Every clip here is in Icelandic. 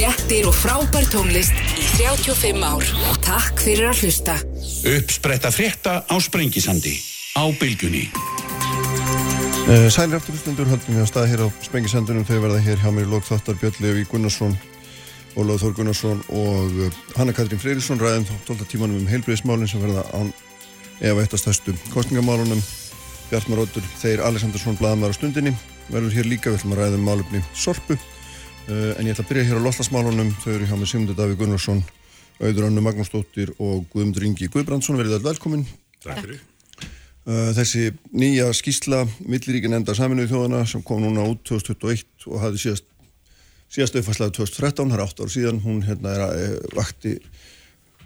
fréttir og frábær tónlist í 35 ár. Takk fyrir að hlusta. Uppspretta frétta á Sprengisandi. Á bylgunni. Uh, Sælir afturlustundur höldum við að staða hér á Spengisendunum þegar verða hér hjá mér Lókþáttar Björn Levi Gunnarsson Ólaður Þór Gunnarsson og uh, Hanna Katrín Freyrisson ræðum þá 12 tímanum um heilbreyðismálinn sem verða án eða eitt af stærstu kostningamálunum Bjartmar Óttur, þeir Alessandarsson blaðamæður á stundinni verður hér líka, við ætlum að ræða um málefni Sorpu en ég ætla að byrja hér á loslasmálunum þau eru hjá mér Sigmundur Daví Gunnarsson Auður Annu Magnúsdóttir og Guðmundur Ingi Guðbrandsson. Verið all velkomin. Takk fyrir. Uh, þessi nýja skísla milliríkin enda saminuði þjóðana sem kom núna út 2021 og hafði síðast síðast auðfarslaði 2013, það er 8 ár síðan hún hérna er að e, vakti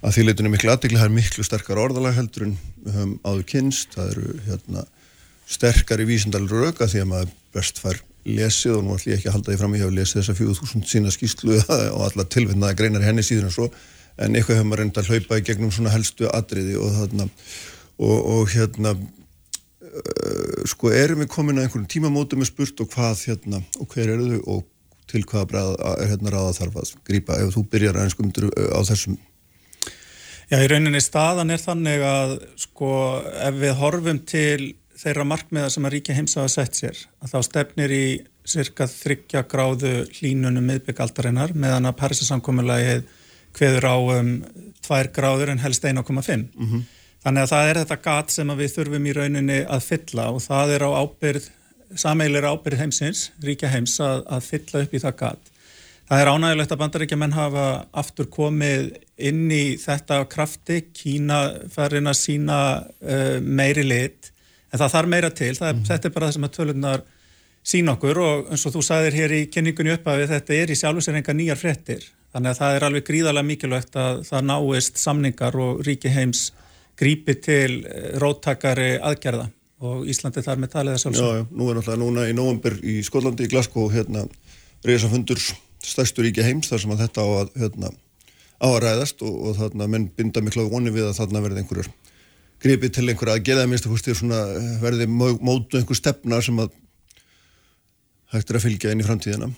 að því leitinu miklu aðdegli, það er miklu sterkar orðalag heldur en höfum áður kynst það eru hérna sterkari vísindalur auka því að maður best fær lesið og nú ætlum ég ekki að halda því fram ég hef lesið þessa 4000 sína skíslu og alla tilfinnaði greinar henni síðan en svo en eitthvað hefur maður reynda að hlaupa í gegnum svona helstu atriði og þarna og, og hérna uh, sko erum við komin að einhvern tímamótum með spurt og hvað hérna og hver eru þau og til hvaða bræða er hérna ráða þarf að grípa ef þú byrjar aðeins skumdur á þessum. Já, í rauninni staðan er þannig að sko ef við horfum til þeirra markmiða sem að ríkja heims hafa sett sér að þá stefnir í cirka þryggja gráðu hlínunum miðbyggaldarinnar meðan að Parísasamkommulagið hveður á um tvær gráður en helst 1,5 mm -hmm. Þannig að það er þetta gat sem við þurfum í rauninni að fylla og það er á ábyrð, sameilir ábyrð heimsins, ríkja heims, að, að fylla upp í það gat. Það er ánægilegt að bandaríkja menn hafa aftur komið inn í þetta krafti, Kína farin að sína uh, meiri lit, en það þarf meira til, er, mm. þetta er bara það sem að tölunar sína okkur og eins og þú sagðir hér í kynningunni upp að þetta er í sjálf sér enga nýjar frettir, þannig að það er alveg gríðarlega mikilvægt að það náist samningar og ríki heims grípi til eh, róttakari aðgerða og Íslandi þar með talið að sjálfsög. Já, já, nú er náttúrulega núna í nóvambur í Skollandi, í Glasgow, hérna reysa fundur stærstur ríkja heims þar sem að þetta á að, hérna, á að ræðast og, og þarna menn binda miklu voni við að þarna verði einhverjur gripi til einhverja að geða minnst að verði mótu einhver stefna sem að hægt er að fylgja inn í framtíðina.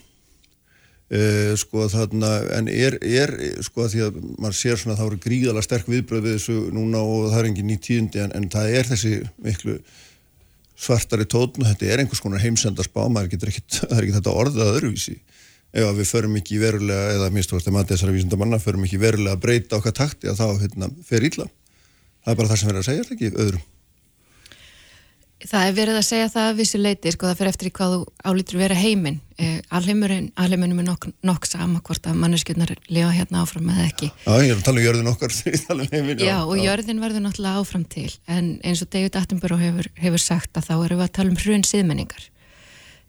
Uh, sko þarna, en er, er sko að því að maður sér svona að það voru gríðala sterk viðbröð við þessu núna og það er engin nýtt tíundi en, en það er þessi miklu svartari tótn og þetta er einhvers konar heimsendarspá, maður getur ekkit það er ekki þetta orðað öðruvísi. Ef við förum ekki verulega, eða mistúrst að maður þessara vísindamanna, förum ekki verulega að breyta okkar takti að þá hérna, fer ítla það er bara það sem verður að segja, ekki öðrum Það er verið að segja það að vissu leiti, sko það fyrir eftir hvað þú álítur vera heiminn. Eh, alheimurinn, alheiminnum er nokk, nokk sama hvort að manneskjöldnar lifa hérna áfram eða ekki. Já, ég er að tala um jörðin okkar, ég tala um heiminn. Já, og jörðin verður náttúrulega áfram til, en eins og David Attenborough hefur, hefur sagt að þá erum við að tala um hrun síðmenningar.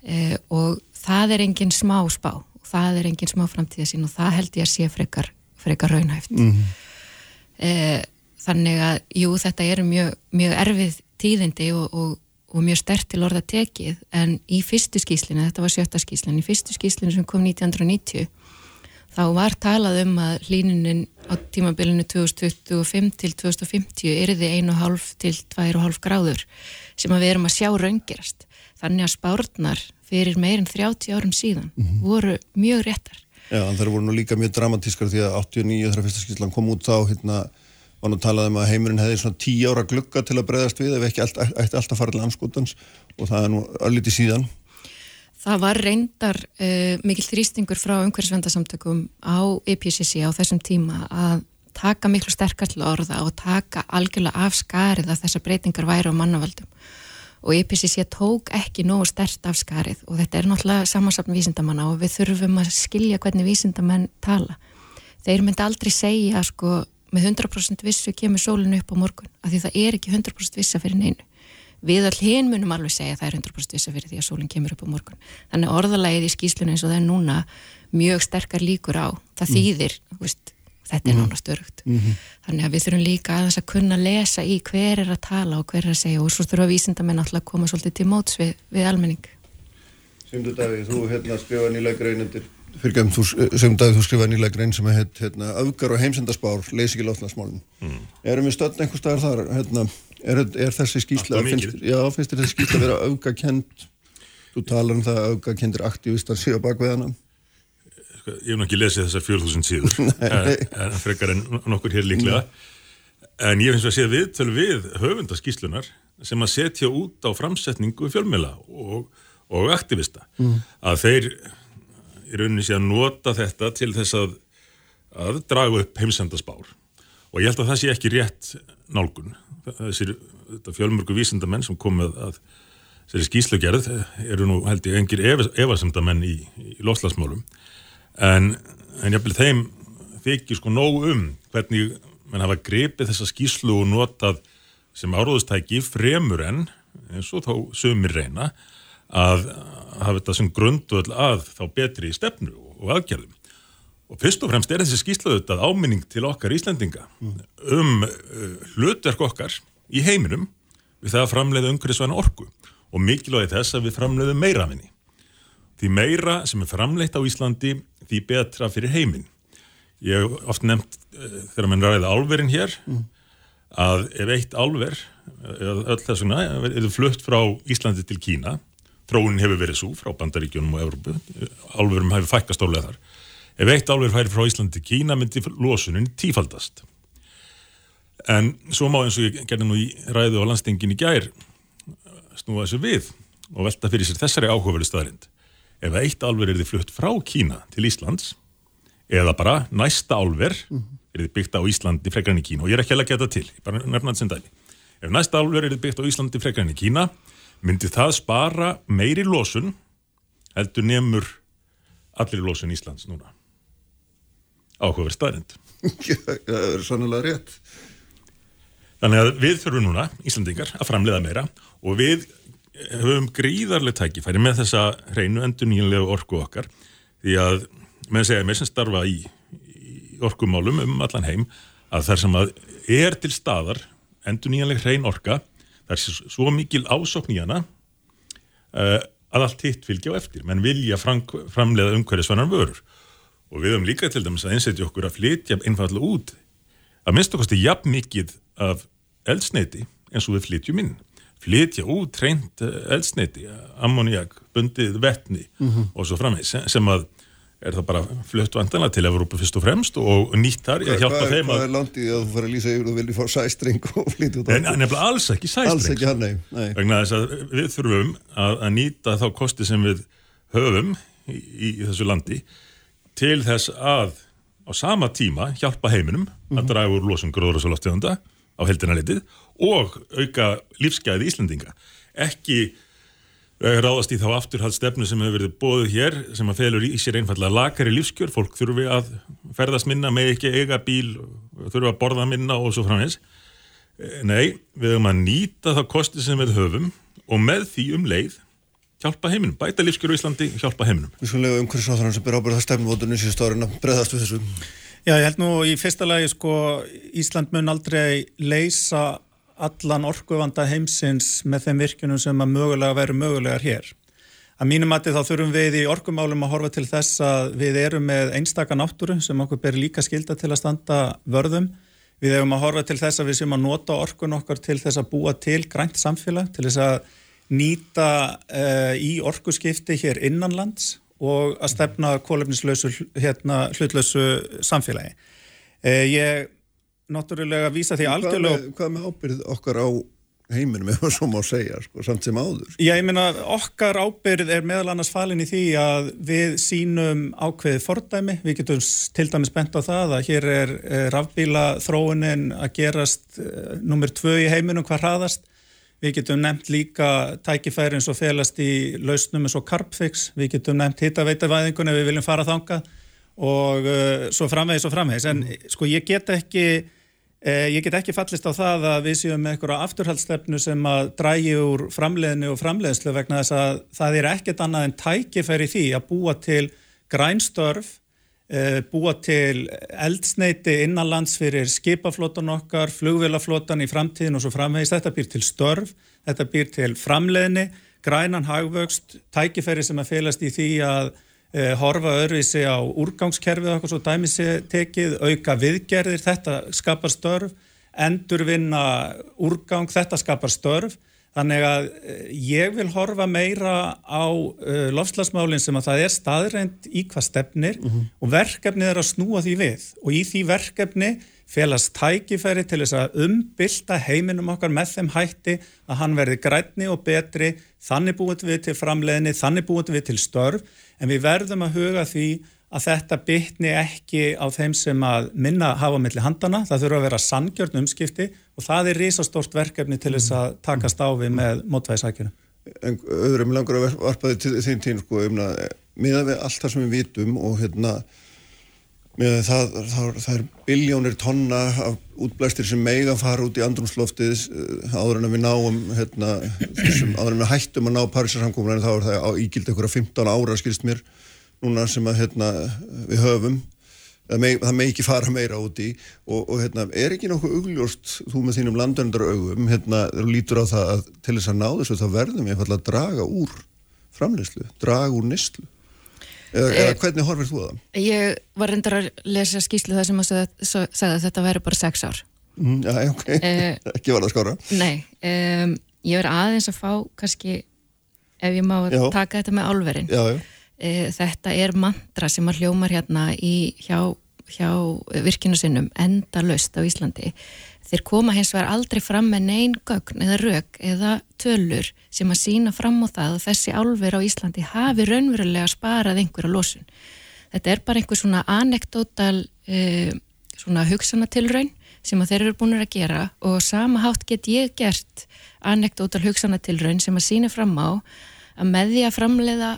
Eh, og það er engin smá spá, það er engin smá framtíðasín og það held ég að sé frekar, frekar raunhæft. Mm -hmm. eh, þannig að, jú, þetta er mjög, mjög erfið tíðindi og, og, og mjög stert til orða tekið en í fyrstu skýslinu, þetta var sjötta skýslinu, í fyrstu skýslinu sem kom 1990 þá var talað um að hlínunin á tímabilinu 2025 til 2050 erði 1,5 til 2,5 gráður sem að við erum að sjá raungerast. Þannig að spárnar fyrir meirinn 30 árum síðan mm -hmm. voru mjög réttar. Já, en það voru nú líka mjög dramatískar því að 89 þegar fyrsta skýslan kom út þá hérna var nú talað um að heimurinn hefði svona tíu ára glugga til að breyðast við ef ekki allt, ætti alltaf farið til anskotans og það er nú ölliti síðan. Það var reyndar uh, mikil þrýstingur frá umhverfisvendasamtökum á EPCC á þessum tíma að taka miklu sterkar til orða og taka algjörlega af skarið að þessar breytingar væri á mannavaldum og EPCC tók ekki nógu stert af skarið og þetta er náttúrulega samansapn vísindamanna og við þurfum að skilja hvernig vísindamenn tala. Þeir myndi aldrei segja sko með 100% vissu kemur sólinu upp á morgun af því það er ekki 100% vissa fyrir neinu við all hinn munum alveg segja að það er 100% vissa fyrir því að sólinn kemur upp á morgun þannig orðalægið í skýslunum eins og það er núna mjög sterkar líkur á það mm. þýðir, mm. veist, þetta er mm. nána störugt mm -hmm. þannig að við þurfum líka aðeins að kunna lesa í hver er að tala og hver er að segja og svo þurfum vísindamenn alltaf að koma svolítið til móts við, við almenning Sýndu Davíð, þú hérna skrifa nýlega greinundir fyrir gefn, þú, sem dag þú skrifaði nýlega grein sem er hérna, öfgar og heimsendarspár leysi ekki láttnarsmálun mm. erum við stöld einhver staðar þar hérna, er, er þessi skýsla finnst, já, finnst þessi skýsla að vera öfgakend þú talar um það að öfgakendir aktivistar séu bak við hana. Sko, ég hef nokkið lesið þessar 4000 síður, en, en frekar en nokkur hér líklega, en ég finnst að sé við til við höfundaskíslunar sem að setja út á framsetningu fjölmjöla og, og aktivista, mm. að þeir í rauninni sé að nota þetta til þess að, að draga upp heimsendaspár og ég held að það sé ekki rétt nálgun. Þessir fjölmörgu vísindamenn sem komið að þessari skíslugerð eru nú held ég engir efasemdamenn í, í loslasmálum en, en ég vil þeim þykir sko nóg um hvernig mann hafa grepið þessa skíslu og notað sem áróðustæki fremur en eins og þá sömur reyna að hafa þetta sem grundvöld að þá betri stefnu og aðgerðum og fyrst og fremst er þessi skíslu þetta áminning til okkar Íslandinga um uh, hlutverk okkar í heiminum við það að framleiða umhverfisvæna orku og mikilvægi þess að við framleiðum meira af henni. Því meira sem er framleitt á Íslandi, því betra fyrir heiminn. Ég hef oft nefnt uh, þegar mann ræði álverinn hér mm. að ef eitt álver, öll þessuna, er flutt frá Íslandi til Kína, tróunin hefur verið svo frá Bandaríkjónum og Európu, álverum hefur fækkast álega þar. Ef eitt álver færi frá Íslandi Kína myndi losunin tífaldast. En svo má eins og ég gerði nú í ræðu á landstingin í gær snúa þessu við og velta fyrir sér þessari áhugaveru staðrind. Ef eitt álver er þið flutt frá Kína til Íslands eða bara næsta álver er þið byggt á Íslandi frekran í Kína og ég er ekki alveg að geta til, bara nefnaði sem dæmi. Ef næsta álver er þið byggt á Íslandi frekran í Kína myndi það spara meiri losun heldur nefnur allir losun Íslands núna. Áhugaveru staðrind. Það er sannlega rétt. Þannig að við þurfum núna, Íslandingar, að framleiða meira og við höfum gríðarlega tækifæri með þessa hreinu endur nýjanlegu orku okkar því að, með segja, mér sem starfa í, í orkumálum um allan heim að þar sem að er til staðar endur nýjanleg hrein orka það er svo mikil ásokn í hana uh, að allt hitt fylgja á eftir, menn vilja fram, framleiða umhverjusvannar vörur. Og við höfum líka til dæmis að einsetja okkur að flytja einfallega út að minnst okkar stu jafn mikið af eldsneiti eins og við flytjum inn. Flytja út treynd eh, eldsneiti ammoniak, bundið vettni mm -hmm. og svo frammeins sem að er það bara flutt vantanlega til Evrópa fyrst og fremst og nýtt þar ég hjálpa hvað, þeim að... Hvað er landið að þú fara að lýsa yfir og vilja fá sæstring og flytja út á? En nefnilega alls ekki sæstring. Alls ekki hann, nei. nei. Vegna þess að við þurfum að, að nýta þá kosti sem við höfum í, í, í þessu landi til þess að á sama tíma hjálpa heiminum mm -hmm. að mhm. draga úr losum gróður og svo loftegunda á heldina litið og auka lífsgæði Íslandinga. Ekki eh, ráðast í þá afturhaldsstefnu sem hefur verið bóðuð hér sem að felur í sér einfallega lakari lífskjör, fólk þurfi að ferðast minna með ekki eiga bíl, þurfi að borða minna og svo framins. Eh, nei, við höfum að nýta það kosti sem við höfum og með því um leið hjálpa heiminum, bæta lífskjör í Íslandi, hjálpa heiminum. Við skulum lega um hversu sáþrann sem byrja ábyrða stefnvotinu síðust árin að breðast við þessu. Já, ég held nú í fyrsta lagi sko Ísland mun aldrei leysa allan orkuvanda heimsins með þeim virkunum sem að mögulega veru mögulegar hér. Að mínum mati þá þurfum við í orkumálum að horfa til þess að við erum með einstaka náttúru sem okkur ber líka skilda til að standa vörðum. Við hefum að horfa til þess að við séum að nota orkun okkar til þess að búa til grænt samfélag, til þess að nýta uh, í orkuskipti hér innanlands og að stefna kólefnislausu hérna, hlutlausu samfélagi. Uh, ég náttúrulega vísa því algjörlega... Hvað hvað með ábyrð okkar á heiminum, það svo má segja, sko, samt sem áður? Já, ég meina, okkar ábyrð er meðal annars falin í því að við sínum ákveðið fordæmi, við getum til dæmis bent á það að hér er eh, rafbíla þróunin að gerast eh, nummer tvö í heiminum hvað hraðast, við getum nefnt líka tækifæri eins og felast í lausnum eins og Carpfix, við getum nefnt hittaveitavæðingun ef við viljum fara þanga og uh, svo framvegis og framvegis, en mm. sko ég get ekki Eh, ég get ekki fallist á það að við séum með eitthvað afturhaldstefnu sem að drægi úr framleiðinu og framleiðslu vegna þess að það er ekkert annað en tækifæri því að búa til grænstörf, eh, búa til eldsneiti innanlands fyrir skipaflótan okkar, flugvilaflótan í framtíðin og svo framvegist. Þetta býr til störf, þetta býr til framleiðinu, grænan hagvöxt, tækifæri sem að felast í því að eh, horfa öðruvísi á úrgangskerfið okkur svo dæmisi tekið, auka viðgerðir, þetta skapar störf, endurvinna úrgang, þetta skapar störf, Þannig að eh, ég vil horfa meira á uh, lofslagsmálinn sem að það er staðrænt í hvað stefnir mm -hmm. og verkefnið er að snúa því við. Og í því verkefni felast tækifæri til þess að umbylta heiminum okkar með þeim hætti að hann verði grætni og betri, þannig búið við til framleginni, þannig búið við til störf en við verðum að huga því að þetta bytni ekki á þeim sem að minna hafa melli handana, það þurfa að vera sangjörn umskipti og það er risastórt verkefni til þess að takast á við með mótvæðisækjunum. En öðrum langar að varpa þið til þeim tín sko, um að miða við allt það sem við vitum og hérna með það, það, það er biljónir tonna af útblæstir sem meiga fara út í andrumsloftið eh, áður en að við náum hérna, þessum, áður en við hættum að ná Parísarsamkómulegin þá er það á ígild eitthvað 15 ára skilst mér núna sem að hérna, við höfum. Það það með ekki fara meira út í. Og, og hérna, er ekki nokkuð augljóst þú með þínum landöndar augum hérna, lítur á það að til þess að ná þessu þá verðum við að draga úr framleyslu, draga úr nýstlu eða, eða eh, hvernig horfir þú að það? Ég var reyndar að lesa skýslu það sem að segja að þetta væri bara sex ár. Mm, Já, ok, eh, ekki var það skára Nei, um, ég verði aðeins að fá kannski ef ég má já. taka þetta með álverðin Já, já. E, þetta er mantra sem að hljómar hérna í, hjá, hjá virkinu sinnum enda löst á Íslandi þeir koma hins vegar aldrei fram með neyn gögn eða rauk eða tölur sem að sína fram á það og þessi álver á Íslandi hafi raunverulega sparað einhverja losun. Þetta er bara einhver svona anekdótal e, svona hugsanatilraun sem að þeir eru búin að gera og sama hátt get ég gert anekdótal hugsanatilraun sem að sína fram á að með því að framleiða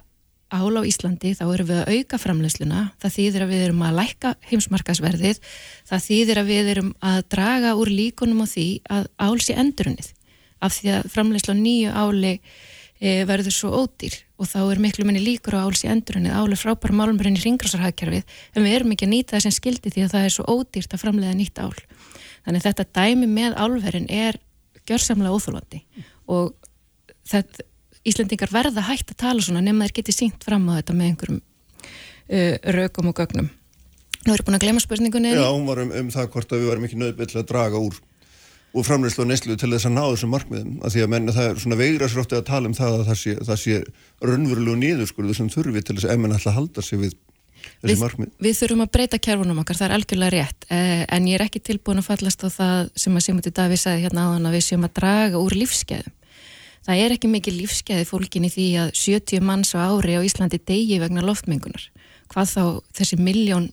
ál á Íslandi þá erum við að auka framleysluna, það þýðir að við erum að lækka heimsmarkasverðið, það þýðir að við erum að draga úr líkunum á því að ál sé endurunnið af því að framleysla nýju áli e, verður svo ódýr. Og þá er miklu minni líkur á ál sé endurunnið, ál er frábæra málumbrinn í ringrásarhagkerfið en við erum ekki að nýta þess en skildi því að það er svo ódýrt að framleiða nýtt ál. Þannig þetta dæmi með álverðin er gjörsamlega óþólandi og þetta Íslandingar verða hægt að tala svona nema þeir geti sínt fram á þetta með einhverjum uh, rökum og gögnum. Nú erum við búin að glemja spurningunni. Já, hún var um, um það hvort að við varum ekki nöðbill að draga úr, úr framleyslu og neslu til þess að ná þessum markmiðum. Að því að menna það er svona veigrasrótti að tala um það að það sé, það sé raunverulegu nýðurskurðu sem þurfi til þess að emmin alltaf halda sig við þessi við, markmið. Við þurfum að breyta kjærfunum okkar, það er algjörlega rétt. Eh, en ég er ekki tilbúin að fallast á það sem að Sigmundi Daví sagði hérna áðan að við séum að draga úr lífskeiðum það er ekki mikið lífskeiði fólkin í því að 70 manns á ári á Íslandi degi vegna loftmengunar. Hvað þá þessi miljón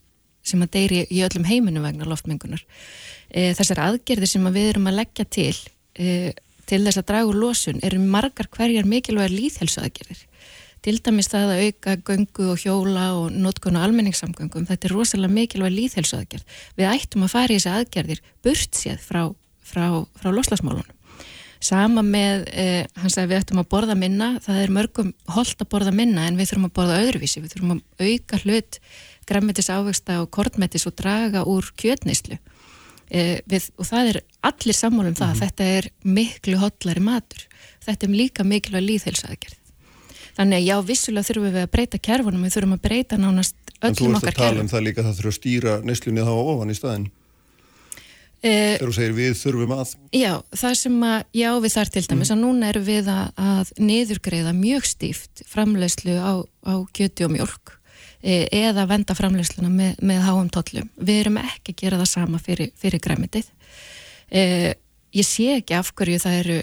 sem að deyri í öllum heiminu vegna loftmengunar. E, þessar aðgerðir sem að við erum að leggja til e, til þess að draga úr losun eru margar hverjar mikilvægar líðhelsu aðgerðir. Til dæmis það að auka göngu og hjóla og notkun og almenningssamgöngum, þetta er rosalega mikilvæg líðhelsu aðgerð. Við ættum að fara í þessi aðgerðir burt séð frá, frá, frá loslasmálunum. Sama með, eh, hann sagði við ættum að borða minna, það er mörgum holdt að borða minna en við þurfum að borða öðruvísi, við þurfum að auka hlut græmitis ávegsta og kortmetis og draga úr kjötneislu eh, við, og það er allir sammálum það, mm -hmm. þetta er miklu hotlari matur, þetta er líka miklu að líðhelsaðgerð. Þannig að já, vissulega þurfum við að breyta kerfunum, við þurfum að breyta nánast öllum okkar kerfum. En þú veist að tala um það líka það þurfum að stýra neislunni þá ofan í staðin. Eh, Þegar þú segir við þurfum að Já, það sem að, já við þar til dæmis mm. að núna erum við að, að niðurgreiða mjög stíft framlegslu á, á kjöti og mjölk e, eða venda framlegsluna með, með háum tollum. Við erum ekki að gera það sama fyrir, fyrir græmitið e, Ég sé ekki af hverju það eru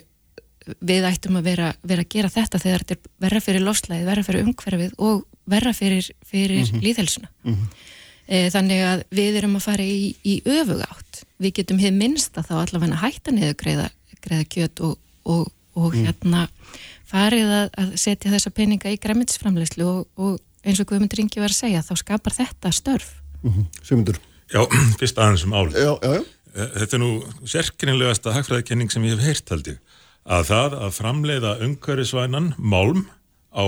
við ættum að vera, vera að gera þetta þegar þetta er verra fyrir lofslæði, verra fyrir umhverfið og verra fyrir, fyrir mm -hmm. líðhelsuna mm -hmm. Þannig að við erum að fara í, í öfugátt við getum hér minnst að þá allavega hætta niður greiða, greiða kjöt og, og, og mm. hérna farið að, að setja þessa peninga í græmitsframleyslu og, og eins og Guðmundur Ingi var að segja, þá skapar þetta störf. Mm -hmm. Sigmundur? Já, fyrst aðeins um álið. Já, já, já. Eh, þetta er nú sérkynnilegasta hagfræðikenning sem ég hef heyrt haldi, að það að framleiða umhverfisvænan málm á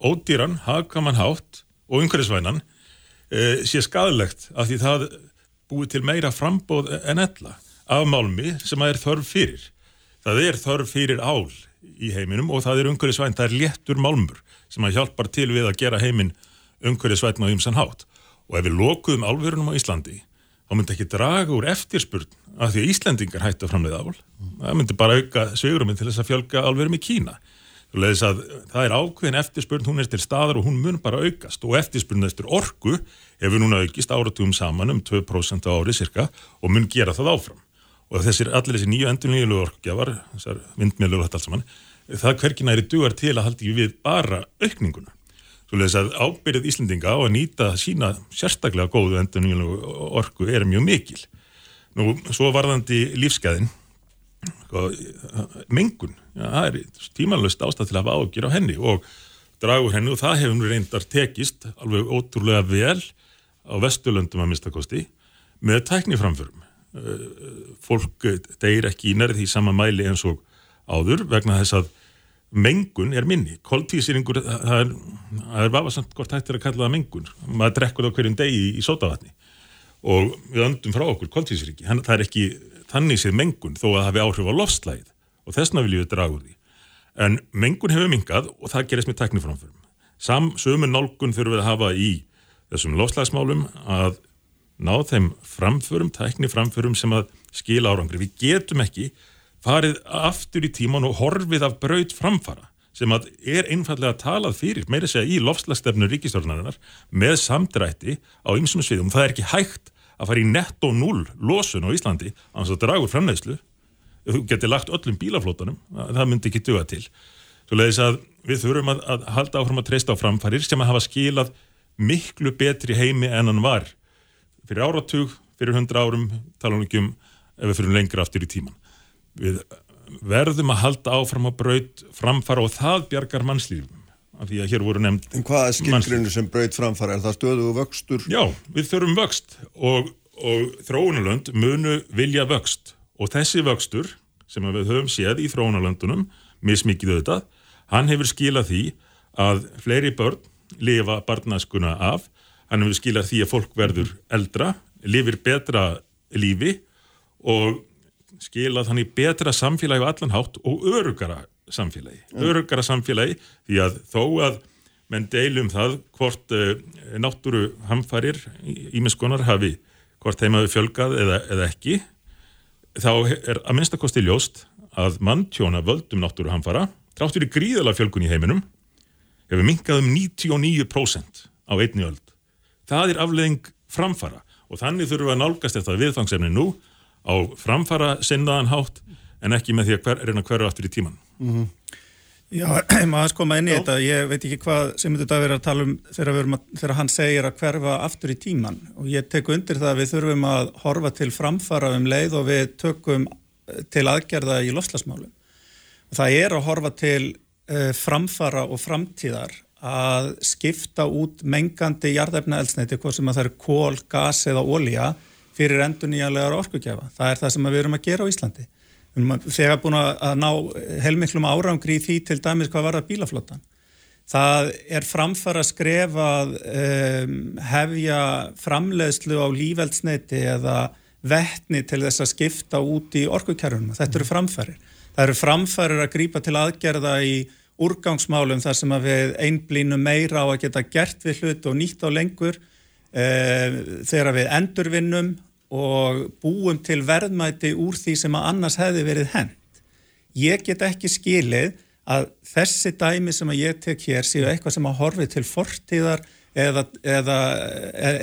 ódýran, hagkaman hátt og umhverfisvænan e, sé skadlegt af því það búið til meira frambóð en ella af málmi sem að er þörf fyrir. Það er þörf fyrir ál í heiminum og það er umhverfisvænt, það er léttur málmur sem að hjálpar til við að gera heiminn umhverfisvætna og ymsan hátt. Og ef við lokuðum álverunum á Íslandi, þá myndi ekki draga úr eftirspurn af því að Íslendingar hættu að framleiða ál. Það myndi bara auka sveiguruminn til þess að fjölga álverum í Kína. Að, það er ákveðin eftirspurn, hún er til staðar og hún mun bara aukast og eftirspurn eftir orgu hefur núna aukist áratugum saman um 2% á ári cirka og mun gera það áfram. Og þessir, allir þessi nýju endurlílu orgugjafar, þessar vindmjölur og þetta allt saman, það hverkina er dugar til að haldi við bara aukninguna. Svo leiðis að ábyrðið Íslendinga á að nýta sína sérstaklega góðu endurlílu orgu er mjög mikil. Nú, svo varðandi lífskeiðin, sko, mengun, ja, það er tímanlöst ástæð til að hafa ágjur á henni og dragur henni og það hefur reyndar tekist alveg ótrúlega vel á Vesturlöndum að mistakosti með tækniframförum. Fólk deyir ekki í nærði í sama mæli eins og áður vegna þess að mengun er minni. Koltísýringur, það er, er vafasamt hvort hægt er að kalla það mengun. Maður drekkur það hverjum degi í, í sótavatni og við öndum frá okkur koltísýringi. Það er ekki þannig séð mengun þó að það hefur áhrif á lofslæð og þessna viljum við draga úr því. En mengun hefur mingað og það gerist með tekniframförum. Sam, sömu nálgun þurfum við að hafa í þessum lofslagsmálum að ná þeim framförum, tekniframförum sem að skila árangri. Við getum ekki farið aftur í tíman og horfið af braut framfara sem að er einfallega talað fyrir, meira segja í lofslagstefnu ríkistjórnarinnar með samdrætti á ymsum sviðum. Það er ekki hægt að fara í netto null losun á Íslandi á þess að dragur framleiðslu þú getur lagt öllum bílaflótanum það myndi ekki duga til. Svo leiðis að við þurfum að, að halda áfram að treysta á framfærir sem að hafa skilað miklu betri heimi en hann var. Fyrir áratug, fyrir hundra árum tala um ekki um ef við fyrir lengra aftur í tíman við verðum að halda áfram að braut framfara og það bjargar mannslífum af því að hér voru nefnd En hvað er skilgrinu sem braut framfara? Er það stöðu og vöxtur? Já, við þurfum vöxt og, og þróunalönd munu vilja vöxt og þessi vöxtur sem við höfum séð í þróunalöndunum mismikið auðvitað, hann hefur skilað því að fleiri börn lifa barnaskuna af hann hefur skilað því að fólk verður eldra lifir betra lífi og skilað hann í betra samfélagi á allan hátt og örugara samfélagi, mm. örugara samfélagi því að þó að menn deilum það hvort uh, náttúru hamfarir ímiðskonar hafi hvort þeim hafi fjölgað eða, eða ekki þá er að minnstakosti ljóst að manntjóna völdum náttúru hamfara tráttur í gríðala fjölgun í heiminum hefur minkað um 99% á einni öld. Það er afleðing framfara og þannig þurfum við að nálgast þetta viðfangsefni nú á framfara sinnaðan hátt en ekki með því að hver, reyna hverju aftur í tíman. Mm -hmm. Já, maður skoma inn í þetta, ég veit ekki hvað sem þetta verður að tala um þegar, að, þegar hann segir að hverfa aftur í tíman og ég tek undir það að við þurfum að horfa til framfara um leið og við tökum eh, til aðgerða í lofslagsmálum. Það er að horfa til uh, framfara og framtíðar að skipta út mengandi jarðefna eldsneiti, hvað sem að það er kól, gas eða ólíja fyrir endur nýjanlegar orkugjafa. Það er það sem við erum að gera á Íslandi þegar búin að ná heilmiklum árangri í því til dæmis hvað var það bílaflottan. Það er framfara að skrefa um, hefja framleiðslu á lífældsneiti eða vettni til þess að skipta út í orkukerfunum. Þetta eru framfærir. Það eru framfærir að grýpa til aðgerða í úrgangsmálum þar sem að við einblínu meira á að geta gert við hlut og nýtt á lengur um, þegar við endurvinnum og búum til verðmæti úr því sem að annars hefði verið hend. Ég get ekki skilið að þessi dæmi sem að ég tek hér séu eitthvað sem að horfi til fortíðar eða, eða,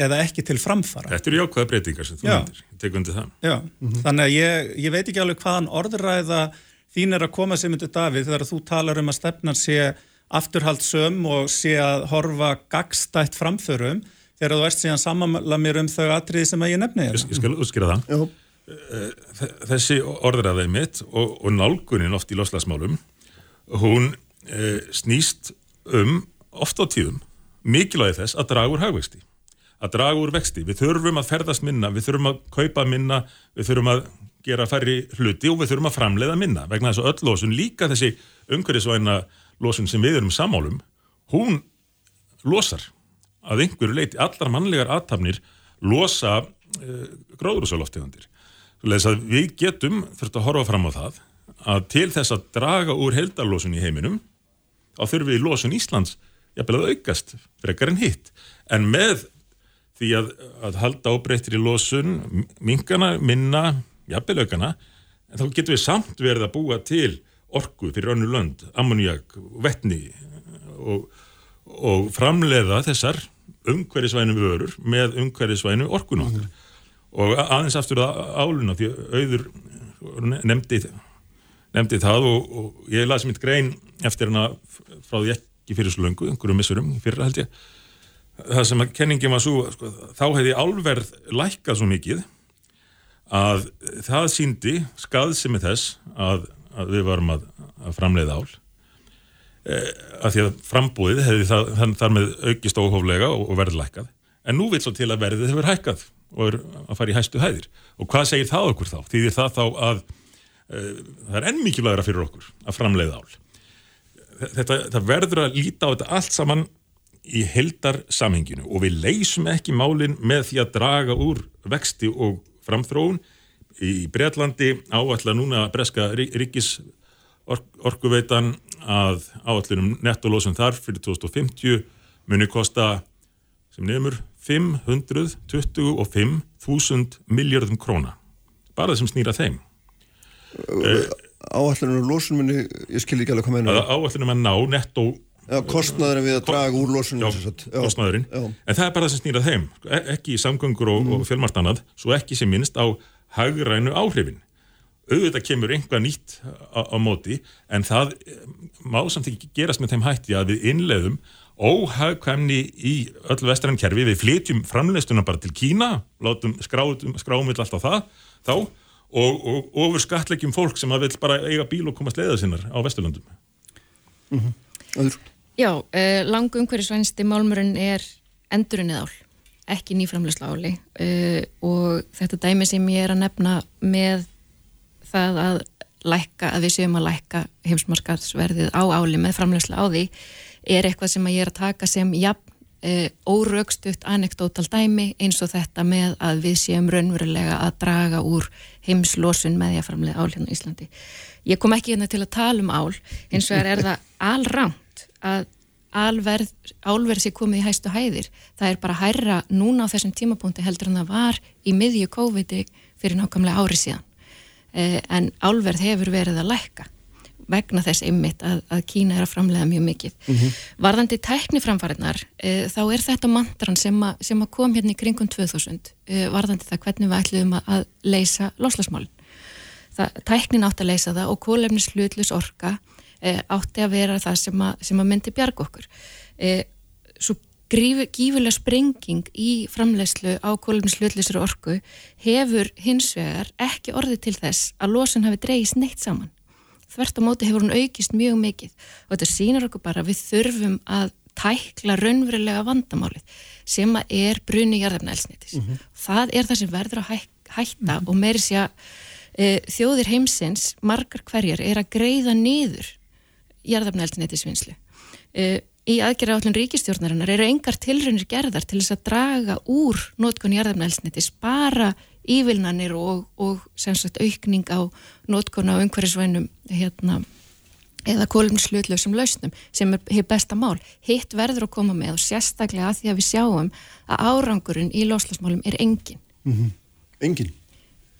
eða ekki til framfara. Þetta eru jákvæða breytingar sem þú myndir, tek undir það. Já, mm -hmm. þannig að ég, ég veit ekki alveg hvaðan orðræða þín er að koma sem myndir Davíð þegar þú talar um að stefnan sé afturhaldsum og sé að horfa gagstætt framförum þegar þú ert síðan samanla mér um þau atriði sem að ég nefni Ég, ég skal útskýra það. Jú. Eh, þessi orðræðið mitt og, og nálgunin oft í loslasmálum hún e, snýst um ofta á tíðum mikilvægi þess að draga úr hagvexti. Að draga úr vexti, við þurfum að ferðast minna við þurfum að kaupa minna við þurfum að gera færri hluti og við þurfum að framleiða minna. Vegna þess að öll losun líka þessi umhverjusvæna losun sem við erum samálum hún losar að einhverju leiti allar mannlegar aðtapnir losa uh, eh, gróðrúsaloftegundir. Við getum þurft að horfa fram á það að til þess að draga úr heldarlósun í heiminum þá þurfum við lósun Íslands jafnvel að aukast frekar en hitt. En með því að, að halda ábreyttir í losun, minkana, minna, jafnvelögana, en þá getum við samt verið að búa til orku fyrir önnu lönd, ammoniak, vettni og, og framleiða þessar umhverjusvænu vörur með umhverjusvænu orkun okkar. Mm. Og aðeins aftur að áluna, því auður nefndi, nefndi það og, og ég laði sem eitt grein eftir hana frá því ekki fyrir svo löngu, einhverju missurum fyrra held ég, það sem að kenningin var svo, sko, þá hefði álverð lækkað svo mikið að það síndi skaðsemi þess að, að við varum að, að framleiða ál að því að frambúðið hefði það, þar með aukist óhóflega og, og verðlækkað en nú vil svo til að verðið hefur hækkað og er að fara í hæstu hæðir. Og hvað segir það okkur þá? Því það þá að e, það er enn mikilvægra fyrir okkur að framleiða ál. Þetta, það verður að líta á þetta allt saman í heldar samhenginu og við leysum ekki málinn með því að draga úr vexti og framþróun. Í Breitlandi áallar núna breska ríkis ork, orkuveitan að áallunum nettolósum þar fyrir 2050 muni kosta sem nefnur 525.000 miljardum króna. Bara það sem snýra þeim. Áallunum losun muni, ég skil ekki alveg hvað meina Áallunum að ná nettó Já, kostnaðurinn við að draga úr losunum Já, kostnaðurinn, já. en það er bara það sem snýrað þeim. E ekki í samgöngur og, mm. og fjölmart annað svo ekki sem minnst á hagrænu áhrifin auðvitað kemur einhvað nýtt á, á móti en það má samt ekki gerast með þeim hætti að við innleðum óhagkvæmni í öll vestræn kerfi, við flytjum framleistuna bara til Kína, látum skráum við alltaf það þá og, og ofur skatlegjum fólk sem að vil bara eiga bíl og komast leiða sinnar á Vesturlandum mm -hmm. Já, uh, langu umhverjusvænsti málmurinn er endurinn eða ál, ekki nýframleysla áli uh, og þetta dæmi sem ég er að nefna með það að lækka, að við séum að lækka heimsmarkaðsverðið á áli með framleysla á því er eitthvað sem ég er að taka sem jafn e, órögstutt anekdótal dæmi eins og þetta með að við séum raunverulega að draga úr heimslosun með ég að framlega ál hérna í Íslandi. Ég kom ekki hérna til að tala um ál, eins og er það alramt að álverð, álverð sé komið í hæstu hæðir. Það er bara hærra núna á þessum tímapunkti heldur en það var í miðju COVID-i fyrir nákvæmlega ári síðan. E, en álverð hefur verið að lækka vegna þess einmitt að, að Kína er að framlega mjög mikið. Mm -hmm. Varðandi tækniframfariðnar, e, þá er þetta mantran sem, a, sem að kom hérna í kringum 2000, e, varðandi það hvernig við ætlum að, að leysa loslasmálinn. Tæknin átti að leysa það og kólefnis hlutlus orka e, átti að vera það sem að, sem að myndi bjarg okkur. Svo gífulega sprenging í framlegslu á kólefnis hlutlusur orku hefur hins vegar ekki orðið til þess að losun hafi dreyist neitt saman þvert á móti hefur hún aukist mjög mikið og þetta sýnir okkur bara við þurfum að tækla raunverulega vandamálið sem að er bruni jarðarnælsnitis. Mm -hmm. Það er það sem verður að hætta mm -hmm. og meiri sé að e, þjóðir heimsins, margar hverjar, er að greiða niður jarðarnælsnitisvinnslu. E, í aðgerra állin ríkistjórnarinnar eru engar tilrönnir gerðar til þess að draga úr nótkun jarðarnælsnitis bara ívilnanir og, og sagt, aukning á nótkona og umhverfisvænum hérna, eða kólumslutlösum lausnum sem er hér besta mál. Hitt verður að koma með og sérstaklega að því að við sjáum að árangurinn í loslasmálum er engin. Mm -hmm. Engin?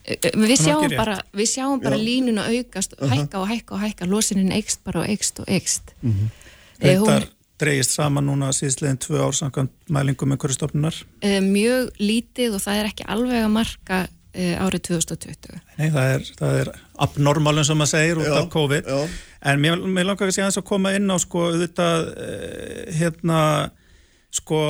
Við sjáum bara, við sjáum bara línun að aukast, uh -huh. hækka og hækka og hækka, losinin eikst bara og eikst og eikst. Mm -hmm. Þetta dreyist saman núna síðsleginn tvö ár samkvæmt mælingum einhverju stofnunar? Uh, mjög lítið og það er ekki alveg að marka uh, árið 2020. Nei, það er, það er abnormálun sem maður segir út já, af COVID. Já. En mér, mér langar ekki að koma inn á sko auðvitað uh, hérna sko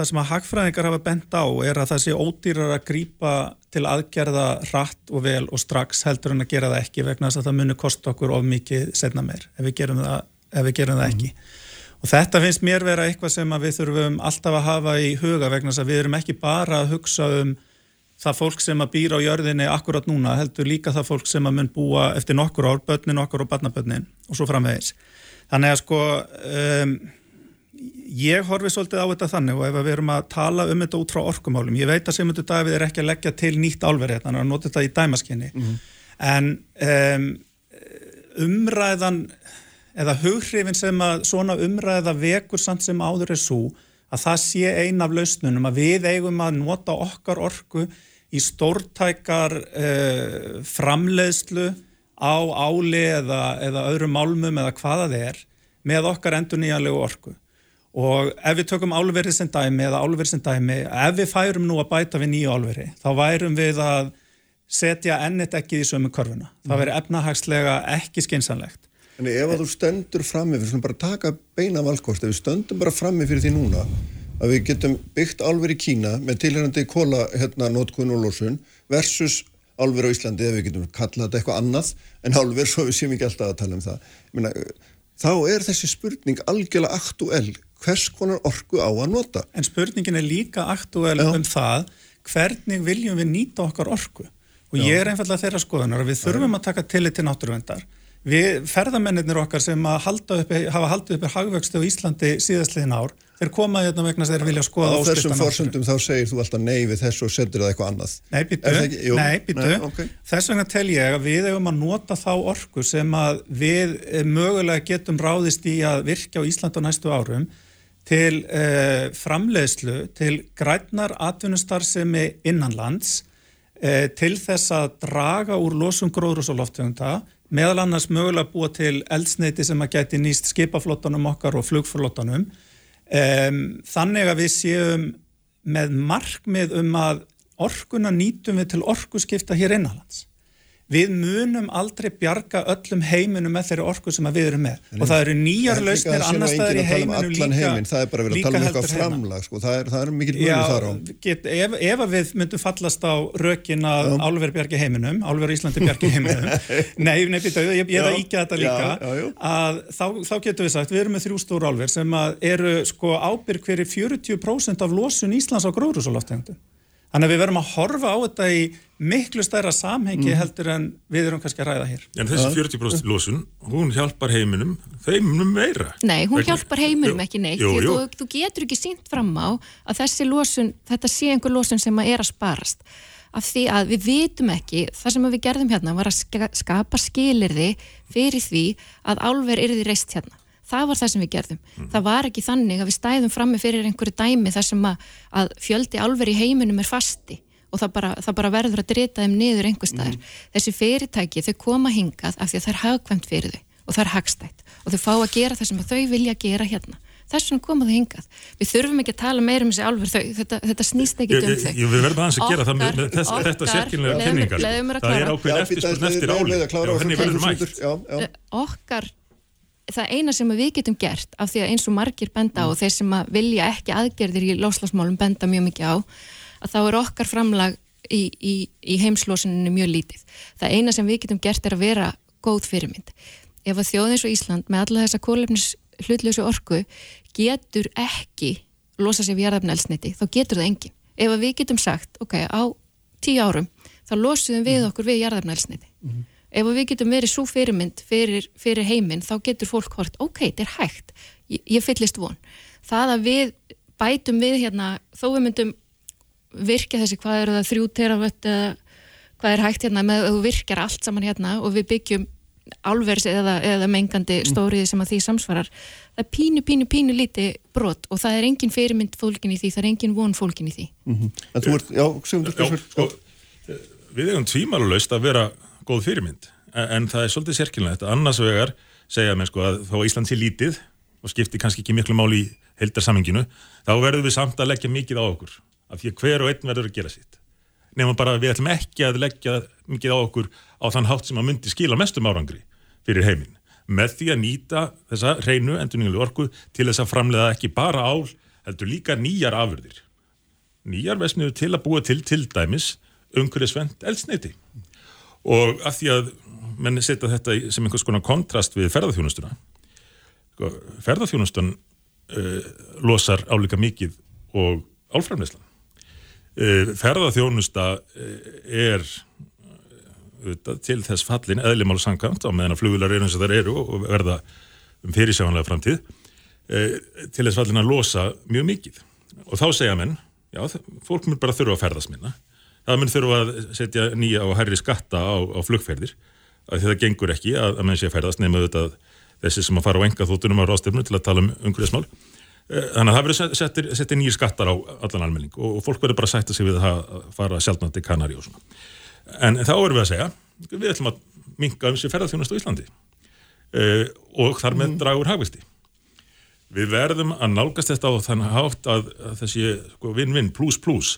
það sem að hagfræðingar hafa bent á er að það sé ódýrar að grýpa til aðgerða rætt og vel og strax heldur en að gera það ekki vegna þess að það munir kosta okkur of mikið setna meir ef við gerum það, við gerum það ekki. Mm. Og þetta finnst mér vera eitthvað sem við þurfum alltaf að hafa í huga vegna þess að við erum ekki bara að hugsa um það fólk sem að býra á jörðinni akkurat núna, heldur líka það fólk sem að mun búa eftir nokkur ár, börnin okkur og barnabörnin og svo framvegis. Þannig að sko, um, ég horfi svolítið á þetta þannig og ef við erum að tala um þetta út frá orkumálum, ég veit að Simundur Davíð er ekki að leggja til nýtt álverið, þannig að nota þetta í dæmaskinni, mm -hmm. en um, umræðan eða hughrifin sem að svona umræða vekur samt sem áður er svo að það sé ein af lausnunum að við eigum að nota okkar orku í stórtækar uh, framleiðslu á áli eða, eða öðrum málmum eða hvaða þeir er með okkar endur nýjanlegu orku og ef við tökum álverið sem dæmi eða álverið sem dæmi, ef við færum nú að bæta við nýju álveri, þá værum við að setja ennit ekki í sömu korfuna. Það veri efnahagslega ekki skinsanlegt. En ef að þú stendur frammi, við slum bara taka beina valkost, ef við stöndum bara frammi fyrir því núna að við getum byggt álverið í Kína með tilhengandi kóla hérna nótkun og lósun versus álverið á Íslandi, ef við getum kallað þetta eitthvað annað en álverið svo við séum ekki alltaf að tala um það. Meina, þá er þessi spurning algjörlega aktuell hvers konar orku á að nota. En spurningin er líka aktuell um það hvernig viljum við nýta okkar orku og Já. ég er einfallega þeirra skoðunar að við þurfum að taka tillit til. Við ferðamennir okkar sem uppi, hafa haldið uppið hagvöxtu á Íslandi síðastliðin ár, þeir koma hérna vegna þeir vilja skoða áskristan. Á þessum fórsöndum þá segir þú alltaf nei við þessu og setur það eitthvað annað. Nei, býtu, nei, býtu. Okay. Þess vegna tel ég að við hefum að nota þá orku sem að við mögulega getum ráðist í að virka á Ísland á næstu árum til uh, framleiðslu, til grætnar atvinnustarfsemi innanlands, uh, til þess að draga úr losum gróðrús og lofttegunda, meðal annars mögulega búa til eldsneiti sem að geti nýst skipaflottanum okkar og flugflottanum. Um, þannig að við séum með markmið um að orkuna nýtum við til orkuskipta hér innanlands við munum aldrei bjarga öllum heiminum með þeirri orku sem við erum með. En og það eru nýjar lausnir annar staðar í um heiminu líka heiminn. það er bara verið að tala um eitthvað framlag sko. það er, er mikil mjög þar á. get, ef, ef við myndum fallast á rökin að álverð bjargi heiminum álverð Íslandi bjargi heiminum. Nei, býta, ég, ég er að íkja þetta líka. já, já, að þá, þá getum við sagt við erum með þrjú stór álverð sem eru sko ábyrg hverju 40% af losun Íslands á gróðrúsaloftegundum Þannig að við verum að horfa á þetta í miklu stærra samhengi mm. heldur en við erum kannski að ræða hér. En þessi 40% losun, hún hjálpar heiminum, heiminum meira. Nei, hún Vegna, hjálpar heiminum jú, ekki neitt. Jú, jú. Þú, þú getur ekki sínt fram á að þessi losun, þetta sé einhver losun sem er að sparast. Af því að við vitum ekki, það sem við gerðum hérna var að skapa skilirði fyrir því að álver er því reist hérna það var það sem við gerðum. Mm. Það var ekki þannig að við stæðum frammi fyrir einhverju dæmi þar sem að, að fjöldi alveg í heiminum er fasti og það bara, það bara verður að drita þeim niður einhver staðar. Mm. Þessi fyrirtæki þau koma hingað af því að það er hagkvæmt fyrir þau og það er hagstætt og þau fá að gera það sem þau vilja gera hérna. Þess vegna koma þau hingað. Við þurfum ekki að tala meira um þessi alveg þau, þetta, þetta snýst ekki um þau. Við verðum aðeins að gera það með, með þess, þetta sérkynlega tenningar. Það er ákveðin eftirspurn eftir áli. Okkar það eina sem við getum gert af því að eins og margir benda á og þeir sem vilja ekki aðgerðir í loslasmálum benda mjög mikið á að þá er okkar framlag í, í, í heimslósuninu mjög lítið. Það eina sem við getum gert er að vera góð fyrirmynd. Ef að þjóðins og Ísland með alla þessa kólefnis hlutlösu orku getur ekki losa sér við jarðafnælsniti, þá getur það engin. Ef að við getum sagt, ok, á tíu árum, þá losum við okkur við jarðafnælsniti. Mm -hmm ef við getum verið svo fyrirmynd fyrir, fyrir heiminn þá getur fólk hvort, ok, þetta er hægt ég, ég fyllist von það að við bætum við hérna þó við myndum virka þessi hvað eru það þrjú teravött eða hvað er hægt hérna með að þú virkar allt saman hérna og við byggjum álvers eða, eða mengandi mm. stóriði sem að því samsvarar það er pínu, pínu, pínu líti brot og það er engin fyrirmynd fólkin í því það er engin von fólkin í því mm -hmm. En þú ert, já, segum þú sko, Við hefum tvímalulegst að vera góð fyrirmynd. En það er svolítið sérkynlega þetta annars vegar segja mér sko að þó að Ísland sé lítið og skiptir kannski ekki miklu máli í heldarsaminginu þá verður við samt að leggja mikið á okkur af því að hver og einn verður að gera sitt. Nefnum bara að við ætlum ekki að leggja mikið á okkur á þann hátt sem að myndi skila mestum árangri fyrir heiminn. Með því að nýta þessa reynu endurninguleg orku til þess að framlega ekki bara ál heldur líka nýjar afurðir. Nýjar vesniður til að búa til til dæmis umhverjusvend elsneiti og af því að menn setja þetta sem einhvers konar kontrast við ferðarþjónustuna sko, ferðarþjónustan uh, losar álíka mikið og álframleyslan uh, ferðarþjónusta uh, er uh, til þess fallin eðlimálu sangkant á meðan að flugular eru eins og þar eru og verða um fyrirsjáðanlega framtíð til þess fallin að losa mjög mikið. Og þá segja menn já, fólk mér bara þurfa að ferðast minna það mun þurfa að setja nýja og hærri skatta á, á flugferðir að það gengur ekki að, að menn sé að ferðast nema auðvitað þessi sem að fara á enga þóttunum á rástefnu til að tala um umhverfismál Eh, Þannig að það verður settir, settir nýjir skattar á allan almenning og, og fólk verður bara að sætta sig við að fara sjálfnað til Kanari og svona. En þá erum við að segja, við ætlum að minka um sér ferðarþjónast á Íslandi uh, og þar með dragur hagvildi. Við verðum að nálgast þetta á þannig hátt að, að þessi sko, vinn-vinn, plus-plus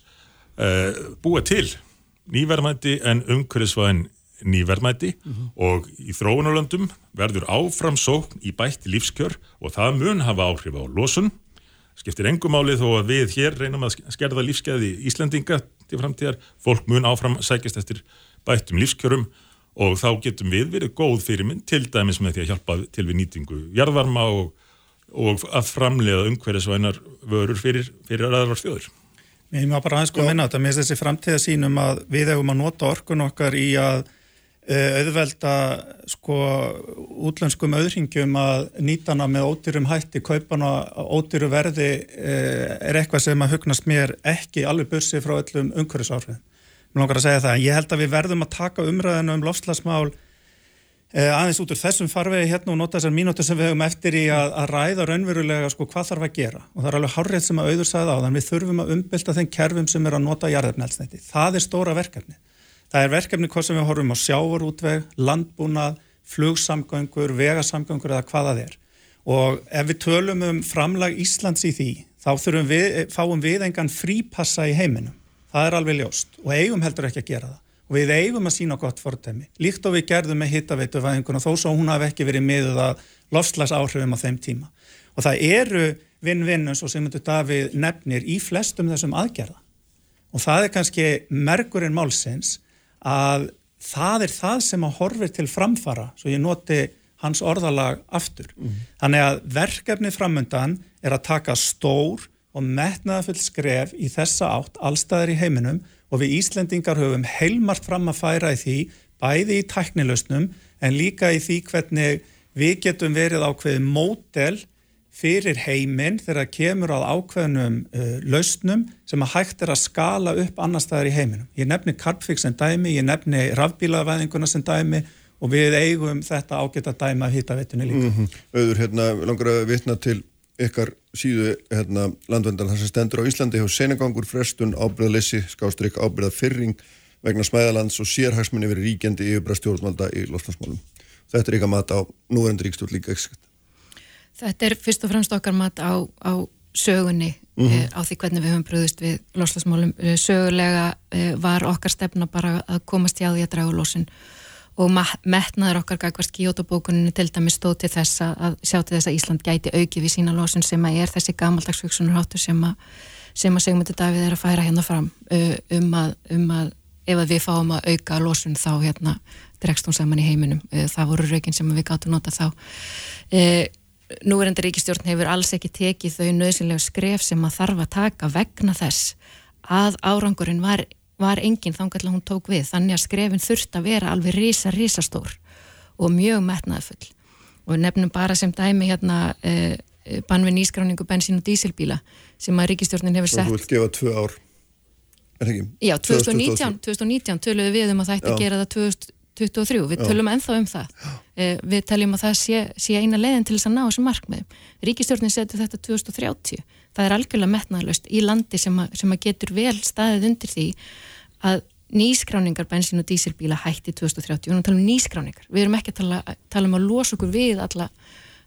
uh, búa til nýverðmætti en umhverfisvæðin nýverðmætti og í þróunarlöndum verður áfram sókn í bætti lífskjör og það mun hafa áhrif á losun skiptir engum máli þó að við hér reynum að skerða lífskeiði Íslendinga til framtíðar, fólk mun áfram sækist eftir bættum lífskjörum og þá getum við verið góð fyrirmynd til dæmis með því að hjálpa til við nýtingu jarðvarma og, og að framlega umhverjasvænar vörur fyrir, fyrir aðrar þjóður. Ég má bara aðeins koma inn á þetta, mér finnst þessi framtíðasínum að við hefum að nota orkun okkar í að eh, auðvelda sko útlenskum auðringjum að nýtana með ódýrum hætti, kaupana á ódýru verði eh, er eitthvað sem að hugnast mér ekki alveg bussi frá öllum umhverjusáhrifin. Mér langar að segja það, ég held að við verðum að taka umræðinu um lofslagsmál aðeins út úr þessum farvegi hérna og nota þessar mínútur sem við höfum eftir í að, að ræða raunverulega sko hvað þarf að gera og það er alveg hárrið sem að auður sagði á þann við þurfum að umbylta þeim kerfum sem er að nota jarðefnælsneiti. Það er stóra verkefni. Það er verkefni hvað sem við horfum á sjávarútveg, landbúnað, flugsamgöngur, vegasamgöngur eða hvað það er. Og ef við tölum um framlag Íslands í því, þá við, fáum við engan frípassa í heiminum. Það og við eigum að sína gott fordæmi. Líkt og við gerðum með hittaveituvæðinguna þó svo hún hafi ekki verið miðuð að lofslags áhrifum á þeim tíma. Og það eru vinn-vinn eins og sem þetta Davíð nefnir í flestum þessum aðgerða. Og það er kannski merkurinn málsins að það er það sem að horfir til framfara, svo ég noti hans orðalag aftur. Mm. Þannig að verkefni framöndan er að taka stór og metnaðafull skref í þessa átt allstæðir í heiminum og við Íslendingar höfum heilmart fram að færa í því, bæði í tæknilausnum en líka í því hvernig við getum verið ákveðið mótel fyrir heiminn þegar kemur á ákveðnum uh, lausnum sem að hægt er að skala upp annar staðar í heiminum. Ég nefni Carpfix sem dæmi, ég nefni rafbílavæðinguna sem dæmi og við eigum þetta ágætt að dæma að hýta vettinu líka. Mm -hmm. Öður, hérna, langar að vitna til ykkar síðu hérna, landvendal þar sem stendur á Íslandi hjá senagangur frestun ábyrðalessi, skástrygg ábyrða fyrring vegna smæðalands og sérhagsmunni verið ríkjandi yfirbra stjórnvalda í losnarsmálum. Þetta er ykkar mat á núverendur ríkstjórn líka eksakt. Þetta er fyrst og fremst okkar mat á, á sögunni mm -hmm. e, á því hvernig við höfum bröðist við loslasmálum. E, sögulega e, var okkar stefna bara að komast hjá því að draga losun og metnaður okkar gækvart Kyoto-bókuninu til dæmis stóð til þess að sjá til þess að Ísland gæti auki við sína losun sem að er þessi gamaldagsfjöksunarháttur sem að sem að Sigmundur Davíð er að færa hérna fram um að, um að ef að við fáum að auka losun þá hérna dregst hún saman í heiminum. Það voru raugin sem við gáttum nota þá. Núverandi ríkistjórn hefur alls ekki tekið þau nöðsynlega skref sem að þarf að taka vegna þess að árangurinn var, var enginn þannig að hún tók við þannig að skrefin þurft að vera alveg risa, risa stór og mjög metnaðfull og nefnum bara sem dæmi hérna eh, bann við nýskráningu bensín og dísilbíla sem að ríkistjórnin hefur sett Þú vilt gefa tvö ár er ekki? Já, 2019, 2019 töluðu við um að það ætti að gera það 2000 23, við tölum ennþá um það. Eh, við teljum að það sé, sé eina leiðin til þess að ná þessu markmið Ríkistjórnin setur þetta 2030 það er algjörlega metnaðalöst í landi sem, a, sem að getur vel staðið undir því að nýskráningar bensín og dísilbíla hætti 2030 við erum að tala um nýskráningar, við erum ekki að tala, tala um að losa okkur við alla,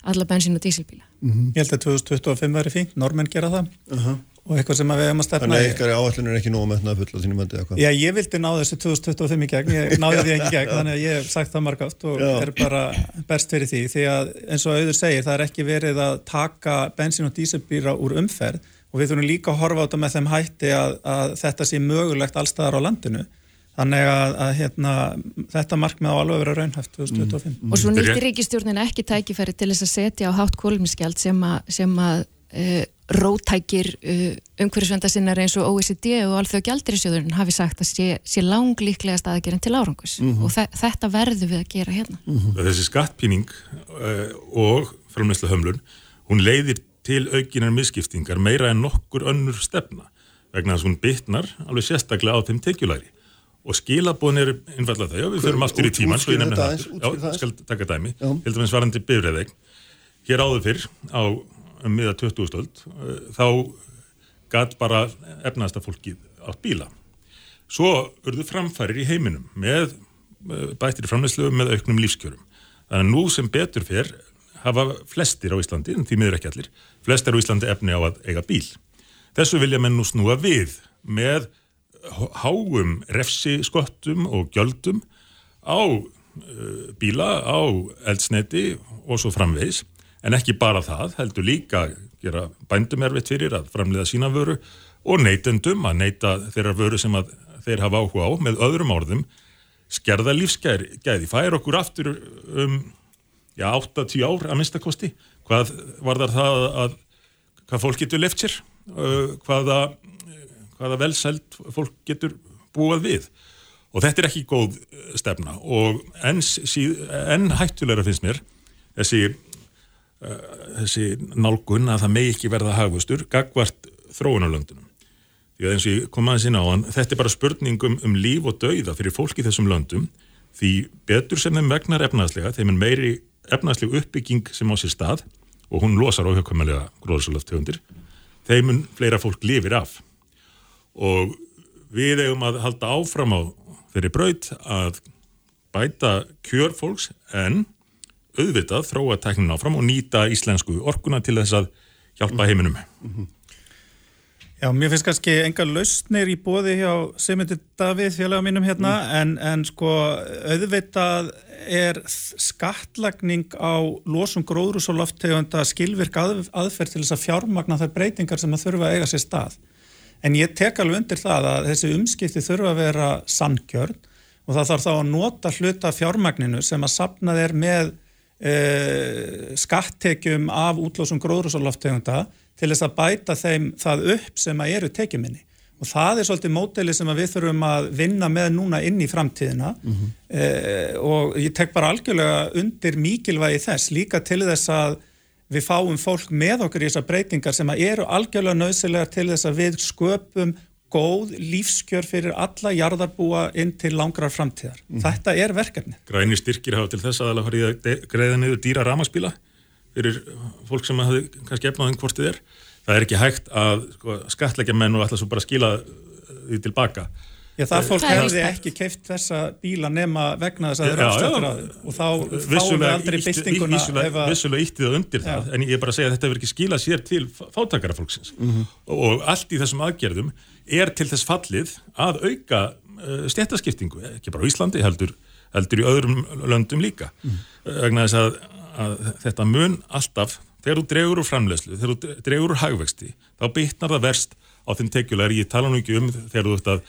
alla bensín og dísilbíla. Mm -hmm. Ég held að 2025 verið fínt, normenn gera það. Uh -huh og eitthvað sem við hefum að stefna Þannig að ykkar áallin er ekki nóg með þetta fulla þínum vöndi Já, ég vildi ná þessu 2025 í gegn. Ég náði því ekki í gegn, þannig að ég hef sagt það margátt og Já. er bara berst fyrir því. Því að eins og auður segir, það er ekki verið að taka bensin og díselbýra úr umferð og við þurfum líka að horfa á þetta með þeim hætti að, að þetta sé mögulegt allstaðar á landinu Þannig að, að hérna, þetta markmið á alveg vera raunhæft 2025. Mm. Og svo nýttir ríkistjórnin ekki tækifæri til þess að setja á hátt kólumskjald sem að, sem að uh, rótækir uh, umhverjusvenda sinnar eins og OECD og alþjóð gældirisjóðurinn hafi sagt að sé, sé langlíklegast aðgerinn til árangus mm -hmm. og þetta verður við að gera hérna. Mm -hmm. Þessi skattpíning uh, og framleysla hömlun, hún leiðir til aukinar misskiptingar meira en nokkur önnur stefna vegna að hún bytnar alveg sérstaklega á þeim tekjulæri og skilabóðin er einfallega það, já við förum aftur í tíman, svo ég nefnir það, já, skal taka dæmi, heldur við svarandi bifræðeg, hér áður fyrr á um miða 20. stöld þá gæt bara efnaðasta fólkið átt bíla. Svo urðu framfærir í heiminum með bættir framleyslu með auknum lífskjörum. Þannig að nú sem betur fyrr hafa flestir á Íslandi, en því miður ekki allir, flestir á Íslandi efni á að eiga bíl. Þessu vilja menn nú snúa við með háum refsi skottum og gjöldum á uh, bíla, á eldsneti og svo framvegis en ekki bara það, heldur líka gera bændum erfitt fyrir að framleiða sína vöru og neytendum að neyta þeirra vöru sem þeir hafa áhuga á með öðrum orðum skerða lífsgæði, fær okkur aftur um já, 8-10 ár að minnstakosti hvað var þar það að hvað fólk getur left sér uh, hvaða, hvaða velsælt fólk getur búað við. Og þetta er ekki góð stefna. Og enn en hættulegra finnst mér þessi, uh, þessi nálgun að það megi ekki verða hagvustur gagvart þróunarlöndunum. Því að eins og ég kom aðeins inn á hann þetta er bara spurningum um líf og dauða fyrir fólk í þessum löndum. Því betur sem þeim vegnar efnaðslega þeim er meiri efnaðsleg uppbygging sem á sér stað og hún losar óhjökkumalega gróðsálaftegundir þeim mun fleira fólk lifir af og við eigum að halda áfram á þeirri braut að bæta kjör fólks en auðvitað þróa tæknin áfram og nýta íslensku orkuna til þess að hjálpa heiminum mm -hmm. Já, mér finnst kannski enga lausnir í bóði hjá Simundur Davíð, félaga mínum hérna, mm. en, en sko auðvitað er skattlagning á losum gróðrús og lofttegunda skilvirk að, aðferð til þess að fjármagna þær breytingar sem að þurfa að eiga sér stað. En ég tek alveg undir það að þessi umskipti þurfa að vera sannkjörn og það þarf þá að nota hluta fjármagninu sem að sapna þeir með e, skattekjum af útlósum gróðrús og lofttegunda til þess að bæta þeim það upp sem að eru tekjuminni og það er svolítið móteli sem við þurfum að vinna með núna inn í framtíðina mm -hmm. eh, og ég tek bara algjörlega undir mikilvægi þess líka til þess að við fáum fólk með okkur í þessar breytingar sem eru algjörlega nöðsilegar til þess að við sköpum góð lífskjör fyrir alla jarðarbúa inn til langrar framtíðar. Mm -hmm. Þetta er verkefni. Græni styrkir hafa til þess að það farið að greiða niður dýra ramaspíla? Fyrir fólk sem hafi kannski efnaðum hvort þið er. Það er ekki hægt að sko, skatleggja menn og alltaf svo bara skila því tilbaka. Já, það fólk hefði ekki keift þessa bíla nema vegna þess að það eru afstættur að og þá fáum við aldrei bystinguna Vissulega ítti það undir það, en ég er bara að segja að þetta verður ekki skila sér til fátakara fólksins mm -hmm. og allt í þessum aðgerðum er til þess fallið að auka uh, stjættaskiptingu, ekki bara á Íslandi heldur, heldur í öðrum löndum líka, mm -hmm. vegna þess að að þetta mun alltaf, þegar þú dregur úr framlegslu, þegar þú dregur úr hagvexti, þá bytnar það verst á þeim tekjulegar, ég tala nú ekki um þegar þú ert að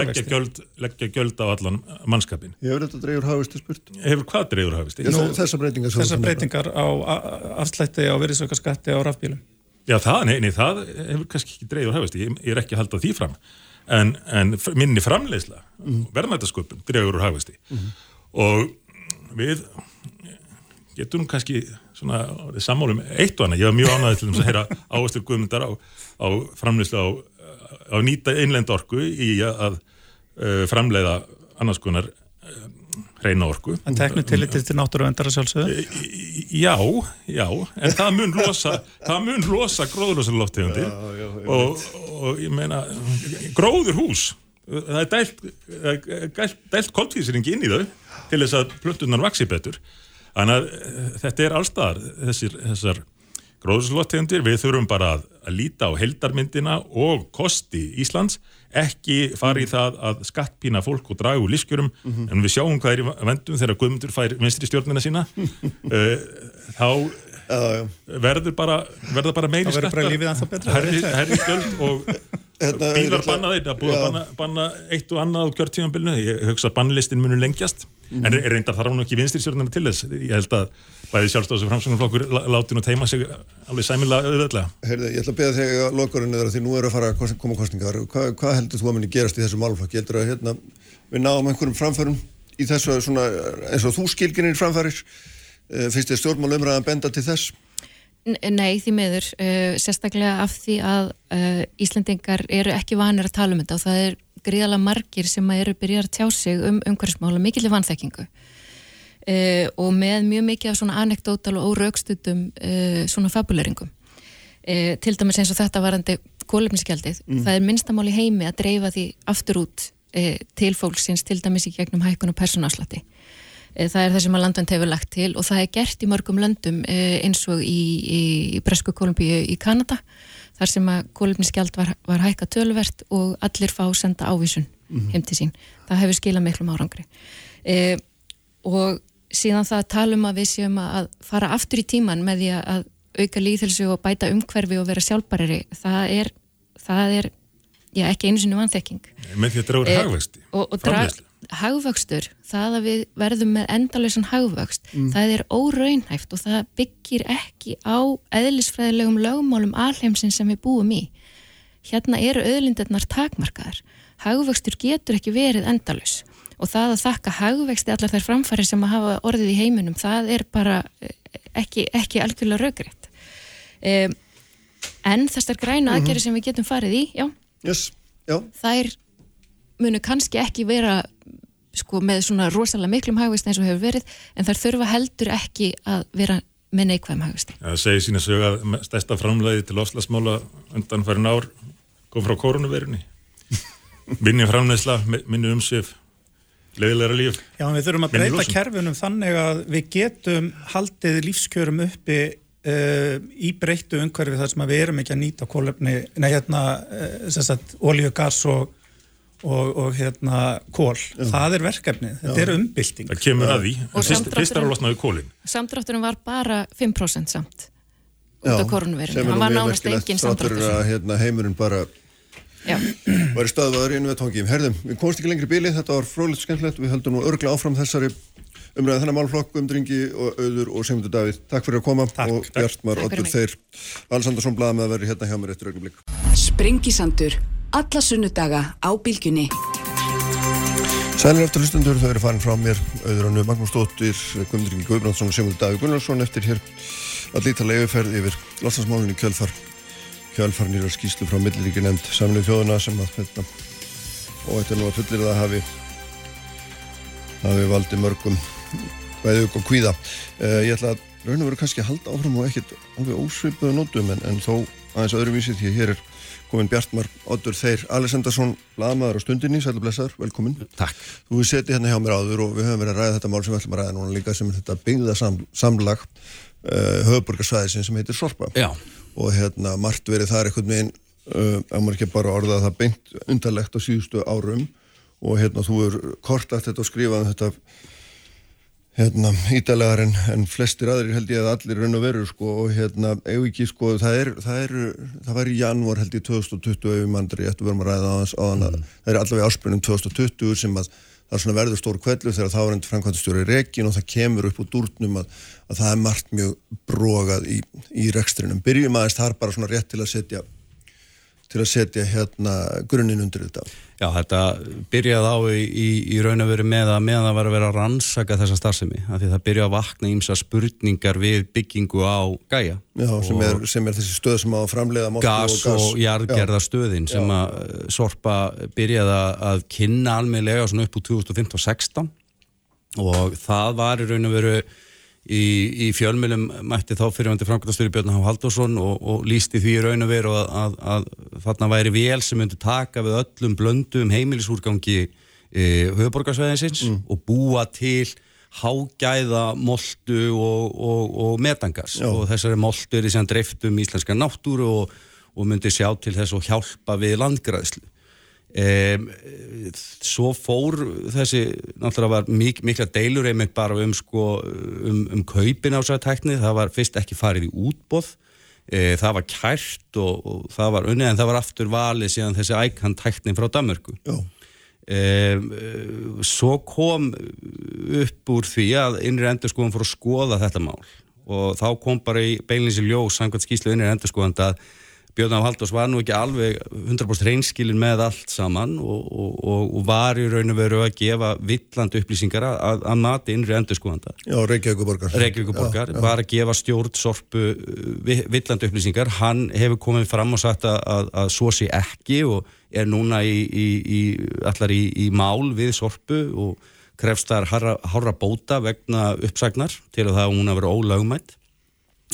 leggja gjöld, leggja gjöld á allan mannskapin. Hefur þetta dregur hagvexti spurt? Hefur hvað dregur hagvexti? Nú, þessar breytingar, þessa breytingar á afslætti á veriðsöka skatti á rafbílum. Já, það, nei, nei, það hefur kannski ekki dregur hagvexti, ég, ég er ekki að halda því fram, en, en minni framlegsla, mm. verðmættasköpun dregur úr hagvexti mm. og við getur nú kannski svona sammálum eitt og annað, ég var mjög ánæðið til að heyra áherslu guðmyndar á, á framleyslu á, á nýta einlend orku í að uh, framleiða annars konar uh, reyna orku. En teknu tillitið til náttúruvendara sjálfsögðu? Já, já, en það mun losa það mun losa gróðurlósaloftegundi og, og ég meina gróður hús það er dælt, dælt, dælt koltvísring inn í þau til þess að plöntunar vaksi betur Þannig að eh, þetta er allstaðar þessir, þessar gróðslóttegundir, við þurfum bara að, að líta á heldarmyndina og kosti Íslands, ekki fari í það að skattpína fólk og dragu lífskjörum, mm -hmm. en við sjáum hvað er í vendum þegar Guðmundur fær vinstri stjórnina sína, uh, þá uh, verður bara, bara meiri skattar, herri skjöld og Hérna, bílar bannaði, það búið að banna, banna eitt og annað á kjörtímanbylnu, ég hugsa að bannlistin munur lengjast, mm. en reyndar þarf hún ekki vinstirstjórnarna til þess, ég held að bæði sjálfstofs og framsvöngunflokkur láti nú teima sig alveg sæmilag auðvitað. Heyrðu, ég ætla að beða þig að lokurinn eða því nú eru að fara að koma kostningar, Hva, hvað heldur þú að minni gerast í þessu málflokk? Ég heldur að hérna, við náum einhverjum framförum í þessu svona, eins og þú skilginir framfærir, eh, finnst þið stjórnmálumræðan benda til þess? Nei, því meður, uh, sérstaklega af því að uh, Íslandingar eru ekki vanir að tala um þetta og það er gríðalega margir sem eru byrjað að tjá sig um umhverfsmála mikilvæg vanþekkingu. uh, og með mjög mikið af svona anekdótal og óraugstutum uh, svona fabuleringum uh, til dæmis eins og þetta varandi kólefnisgjaldið, það er minnstamál í heimi að dreifa því aftur út uh, til fólksins, til dæmis í gegnum hækkun og persónaslati það er það sem að landvend hefur lagt til og það er gert í mörgum löndum eins og í, í, í Bresku Kolumbíu í Kanada þar sem að kólefnisgjald var, var hækka tölvert og allir fá senda ávísun mm -hmm. heim til sín. Það hefur skilað miklum árangri. E, og síðan það talum að við séum að fara aftur í tíman með því að auka líðhelsu og bæta umhverfi og vera sjálfbarari, það er, það er já, ekki einu sinni vanþekking. Með því að dragur e, hagvexti, framlegslu hagvöxtur, það að við verðum með endalösan hagvöxt, mm. það er óraunhæft og það byggir ekki á eðlisfræðilegum lögumálum alheimsinn sem við búum í. Hérna eru öðlindirnar takmarkaðar. Hagvöxtur getur ekki verið endalös og það að þakka hagvexti allar þær framfæri sem að hafa orðið í heiminum, það er bara eh, ekki, ekki algjörlega raugriðt. Um, en þessar græna mm -hmm. aðgerri sem við getum farið í, já, yes. já. það er munu kannski ekki vera sko, með svona rosalega miklum hagvist eins og hefur verið en þar þurfa heldur ekki að vera með neikvæðum hagvisti. Það segir sína sög að stærsta framleiði til oslasmála undan farin ár kom frá koronavirunni. Minni framleiðsla, minni umsif, leiðilega líf. Já, við þurfum að breyta kerfunum þannig að við getum haldið lífskjörum uppi Uh, í breyttu umhverfi þar sem við erum ekki að nýta kólefni, nei hérna uh, olíu, gas og og, og hérna kól, Já. það er verkefni þetta er umbylting. Það kemur að því, fyrst, fyrst er að losna við kólin samdrátturum var bara 5% samt út af korunverðinu hann var nánast engin samdráttur. hérna, heimurinn bara var í staðvaður einu við tóngjum herðum, við komst ekki lengri bíli, þetta var frólitt skemmtilegt. Við höldum nú örgla áfram þessari umræðið þennan málflokk um dringi og auður og Sigmundur Davíð, takk fyrir að koma takk, og Bjartmar, Ottur Þeir Alessandarsson blaða með að vera hérna hjá mér eftir augnablik. Sprengisandur alla sunnudaga á bylgjunni. Sælir eftir hlustundur, þau eru farin frá mér. Auður hannu Magnús Stóttir, Guðmundur Ingi Guðbrandsson og Sigmundur Davíð Gunnarsson eftir hér að lítalega yfirferð yfir losnarsmálunni kjölfar kjölfar nýra skýslu frá milliríki nefnd samlið þjóðuna sem að þetta og þetta er nú að fullir það hafi hafi valdi mörgum bæðug og kvíða uh, ég ætla að raun og veru kannski að halda áfram og ekkert alveg ósvipuðu nótum en, en þó aðeins öðruvísi því að hér er komin Bjartmar Oddur Þeir Alessandarsson, laðmaður á stundinni, sælu blessaður, velkomin. Takk. Þú setið hérna hjá mér áður og við höfum verið að ræða þetta mál sem við ætlum að ræða núna líka sem er þetta byggða sam, samlag uh, höfuborgarsvæðisin sem heitir Sorpa. Já. Og hérna margt verið þar eitthvað með einn, uh, ef maður ekki bara orðað það beint undarlegt á síðustu árum og hérna þú er kortast þetta og skrifað um þetta hérna, ídalegar en, en flestir aðrir held ég að allir raun og veru sko og hérna, ef ekki sko, það er það, er, það var í janúar held ég 2020 ef við mandri, ég ættu verðum að ræða á þess mm. það er allavega áspunum 2020 sem að það er verður stór kvellu þegar þá er endur framkvæmstjóri rekin og það kemur upp úr dúrnum að, að það er margt mjög brogað í, í rekstrinum. Byrjum aðeins þar bara svona rétt til að setja til að setja hérna grunninn undir þetta. Já, þetta byrjaði á í, í, í raun og veru með að meðan það var að vera að rannsaka þessa starfsemi, af því það byrjaði að vakna ímsa spurningar við byggingu á gæja. Já, sem er, sem er þessi stöð sem á að framlega gas og, gas. og jarðgerðastöðin sem að Sorpa byrjaði að kynna almeinlega svona upp úr 2015-16 og það var í raun og veru í, í fjölmjölum mætti þá fyrirvændi framkvæmstjóri Björn Há Haldursson og, og lísti því raun og veru að, að, að þarna væri vél sem myndi taka við öllum blöndum heimilisúrgangi e, höfuborgarsveðinsins mm. og búa til hágæða moldu og, og, og metangas Já. og þessari moldu er í sem dreiftum íslenska náttúru og myndi sjá til þess að hjálpa við landgræðslu Um, svo fór þessi náttúrulega var mik mikla deilur einmitt bara um sko um, um kaupin á þessari tækni, það var fyrst ekki farið í útbóð e, það var kært og, og það var unnið en það var aftur valið síðan þessi ækhan tækni frá Danmörku. Um, svo kom upp úr því að innri endurskóðan fór að skoða þetta mál. Og þá kom bara í beilinsi ljós samkvæmt skýslu innri endurskóðan að Björn Haldós var nú ekki alveg 100% reynskilin með allt saman og, og, og var í raun og veru að gefa villand upplýsingar að, að mati innri endur skoðanda. Já, Reykjavíkuborgar. Reykjavíkuborgar, var að gefa stjórn sorpu uh, villand upplýsingar. Hann hefur komið fram og sagt að, að, að svo sé ekki og er núna í, í, í, allar í, í mál við sorpu og krefst þar harra, bóta vegna uppsagnar til að það hún að vera ólögumætt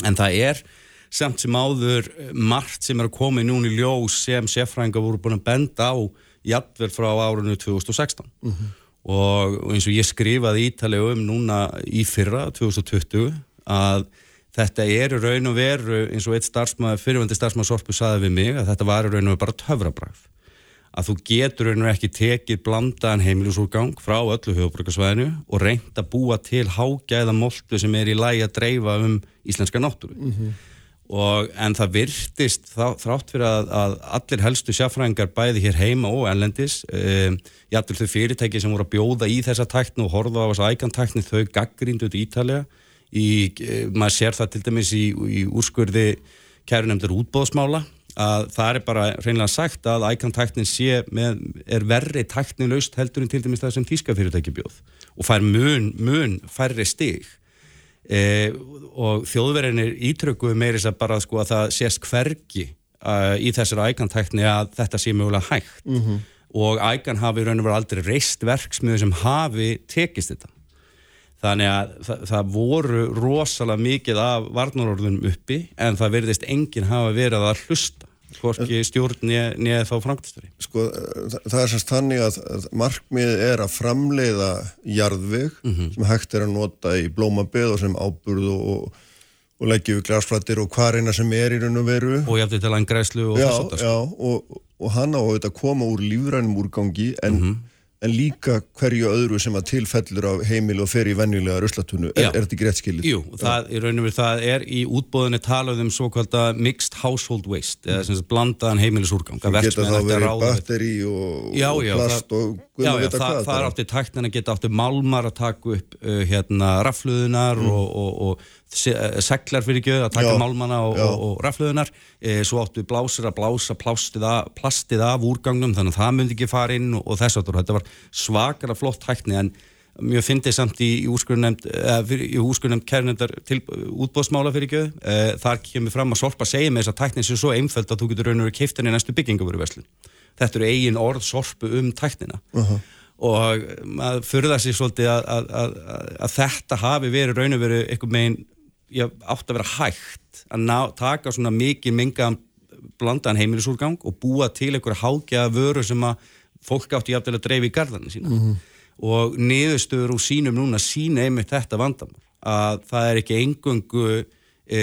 en það er samt sem áður margt sem er að koma í núni ljós sem sérfrænga voru búin að benda á jafnvel frá árunnu 2016 mm -hmm. og eins og ég skrifaði ítalega um núna í fyrra 2020 að þetta er raun og veru eins og eitt starfsmæður, fyrirvöndi starfsmæður Sorpu saði við mig að þetta var raun og veru bara töfrabræð að þú getur raun og veru ekki tekið blandaðan heimilisúrgang frá öllu höfubrökasvæðinu og reynda að búa til hágæða moltu sem er í lægi að dreifa um íslenska náttúru mm -hmm og en það virtist þá, þrátt fyrir að, að allir helstu sjáfræðingar bæði hér heima og ellendis um, jættil þau fyrirtæki sem voru að bjóða í þessa tækni og horfa á þessa ægantækni þau gaggríndu út í Ítalja í, e, maður sér það til dæmis í, í úrskurði kærunemndur útbóðsmála að það er bara reynilega sagt að ægantæknin sé með, er verri tækni laust heldur en til dæmis það sem tíska fyrirtæki bjóð. Og fær mun, mun færri stig e, og þjóðverðinir ítrökuðu meiris að bara sko að það sést hvergi uh, í þessari ægantækni að þetta sé mögulega hægt mm -hmm. og ægan hafi raun og verið aldrei reist verksmiðu sem hafi tekist þetta þannig að það, það voru rosalega mikið af varnarorðunum uppi en það verðist enginn hafa verið að hlusta hvorki stjórn neða þá framkvæmstari Sko það, það er sérst þannig að, að markmið er að framleiða jarðveg mm -hmm. sem hægt er að nota í blómabið og sem áburð og, og leggja við glasflattir og hvað reyna sem er í raun og veru og jæftir til angræslu og já, þess að sko. og, og hann á að koma úr lífrænum úrgangi en mm -hmm en líka hverju öðru sem að tilfellur á heimil og fer í venjulega ruslatunnu, er, er þetta rétt skilit? Jú, það, í raun og veru það er í útbóðinni talað um svo kvölda mixed household waste, eða sem sagt blandaðan heimilisúrgang. Það geta þá verið batteri og, já, já, og plast það, og já, já, það, það er áttið tæknin að geta áttið málmar að taka upp uh, hérna rafluðunar mm. og, og, og seglar fyrir ekki að taka já, málmana og, og, og rafluðunar e, svo áttu blásir að blása af, plastið af úrgangnum þannig að það myndi ekki fara inn og, og þess að þetta var svakara flott hækni en mjög fyndið samt í, í úrskurnemnd kærnendar til útbóðsmála fyrir ekki e, þar kemur fram að Sorpa segja með þess að tæknin sé svo einföld að þú getur raun og verið keiftan í næstu byggingavöru veslun þetta eru eigin orð Sorpu um tæknina. Uh -huh og maður fyrða sér svolítið að, að, að, að þetta hafi verið raun og verið eitthvað meginn já, átt að vera hægt að ná, taka svona mikið mingaðan blandaðan heimilisúrgang og búa til einhverja hákjaða vöru sem að fólk átti jáfnvel að dreifi í garðarna sína mm -hmm. og niðurstöður úr sínum núna sína einmitt þetta vandamál að það er ekki engungu e,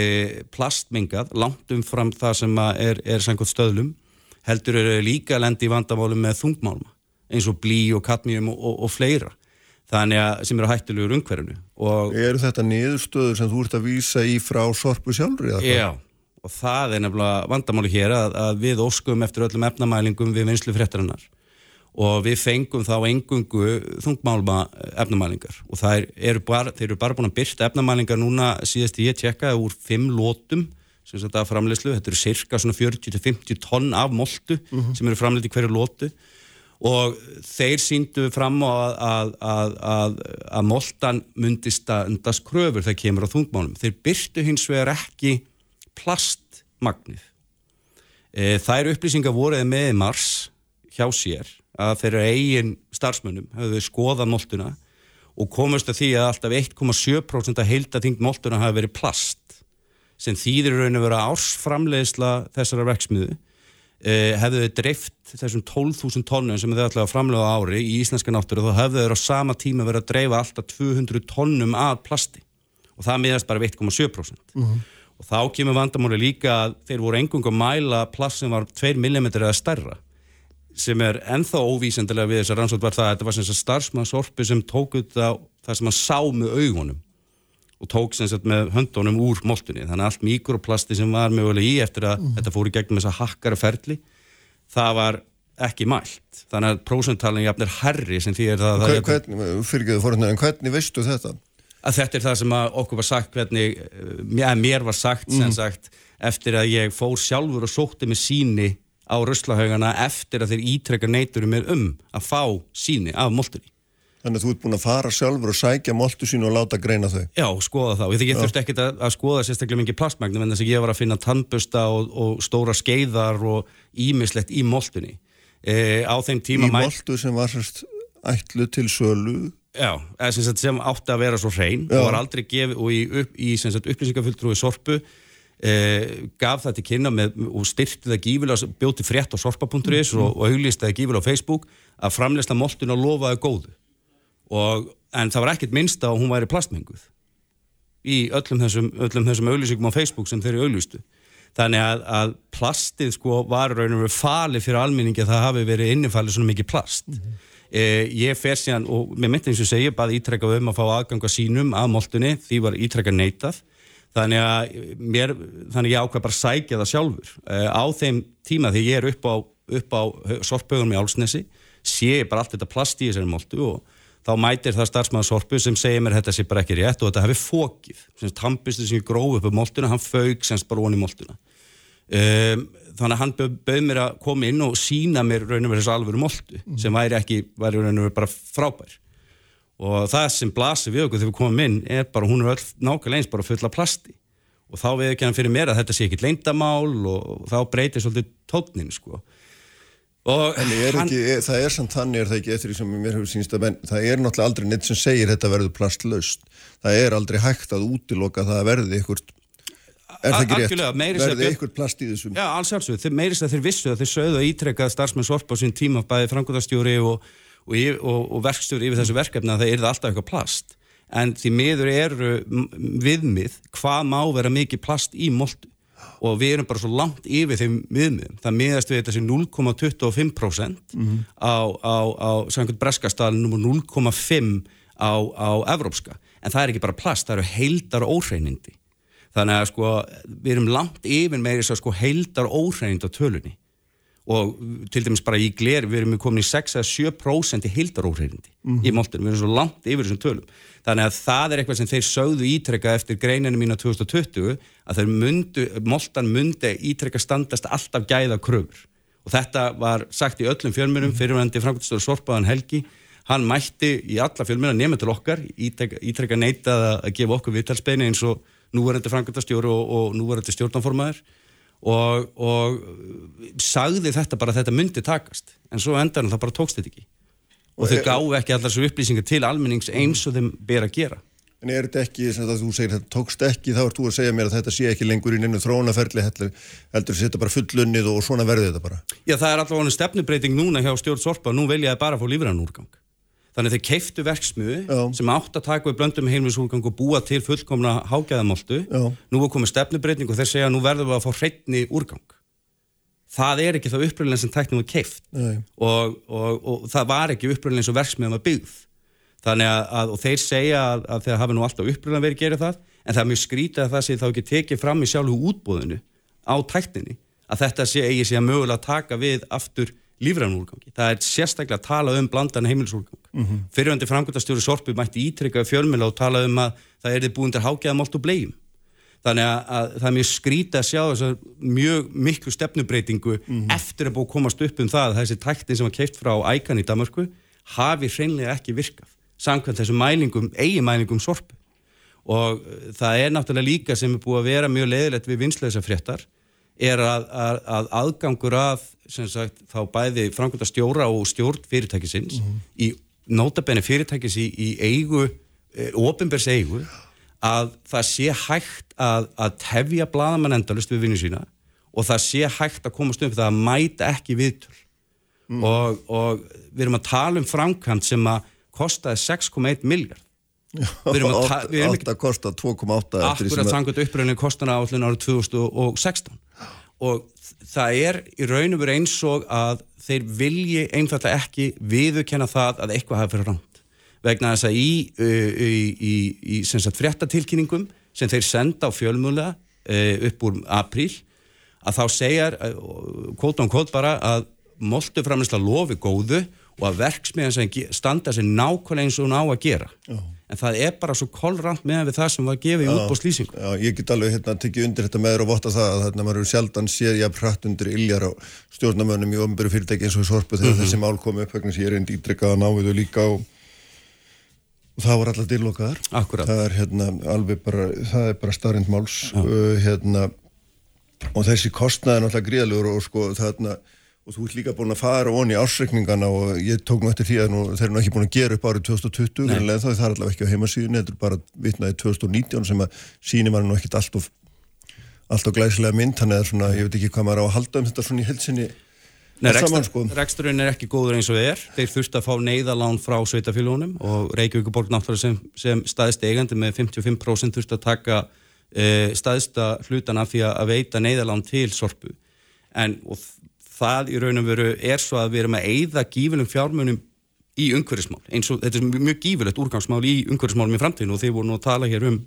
plastmingað langt umfram það sem er, er sannkvæmt stöðlum heldur eru líka lendi vandamálum með þungmálma eins og blí og kadmium og, og, og fleira þannig að sem eru hættilegur umhverfinu Er þetta niðurstöður sem þú ert að vísa í frá sorpu sjálfur? Já, og það er nefnilega vandamáli hér að, að við óskum eftir öllum efnamælingum við vinslu fréttarinnar og við fengum þá engungu þungmálma efnamælingar og það eru bara, þeir eru bara búin að byrta efnamælingar núna síðast ég tjekkaði úr fimm lótum sem þetta framleyslu, þetta eru cirka 40-50 tonn af moltu uh mhm. -huh. sem eru framleyst í hverju lótu og þeir síndu fram á að, að, að, að moltan myndi standast kröfur þegar kemur á þungmálum. Þeir byrtu hins vegar ekki plastmagnið. E, þær upplýsingar voruð með mars hjá sér að þeirra eigin starfsmönnum hafðu skoðað moltuna og komast að því að alltaf 1,7% að heilta þingt moltuna hafi verið plast sem þýðir raun að vera ársframlegisla þessara verksmiðu hefðu þau dreift þessum 12.000 tónnum sem þau ætlaði að framlega ári í íslenska náttúru þá hefðu þau á sama tíma verið að dreifa alltaf 200 tónnum af plasti. Og það miðast bara 1,7% mm -hmm. og þá kemur vandamáli líka að þeir voru engung að mæla plast sem var 2 mm eða stærra sem er enþá óvísendilega við þess að rannsótt var það að þetta var sem starfsmannsorpi sem tók út það sem hann sá með augunum og tók sem sagt með höndunum úr moltunni þannig að allt mikroplasti sem var mögulega í eftir að mm. þetta fór í gegnum þessa hakkara ferli það var ekki mælt þannig að prósentalinn jafnir herri sem því er það Hver, hvernig, fyrirgeðu fórhundar, en hvernig veistu þetta? Að þetta er það sem okkur var sagt hvernig, ja, mér var sagt mm. sem sagt eftir að ég fór sjálfur og sótti með síni á röslahaugana eftir að þeir ítrekka neyturum með um að fá síni af moltunni Þannig að þú ert búin að fara sjálfur og sækja moltu sín og láta greina þau. Já, skoða þá. Ég, ég þurfti ekkert að, að skoða sérstaklega mikið plastmagnum en þess að ég var að finna tannbusta og, og stóra skeiðar og ímislegt í moltunni. E, á þeim tíma... Í moltu sem var sérst ætlu til sölu Já, eða sem, sagt, sem átti að vera svo hrein Já. og var aldrei gefið og í, upp, í upplýsingafulltrúi sorpu eh, gaf það til kynna með, og styrti það gífilega, bjóti frétt á sorpa.is og, og auglýsti það gífilega á Facebook að framleysla moltun og lofaði góðu og, en það var ekkert minnst að hún væri plastmenguð í öllum þessum, öllum þessum auglýsingum á Facebook sem þeir eru auglýstu. Þannig að, að plastið sko var raun og veru fali fyrir almenningi að það hafi verið innifalið svona mikið plast. Eh, ég fer síðan og með myndi eins og segja bara ítrekka um að fá aðganga sínum að moltunni, því var ítrekka neitað. Þannig að mér, þannig ég ákvað bara sækja það sjálfur. Eh, á þeim tíma þegar ég er upp á, á sorpaugunum í Álsnesi sé ég bara allt þetta plast í þessari moltu og þá mætir það starfsmaður sorpu sem segir mér þetta sé bara ekki rétt og þetta hefur fókið sem tampistu sem ég gróf upp á moltuna hann fauk semst bara onni moltuna. Um, þannig að hann bauð, bauð mér að koma inn og sína mér raun og verið þessu alvöru moltu sem væri ekki, væri raun og verið bara frábær. Og það sem blasir við okkur þegar við komum inn er bara, hún er öll nákvæmlega eins bara full af plasti. Og þá við ekki hann fyrir mér að þetta sé ekkit leyndamál og þá breytir svolítið tónnin sko er ekki, er, það er samt þannig er það ekki eftir því sem mér hefur sínst að menn, það er náttúrulega aldrei neitt sem segir þetta verður plastlaust. Það er aldrei hægt að útiloka það að verði ykkur, er það ekki rétt? Verði ykkur plast í þessum. Já, alls alls, þeir meirist að þeir vissu að þeir sögðu að ítrekka starfsmenn sorpa á sín tíma bæði frangotastjóri og, og, og, og verkstjóri yfir þessu verkefni að það yrði alltaf eitthvað plast en því miður eru viðmið hvað má vera mikið plast í moltu og við erum bara svo langt yfir þeim viðmiðum það miðast við sem 0,25% á, á, á samkvæmt breskastælinn og 0,5 á, á evrópska. En það er ekki bara plast, það eru heildar óhreinindi. Þannig að sko við erum langt yfir meiri svo sko heildar óhreinind á tölunni og til dæmis bara í gler við erum komin í 6-7% í heildar óhreinindi í moltunum, við erum svo langt yfir þessum tölum. Þannig að það er eitthvað sem þeir sögðu ítrekka eftir greininu mína 2020 að þeir mundu, moltan mundi ítrekka standast alltaf gæða kröfur. Og þetta var sagt í öllum fjölmjörnum fyrirvændi framkvæmstöður Sorpaðan Helgi. Hann mætti í alla fjölmjörna nema til okkar ítrekka, ítrekka neitað að, gefa okkur viðtalsbeini eins og núverandi framkvæmstastjóru og, og núverandi stjórnanformaður og, og sagði þetta bara að þetta myndi takast en svo endan það bara tókst þetta ekki og þau gáðu ekki allar svo upplýsingar til almennings eins og þeim ber að gera En er þetta ekki, sem þú segir, þetta tókst ekki, þá ert þú að segja mér að þetta sé ekki lengur í neinu þróunaferli, heldur, þetta bara fullunnið og svona verði þetta bara. Já, það er allavega stefnubreiting núna hjá stjórn Sorpa, nú velja það bara að fá lífrann úrgang. Þannig að þeir keiftu verksmiðu Já. sem átt að taka við blöndum heimlisúrgang og búa til fullkomna hágæðamoltu. Nú er komið stefnubreiting og þeir segja að nú verðum við að fá hreitni úrgang. Það er ekki það uppröðlega sem tæknum var keift og, og, og það var ekki uppröðlega eins og verksmiðum var byggð. Þannig að, að þeir segja að, að þeir hafi nú alltaf uppröðlega verið að gera það en það er mjög skrítið að það sé þá ekki tekið fram í sjálfu útbóðinu á tækninni að þetta sé eigi sé að mögulega taka við aftur lífrænúrgangi. Það er sérstaklega að tala um blandan heimilisúrgang. Mm -hmm. Fyrirvændi framkvæmtastjóri Sorpi mætti ítrekka fjölmjöla og tala um að það er búin til hágæðamolt og blegjum. Þannig að, að það er mjög skrítið að sjá þess mjög miklu stefnubreitingu eftir að búið að komast upp um það að þessi tæktin sem var keift frá ækan í Danmarku hafi hreinlega ekki virkað samkvæmt þessum mælingum, eiginmælingum sorpu og uh, það er náttúrulega líka sem er búið að vera mjög leiðilegt við vinslega fréttar er að, að, að aðgangur að sem sagt þá bæði framkvæmda stjóra og stjórn fyrirtækisins í nótabenni fyrirtækis í, í eigu, e, ofinbers eigu að það sé hægt að, að tefja bladamann endalust við vinnu sína og það sé hægt að komast um það að mæta ekki viðtöl. Og, og við erum að tala um framkvæmt sem að kostaði 6,1 miljard Við erum að ta- við erum ekki- Átt að kosta 2,8 eftir því akkurat samkvæmt uppröðinu kostana áallin árið 2016 og það er í raun og veru eins og að þeir vilji einfallega ekki viðurkenna það að eitthvað hafi fyrir rámt vegna þess að í, uh, í, í, í sem sagt, fréttatilkynningum sem þeir senda á fjölmjöla uh, upp úr apríl að þá segjar kvót án kvót bara að moltuframlisla lofi góðu og að verksmiðan sem standa sér nákvæmlega eins og hún á að gera Já. En það er bara svo kollrant með við það sem var gefið í útbóðslýsingu Já, ég get alveg hérna tekið undir þetta með þér og votta það að þarna maður sjaldan séð jafn hratt undir iljar á stjórnamönnum í ofnbæru fyrirtæki eins og í sorpu þegar þessi mál komi upp vegna sem ég er einn ítrykkað að ná við þau líka og, og það var alltaf dillokaðar. Akkúrat. Það er hérna alveg bara, það er bara starrend máls uh, hérna og þessi kostnaði er náttúrulega gríðalegur og sko þarna og þú ert líka búin að fara onni í ársreikningana og ég tók nú eftir því að nú, þeir eru ekki búin að gera upp árið 2020 en það er allavega ekki á heimasíðunni þetta er bara vitnaði 2019 sem að síni var nú ekkit alltof alltof glæsilega mynd, þannig að svona, ég veit ekki hvað maður á að halda um þetta svona í helsinni Nei, sko. reksturinn er ekki góður eins og er. Þeir þurft að fá neyðalán frá sveitafélagunum og Reykjavíkuborg náttúrulega sem, sem staðist eigandi með 55% þurft að taka e, staðista hlutan af því að veita neyðalán til sorpu. En og það í raun og veru er svo að við erum að eigða gífilum fjármunum í umhverfismál eins og þetta er mjög- gífilegt úrgangsmál í umhverfismálum í framtíðinu og þið voru nú að tala hér um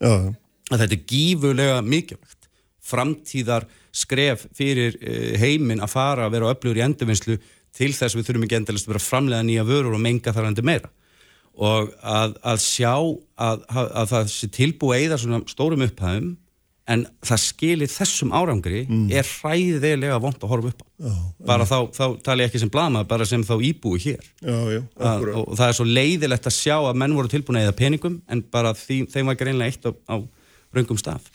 já. að þetta er gífurlega mikilvægt framtíðar skref fyrir eh, heiminn að fara að vera öflugur í endurvinnslu til þess að við þurfum ekki endalist að vera framlega nýja vörur og menga þar endur meira og að, að sjá að, að það sé tilbúið eða svona stórum upphæðum en það skilir þessum árangri er hræðilega vond að horfa upp á. Já, bara þá, þá tala ég ekki sem blama bara sem þá íbúi hér. Já, já, að, og það er svo leiðilegt að sjá að menn voru tilbúin að eða peningum en bara því, þeim var greinlega eitt á, á raungum stað.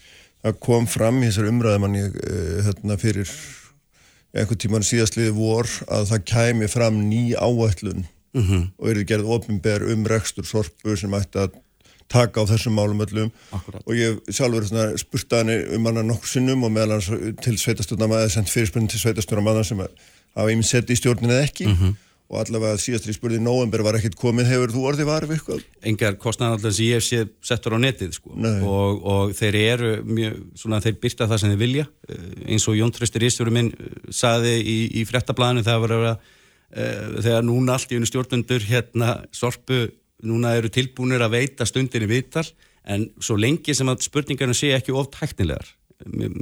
Það kom fram í þessar umræðum ég, uh, hérna fyrir einhvern tíman síðastliði vor að það kæmi fram ný áætlun Mhm. og eru gerð opinber um rekstur sorpu sem ætti að taka á þessum málum öllum Akkúrat. og ég sjálfur spurt að henni um hana nokkur sinnum og meðal hans til sveitastjórnamaður sendt fyrirspunni til sveitastjórnamaður sem hafa íminn sett í stjórnin eða ekki Mhm. og allavega síðast í spurði november var ekkert komið hefur þú orðið var við eitthvað? engar kostnæðanallar sem ég hef séð settur á netið sko. Og, og þeir eru mjög, svona þeir byrta það sem þeir vilja Eh, eins og Jón Tröstur Ísfjörður minn eh, saði í, í frettablaðinu uh, þegar núna allt í unni stjórnundur hérna sorpu núna eru tilbúinir að veita stundinni viðtal en svo lengi sem að spurningarna sé ekki of tæknilegar.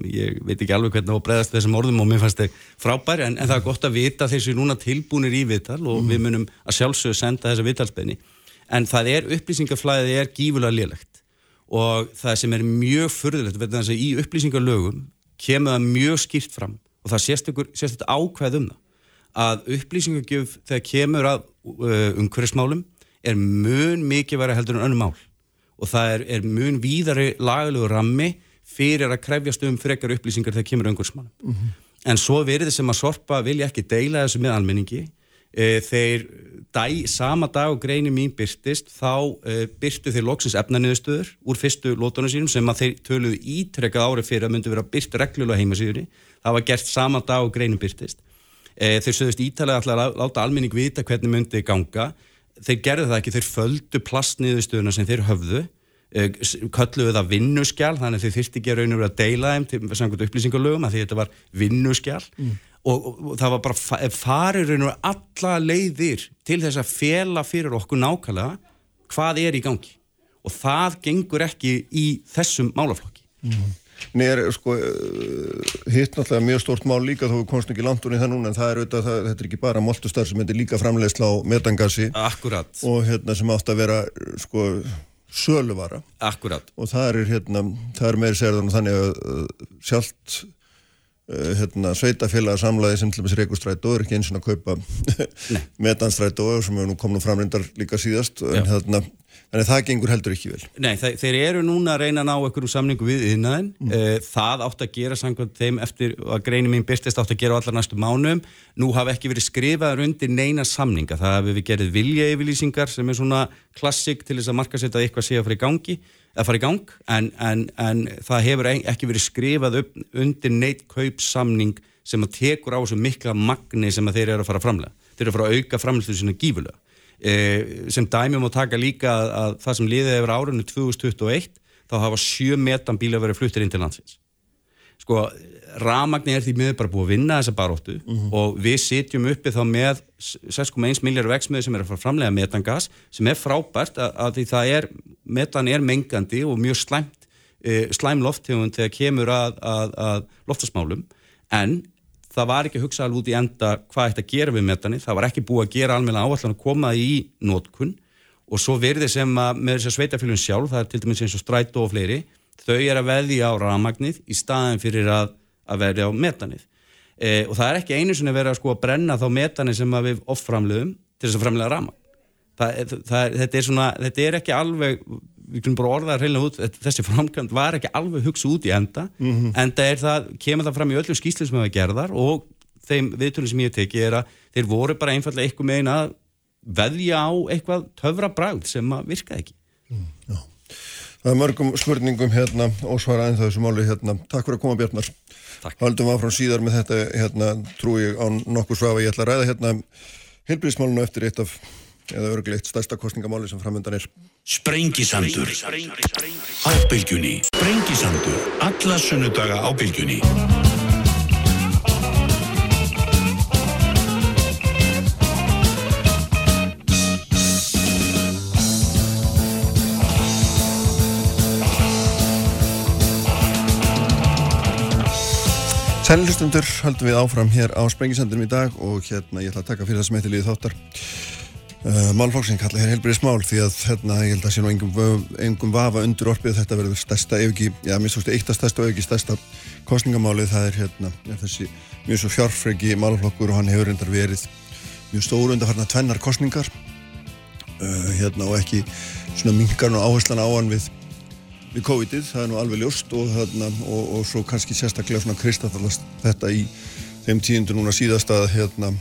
Ég veit ekki alveg hvernig að bregðast þessum orðum og mér fannst þeir frábæri en, en það er gott að vita séu núna tilbúinir í viðtal og við munum að sjálfsögðu senda þessa viðtalspenni en það er upplýsingaflæðið er gífulega lélegt og það sem er mjög að í upplýsingalögum kemur það mjög skýrt fram og það sést ykkur ákveð um það að upplýsingagjöf þegar kemur að uh, umhverfismálum er mun mikið verið heldur en önnum mál. Og það er, er mun víðari lagalegu rammi fyrir að krefjast um frekar upplýsingar þegar kemur að umhverfismálum. En svo verið sem að sorpa vilja ekki deila þessu með almenningi. E, þeir dæ, sama dag og greinin mín byrtist þá e, byrtu þeir loksins efnaniðustöður úr fyrstu lótunum sínum sem að þeir töluðu ítrekkað árið fyrir að myndu vera byrt reglulega heimasíðunni. Það var gert sama dag og greinin byrtist e, þeir sögðust ítalega að láta almenning vita hvernig myndi ganga þeir gerðu það ekki, þeir földu plastniðustöðuna sem þeir höfðu eh, kölluðu það vinnuskjál þannig þeir þyrfti ekki raun og vera að deila þeim til samkvæmt upplýsingalögum að því þetta var vinnuskjál og, og, og það var bara fa farið raun og vera alla leiðir til þess að fela fyrir okkur nákvæmlega hvað er í gangi. Og það gengur ekki í þessum málaflokki Nei, er, sko, eh, hitt náttúrulega mjög stórt mál líka þó við komst ekki langt unni það núna en það er auðvitað, það, þetta er ekki bara moltustar sem þetta er líka framleiðsla á metangasi. Akkurat, og hérna sem átt að vera sko söluvara. Akkurat. Og það er hérna, það er meiri segðan þannig að uh, sjálft uh, hérna sveitafélagsamlaði sem til dæmis reykustrætó er ekki eins og að kaupa metanstrætó sem hefur nú komin fram reyndar líka síðast. En hérna, þannig að það gengur heldur ekki vel Nei, þe þeir eru núna að reyna að ná einhverjum samningu við yðnaðin. Mm. Það átt að gera samkvæmt þeim eftir að greinin mín byrtist átt að gera á allar næstu mánum. Nú hafa ekki verið skrifaður undir neina samninga. Það hafi við gerðið vilja yfirlýsingar sem er svona klassik til þess að markasetja að eitthvað sé að fara í gangi að fara í gang, en, en, en það hefur e- ekki verið skrifað undir neitt kaupsamning sem að tekur á þessu mikla magni sem að þeir eru að fara framlega. Þeir eru að fara að auka framlega eh, sem dæmi má taka líka að, að það sem liðið yfir árunni 2021 þá hafa sjö metan bíla verið fluttir inn til landsins. Sko, ramagni er því miður bara búið að vinna þessa baróttu og við sitjum uppi þá með 6,1 miljard vexmiði sem er að framlega metangas sem er frábært að, að því það er metan er mengandi og mjög slæmt e, slæm lofttegund þegar kemur að, að, að loftasmálum en það var ekki að hugsa alveg út í enda hvað ætti að gera við metani, það var ekki búið að gera almenna áallan að koma í nótkun og svo verði sem að með þess að sveitafélun sjálf, það er til dæmis eins og strætó og fleiri, þau er að veðja á ramagnið í staðin fyrir að, að veðja á metanið. E, og það er ekki einu sinni verið að sko að brenna þá metanið sem við offramluðum til þess að framlega ramagn. Þetta, er svona, þetta er ekki alveg, við kunum bara orða það reynilega út, þessi framkvæmd var ekki alveg hugsa út í enda, enda er það, kemur það fram í öllum skýslu sem hefur gerðar og þeim viðtunum sem ég teki er að þeir voru bara einfallega eitthvað megin að veðja á eitthvað töfra bragð sem að virka ekki. Mm, það er mörgum spurningum hérna ósvara en þessu máli hérna. Takk fyrir að koma Bjarnar. Haldum áfram síðar með þetta hérna trúi á nokkuð svafa. Ég ætla að ræða hérna heilbríðismálunu eftir eitt af eða örgleitt stærsta kostningamáli sem framöndan er. Sprengisandur á bylgjunni. Sprengisandur alla sunnudaga á bylgjunni. Sælilustundur höldum við áfram hér á Sprengisandunum í dag og hérna ég ætla að taka fyrir það sem eitthvað líði þáttar uh, málflokksing kalla hér heilbriðis mál því að hérna ég held að sé nú engum, engum vafa undir orfið þetta verður stærsta ef ekki, já minnst þú veist eitt að stærsta og ef ekki stærsta kostningamálið það er hérna ja, þessi mjög svo fjárfregi málflokkur og hann hefur reyndar verið mjög stóru undir hérna tvennar kostningar uh, hérna og ekki svona mingar og áherslan á hann við við COVID-ið, það er nú alveg ljóst og, þarna, og, og svo kannski sérstaklega svona kristallast þetta í þeim tíundu núna síðast að hérna,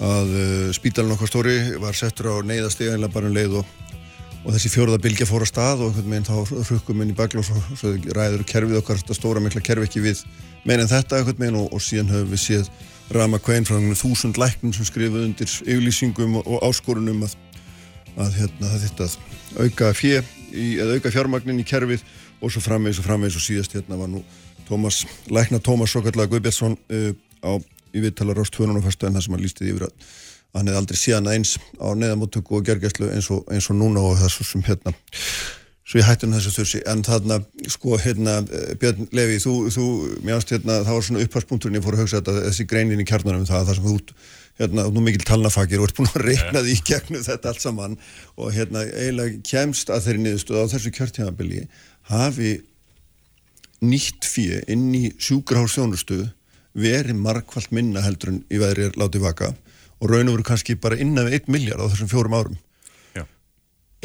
að uh, spítalinn okkar stóri var settur á neyðasteg einlega bara um leið og, og þessi fjóruða bylgja fór að stað og einhvern veginn þá rukkum inn í bakla og svo, ræður kerfið okkar þetta stóra mikla kerfi ekki við meina en þetta einhvern veginn og síðan höfum við séð Rama Kvein frá þúsund læknum sem skrifuð undir yfirlýsingum og áskorunum að, að hérna, þetta auka fjö í, auka fjármagnin í kerfið og svo framvegs og framvegs og síðast hérna var nú Tómas, lækna Tómas Sokallega Guðbjörnsson uh, á í viðtala Rást 200 fyrstu en það sem hann lísti yfir að hann hefði aldrei síðan eins á neðamóttöku og gergæslu eins og, eins og núna og svo sem hérna. Svo ég hætti um þessu þursi en þarna sko hérna Björn Levi þú, þú mér ást hérna það var svona upphagspunkturinn ég fór að hugsa þetta þessi greinin í kjarnanum það, það sem þú hérna, nú mikil talnafakir og ert búin að reyna því gegnum þetta allt saman. Og hérna eiginlega kemst að þeirri niðurstöð á þessu kjörtíðanbili hafi nýtt fyrir inn í sjúkrahálsjónustu verið markvallt minna heldur en í veðri er látið vaka og raun og veru kannski bara innan við 1 miljard á þessum fjórum árum Já.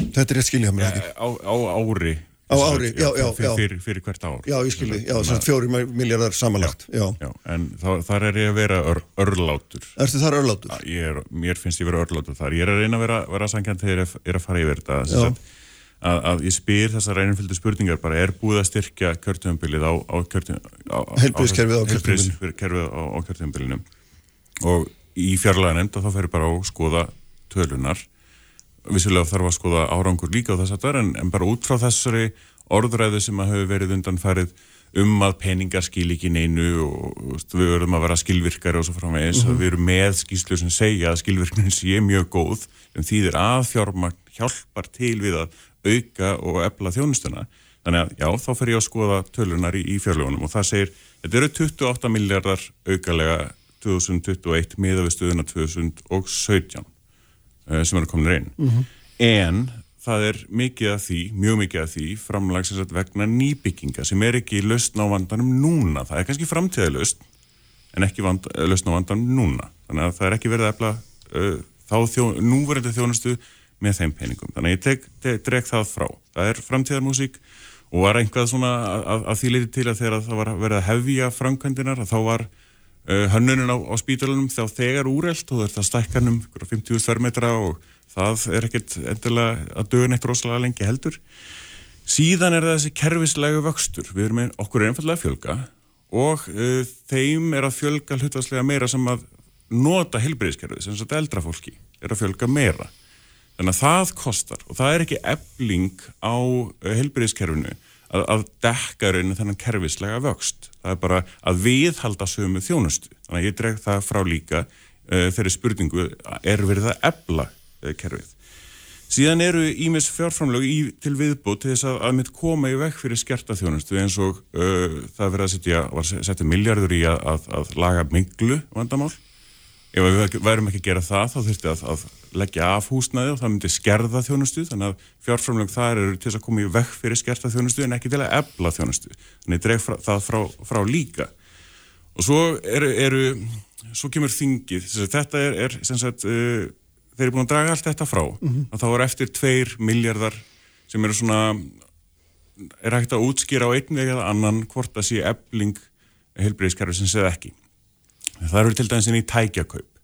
þetta er rétt skiljað mér ekki á, á ári Á ári, já, já, já. Fyrir, fyrir hvert ár. Já, ég skilji, fjóri miljardar samanlagt, já. Já, en þá, þar er ég að vera ör, örlátur. Erstu þar örlátur? Ég er, mér finnst ég að vera örlátur þar. Ég er að reyna að vera, vera sangjant þegar ég er að fara yfir þetta. Að, að, ég spyr þessar reynifyldu spurningar bara, er búið að styrkja kjörtjöfumbilið á, á á kjörtjöfumbilið. Helbriðskerfið á, á kjörtjöfumbilinu. Og í fjarlæga nefnd að þá fer ég bara að skoða tölunar vissulega þarf að skoða árangur líka á þess að vera en, en bara út frá þessari orðræðu sem að hafa verið undanfærið um að peningar skil ekki neinu og við verðum að vera skilvirkari og svo þess mm -hmm. að við erum með skýslu sem segja að skilvirknin sé mjög góð en því þeir að fjármagn hjálpar til við að auka og efla þjónustuna. Þannig að já, þá fer ég að skoða tölunar í, í fjárlegunum og það segir, þetta eru 28 miljardar aukalega 2021 miða við stöðuna 2017 uh, sem eru komin reyn mm -hmm. en það er mikið af því, mjög mikið af því framlagsins vegna nýbygginga sem er ekki lausn á vandanum núna. Það er kannski framtíðalust en ekki lausn á vandanum núna. Þannig að það er ekki verið að efla uh, þá þjó, núverandi þjónustu með þeim peningum, þannig að ég dreg það frá, það er framtíðarmúsík og var einhvað svona að, því leiti til að þegar það var verið að hefja framkvæmdinar, þá var uh, hönnunin á, á spítalunum þá þegar úrelt og það stækkanum 50 fermetra og það er ekkert endilega að dögun eitt rosalega lengi heldur. Síðan er það þessi kerfislegu vöxtur. Við erum með okkur einfallega fjölga og uh, þeim er að fjölga hlutvarslega meira sem að nota helbriðiskerfið, sem að eldra fólki er að fjölga meira þannig að það kostar og það er ekki ebling á uh, helbriðiskerfinu að, að dekka rauninu þennan kerfislega vöxt. Það er bara að viðhalda sömu þjónustu. Þannig að ég dreg það frá líka uh, þeirri spurningu er verið að ebla uh, kerfið. Síðan eru ímis fjárframlög í, til viðbútt til þess að, að mitt koma í vekk fyrir skerta þjónustu eins og uh, það verið að setja, setja miljardur í að, að, laga minglu vandamál ef við værum ekki að gera það þá þurfti að, að leggja af húsnaði og það myndi skerða þjónustu þannig að fjárframlög þar eru til að koma í vekk fyrir skerta þjónustu en ekki til að ebla þjónustu. Þannig að dreg það frá, frá líka. Og svo eru, eru svo kemur þingið. Þetta er, er sagt, uh, þeir eru búin að draga allt þetta frá. Mm -hmm. og þá er eftir tveir miljardar sem eru svona er hægt að útskýra á einn veg eða annan hvort að sé ebling heilbreyðskerfi sem segð ekki Það eru til dæmis inn í tækjakaup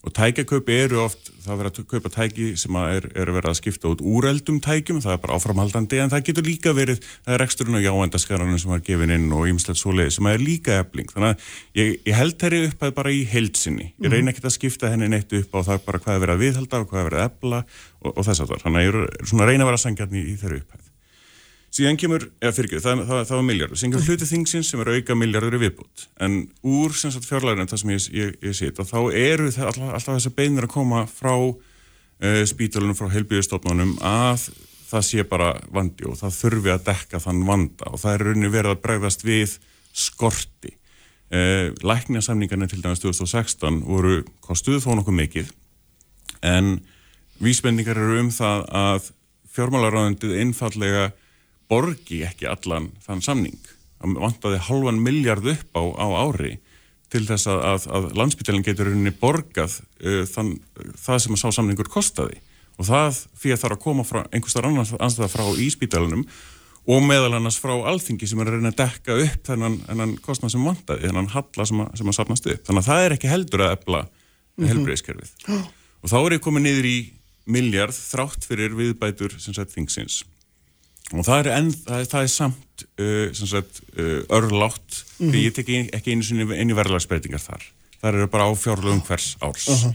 og tækjakaup eru oft, það verður að kaupa tæki sem að er, er verið að skipta út úreldum tækjum, það er bara áframhaldandi en það getur líka verið, það er eksturinn á jáendaskaranum sem var gefin inn og ýmslegt svo leið sem er líka efling, þannig að ég, ég held þeirri upphæð bara í heilsinni ég reyna ekki að skipta henni neitt upp á það bara hvað er verið að viðhalda og hvað er verið að efla og, og þess að það, þannig að ég er svona að reyna að vera sangjarni í þeirri upphæð síðan kemur, eða fyrir ekki, það, það, það var miljardur síðan kemur hluti þingsins sem er auka miljardur í viðbútt en úr fjárlæðurinn það sem ég, ég, ég sýt, þá eru það alltaf, alltaf þessar beinir að koma frá uh, spítalunum, frá heilbíðustofnunum að það sé bara vandi og það þurfi að dekka þann vanda. Og það er rauninni verið að bregðast við skorti. Uh, læknjasamningarnir til dæmis 2016 voru kostuð þó nokkuð mikið en vísbendingar eru um það að fjármálaráðundið einfallega borgi ekki allan þann samning. Það vantaði halvan miljard upp á, á ári til þess að, að, að landsbytælinn getur rauninni borgað uh, þann, það sem að sá samningur kostaði og það fyrir þarf að koma frá einhverstar annars frá íspítalunum og meðal annars frá alþingi sem er að reyna að dekka upp þennan, þennan kostnað sem vantaði, þennan halla sem að, sem að sapnast upp. Þannig að það er ekki heldur að ebla mm -hmm. helbreyðskerfið. Og þá er ég komið niður í miljard þrátt fyrir viðbætur sem sett þingsins og það er, enn, það er, það er samt uh, sagt, uh, örlátt mm -hmm. því ég tek ekki einu sinni inn í verðlagsbreytingar þar það eru bara á fjárlögum hvers árs uh -huh.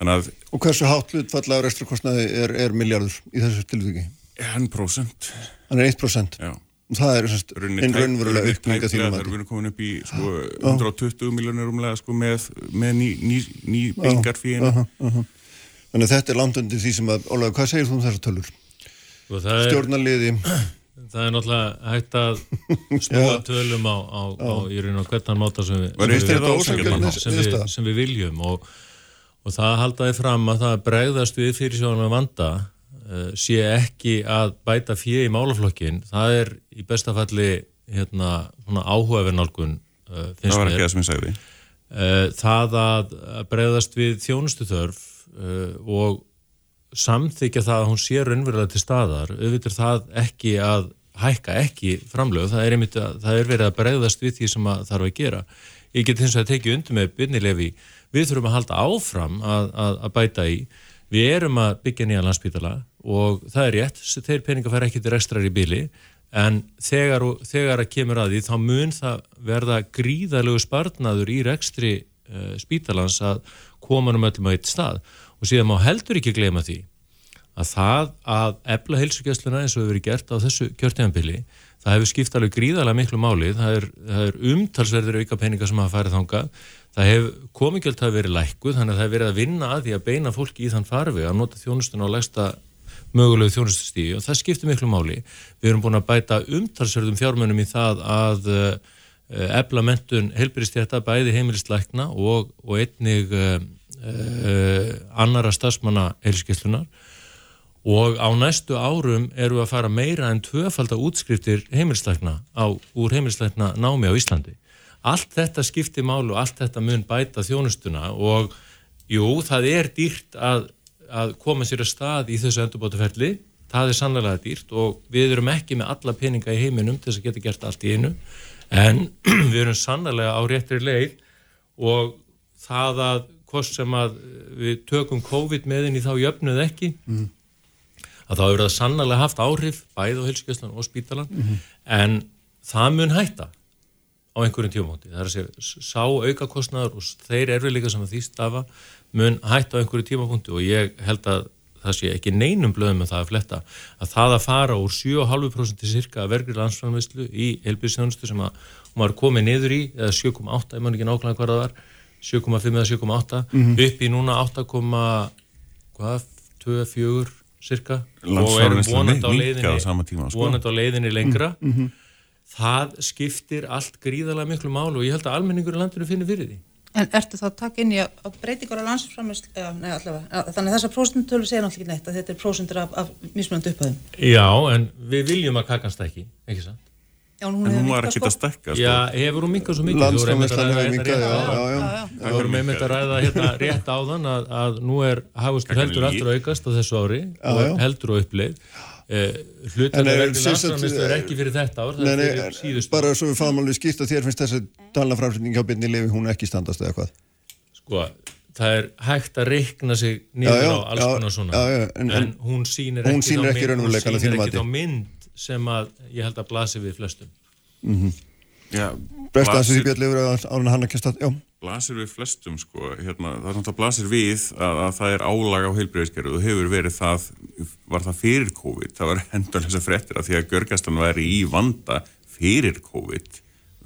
að, Og hversu hátt hlutfalla á resturkostnaði er, er miljardur í þessu tilvíki? 1% Þannig 1%? Já Það er einn raunverulega því að það eru komin upp í sko, 120 miljónir umlega sko, með, með ný, ný, ný bengar fyrir Þannig að þetta er langt undir því sem að Ólega, hvað segir þú um þessar tölur? Stjórnarliði. Það er náttúrulega hægt að spila tölum á, á, á í raun og hvernig máta sem við, sem við, sem við viljum og, og það haldaði fram að það bregðast við fyrir sjónum vanda uh, sé ekki að bæta fyrir í málaflokkin, það er í bestafalli hérna, áhugaverðnálgun uh, það var ekki það sem ég segði uh, það að bregðast við þjónustu þörf og samþykja það að hún sé raunverulega til staðar, auðvitað það ekki að hækka ekki framlög, það er, að, það er verið að bregðast við því sem það þarf að gera. Ég get eins og að tekið undir með byrnilefi, við þurfum að halda áfram að, að, að bæta í, við erum að byggja nýja landspítala og það er rétt, þeir peninga fær ekki til rekstrar í bíli, en þegar, þegar að kemur að því þá mun það verða gríðalegu spartnaður í rekstri uh, spítalans að koma um öllum á eitt stað og síðan má heldur ekki glema því að það að ebla heilsugjastluna eins og hefur verið gert á þessu kjörtíðanbili það hefur skipt alveg gríðarlega miklu máli. Það er, er umtalsverðir auka peninga sem hafa farið þánga það hefur komingjöld að verið lækkuð þannig að það hefur verið að vinna að því að beina fólki í þann farfi að nota þjónustuna og lægsta mögulegu þjónustustígi og það skiptir miklu máli. Við erum búin að bæta umtalsverðum fjármönum í það að ebla eh, mentun heilbyrjastjæta bæði heimilisleikna og, og einnig uh, annara stafsmanna heilskeslunar og á næstu árum eru að fara meira en tvöfaldar útskriftir heimilslækna á, úr heimilslækna námi á Íslandi. Allt þetta skiptir málu og allt þetta mun bæta þjónustuna og jú, það er dýrt að, að koma sér að stað í þessu endurbótaferli, það er sannlega dýrt og við erum ekki með alla peninga í heiminum til þess að geta gert allt í einu. En við erum sannlega á réttri leið og það að hvort sem að við tökum COVID meðin í þá jöfnuð ekki mm að þá hefur það sannlega haft áhrif bæð á helskeslan og spítalan mm -hmm. en það mun hætta á einhverjum tíumóti. Það er að segja sá aukakostnaður og þeir erfiðleika sem að því stafa mun hætta á einhverju tímapunkti og ég held að það sé ekki neinum blöðum með það að fletta að það að fara úr 7,5% til cirka vergri landsframveyslu í helbíðsjónustu sem að hún var komið niður í eða 7,8, ég man ekki nákvæmlega hvað það var 7,5 eða 7,8 mm -hmm. upp í núna 8,24 cirka og erum vonandi á leiðinni, tíma, sko. vonandi á leiðinni lengra mm -hmm. það skiptir allt gríðarlega miklu mál og ég held að almenningur í landinu finnir fyrir því En ertu þá að taka inn í að breytingar á landsframist þannig að þessar prósentölu segja náttúrulega ekki neitt að þetta er prósentur af, af mismunandi upphæðum Já, en við viljum að kakast ekki, ekki sant? Já, hún en hún var ekki að stekka sko. Já, hefur hún minkað svo mikið? Landsframistlan hefur minkað Við vorum með þetta að ræða hérna rétt á þann að, að nú er hafustur heldur aftur að aukast á þessu ári já, og heldur á uppleið. En, eh, landsframleyslu er ekki fyrir þetta ár, það Nei, nei, en bara svo við fáum alveg skýrt að þér finnst þess að talnaframsending hjá byrni lifi hún ekki standast eða hvað Sko, það er hægt að reikna sig Já, niður já, á alls já, konar svona. já, já, en- en, en hún sýnir hún ekki, þá mynd- að sem að ég held að blasi við flestum. mm Já, Bresta þessu blasir- því björn lifur á hann ekki stað, já blasir við flestum sko, hérna, það er náttúrulega blasir við að, að það er álag á heilbreyðiskerfi og hefur verið það, var það fyrir COVID, það var hendur þessar fréttir að því að görgastan væri í vanda fyrir COVID,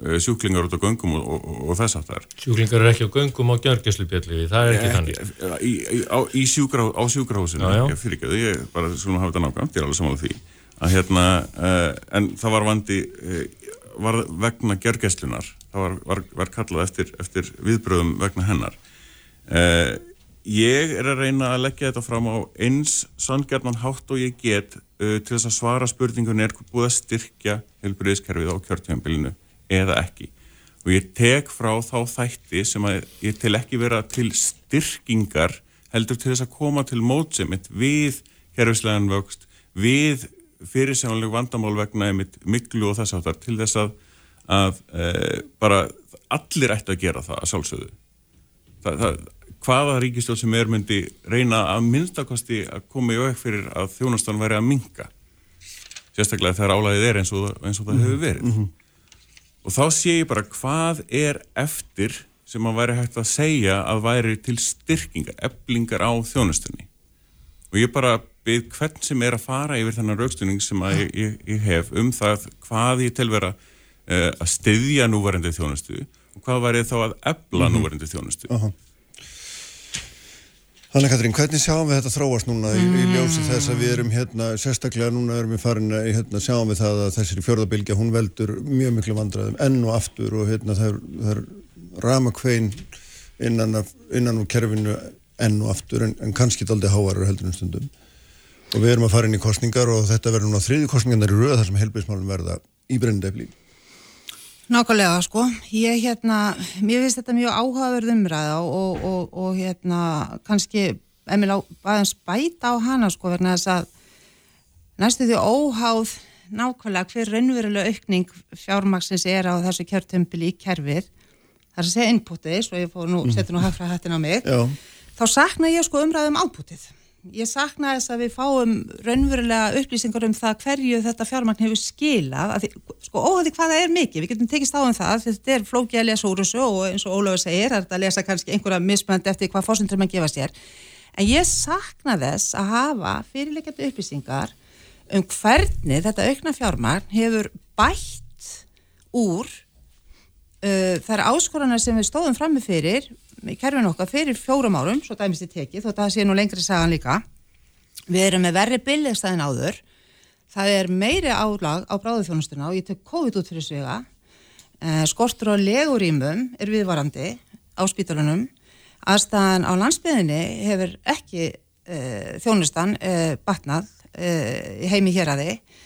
eh, sjúklingar út á göngum og, og, og þess að það er. Sjúklingar eru ekki á göngum á gjörgjæslubjalli, það er ekki þannig. Í, í, á, í sjúkrá, á sjúkrahúsinu, Já, já. ég fyrir ekki, ég bara svona hafa þetta nákvæmt, ég er alveg samanlega því, að hérna, uh, en það var vandi, uh, var vegna gjörgæslunar, það var, var, var kallað eftir, eftir viðbröðum vegna hennar. Uh, ég er að reyna að leggja þetta fram á eins sangjarnan hátt og ég get til þess að svara spurningunni er búið að styrkja helbriðiskerfið á kjörtjöfumbilinu eða ekki. Og ég tek frá þá þætti sem að ég til ekki vera til styrkingar heldur til þess að koma til mótsemitt við kerfislegan vöxt, við fyrirsjónleg vandamál vegna einmitt miklu og þess áttar til þess að, að e, bara allir ættu að gera það að sjálfsögðu. Það, það, hvaða ríkistjóð sem er myndi reyna að minnstakosti að koma í auk fyrir að þjónastan væri að minka. Sérstaklega þegar álæðið er eins og, eins og það hefur verið. Og þá sé ég bara hvað er eftir sem að væri hægt að segja að væri til styrkingar, eblingar á þjónustunni. Og ég bara byrð hvern sem er að fara yfir þennan raukstunning sem að ég, ég, ég hef um það hvað ég telvera uh, að styðja núvarandi þjónustu og hvað væri þá að ebla Mhm. núvarandi þjónustu. Aha. Þannig Katrín, hvernig sjáum við þetta þróast núna í, í ljósi þess að við erum hérna, sérstaklega núna erum við farin að hérna, sjáum við það að þessari fjörðabilgja, hún veldur mjög miklu vandræðum enn og aftur og hérna það er, er ramakvein innan, innan úr kerfinu enn og aftur en, en kannski daldi hávarar heldur en stundum og við erum að fara inn í kostningar og þetta verður núna þriði kostningarnar í röða þar sem helbriðsmálum verða í brendefli. Nákvæmlega, sko. Ég hérna, mér finnst þetta mjög áhugaverð umræða og, og, og hérna, kannski, Emil, aðeins bæta á hana, sko, vegna þess að næstu því óháð nákvæmlega hver raunverulega aukning fjármaksins er á þessu kjörtömpili í kerfið, það er að segja inputið, svo ég fór nú, setur nú hagfræð hættin á mig, Já. þá sakna ég sko umræðum átputið. Ég sakna þess að við fáum raunverulega upplýsingar um það hverju þetta fjármagn hefur skilað, að því, sko óhætti hvað það er mikið, við getum tekist á um það, þetta er flókið að lesa úr þessu og eins og Ólafur segir, það er að lesa kannski einhverja mismöndi eftir hvað fórsendur maður gefa sér, en ég sakna þess að hafa fyrirleikjandi upplýsingar um hvernig þetta aukna fjármagn hefur bætt úr uh, þær áskoranar sem við stóðum frammi fyrir í kerfin okkar fyrir fjórum árum, svo dæmist ég tekið, þótt að það sé nú lengri sagan líka. Við erum með verri billegstæðin áður, það er meiri álag á bráðuþjónustuna og ég tek COVID út fyrir svega, eh, skortur á legurímum er viðvarandi á spítalunum, aðstæðan á landsbyðinni hefur ekki eh, þjónustan eh, batnað eh, heimi hér að þið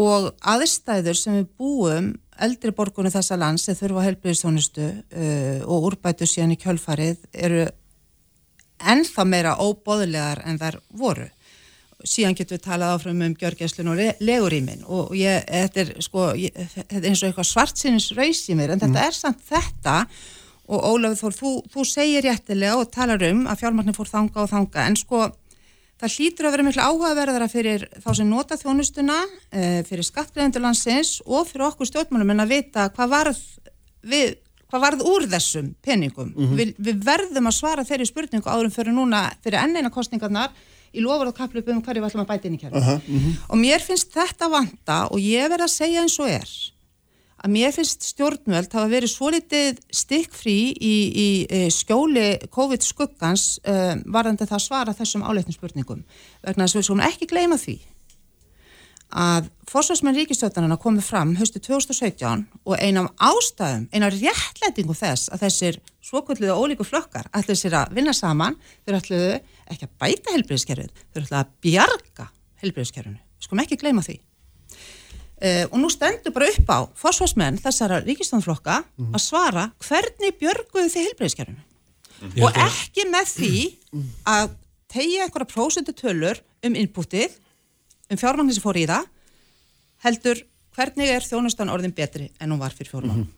og aðstæður sem við búum eldri borgunni þessa lands sem þurfa helbriðstónustu uh, og úrbætu síðan í kjölfarið eru ennþá meira óbóðlegar en þær voru. Síðan getum við talað áfram um gjörgæslun og le legurímin og ég, þetta er sko, ég, þetta er eins og eitthvað svartsinnins raus í mér en þetta er samt þetta og Ólafur Þór, þú, þú segir réttilega og talar um að fjármagnir fór þanga og þanga en sko það hlýtur að vera miklu áhugaverðara fyrir þá sem nota þjónustuna, eh, fyrir skattgreðendur landsins og fyrir okkur stjórnmálum en að vita hvað varð, við, hvað varð úr þessum peningum. Mhm. við, við verðum að svara þeirri spurningu áðurum fyrir núna, fyrir enn eina kostningarnar í lofur og kaplöpu um hverju við ætlum að bæta inn í kærlega. Aha, mhm. Og mér finnst þetta vanta og ég verð að segja eins og er að mér finnst stjórnvöld hafa verið svo litið stikkfrí í, í, í skjóli COVID skuggans uh, varðandi það að svara þessum áleitnum spurningum. Vegna þess að við skulum ekki gleyma því að fórsvarsmenn ríkistjóðanana komið fram höstu 2017 og eina ástæðum, eina réttlætingu þess að þessir svokvöldluðu ólíku flokkar ætluðu sér að vinna saman, þeir ætluðu ekki að bæta helbriðskerfið, þeir ætluðu að bjarga helbriðskerfinu. Við skulum ekki gleyma því. Uh, og nú stendur bara upp á fórsvarsmenn þessara ríkistofnflokka að svara hvernig björguðu þið heilbreyðiskerfinu Ég og held að- ekki með því að tegja einhverja prósendu tölur um inputið um fjármagnir sem fór í það heldur hvernig er þjónustan orðin betri en hún var fyrir fjórum árum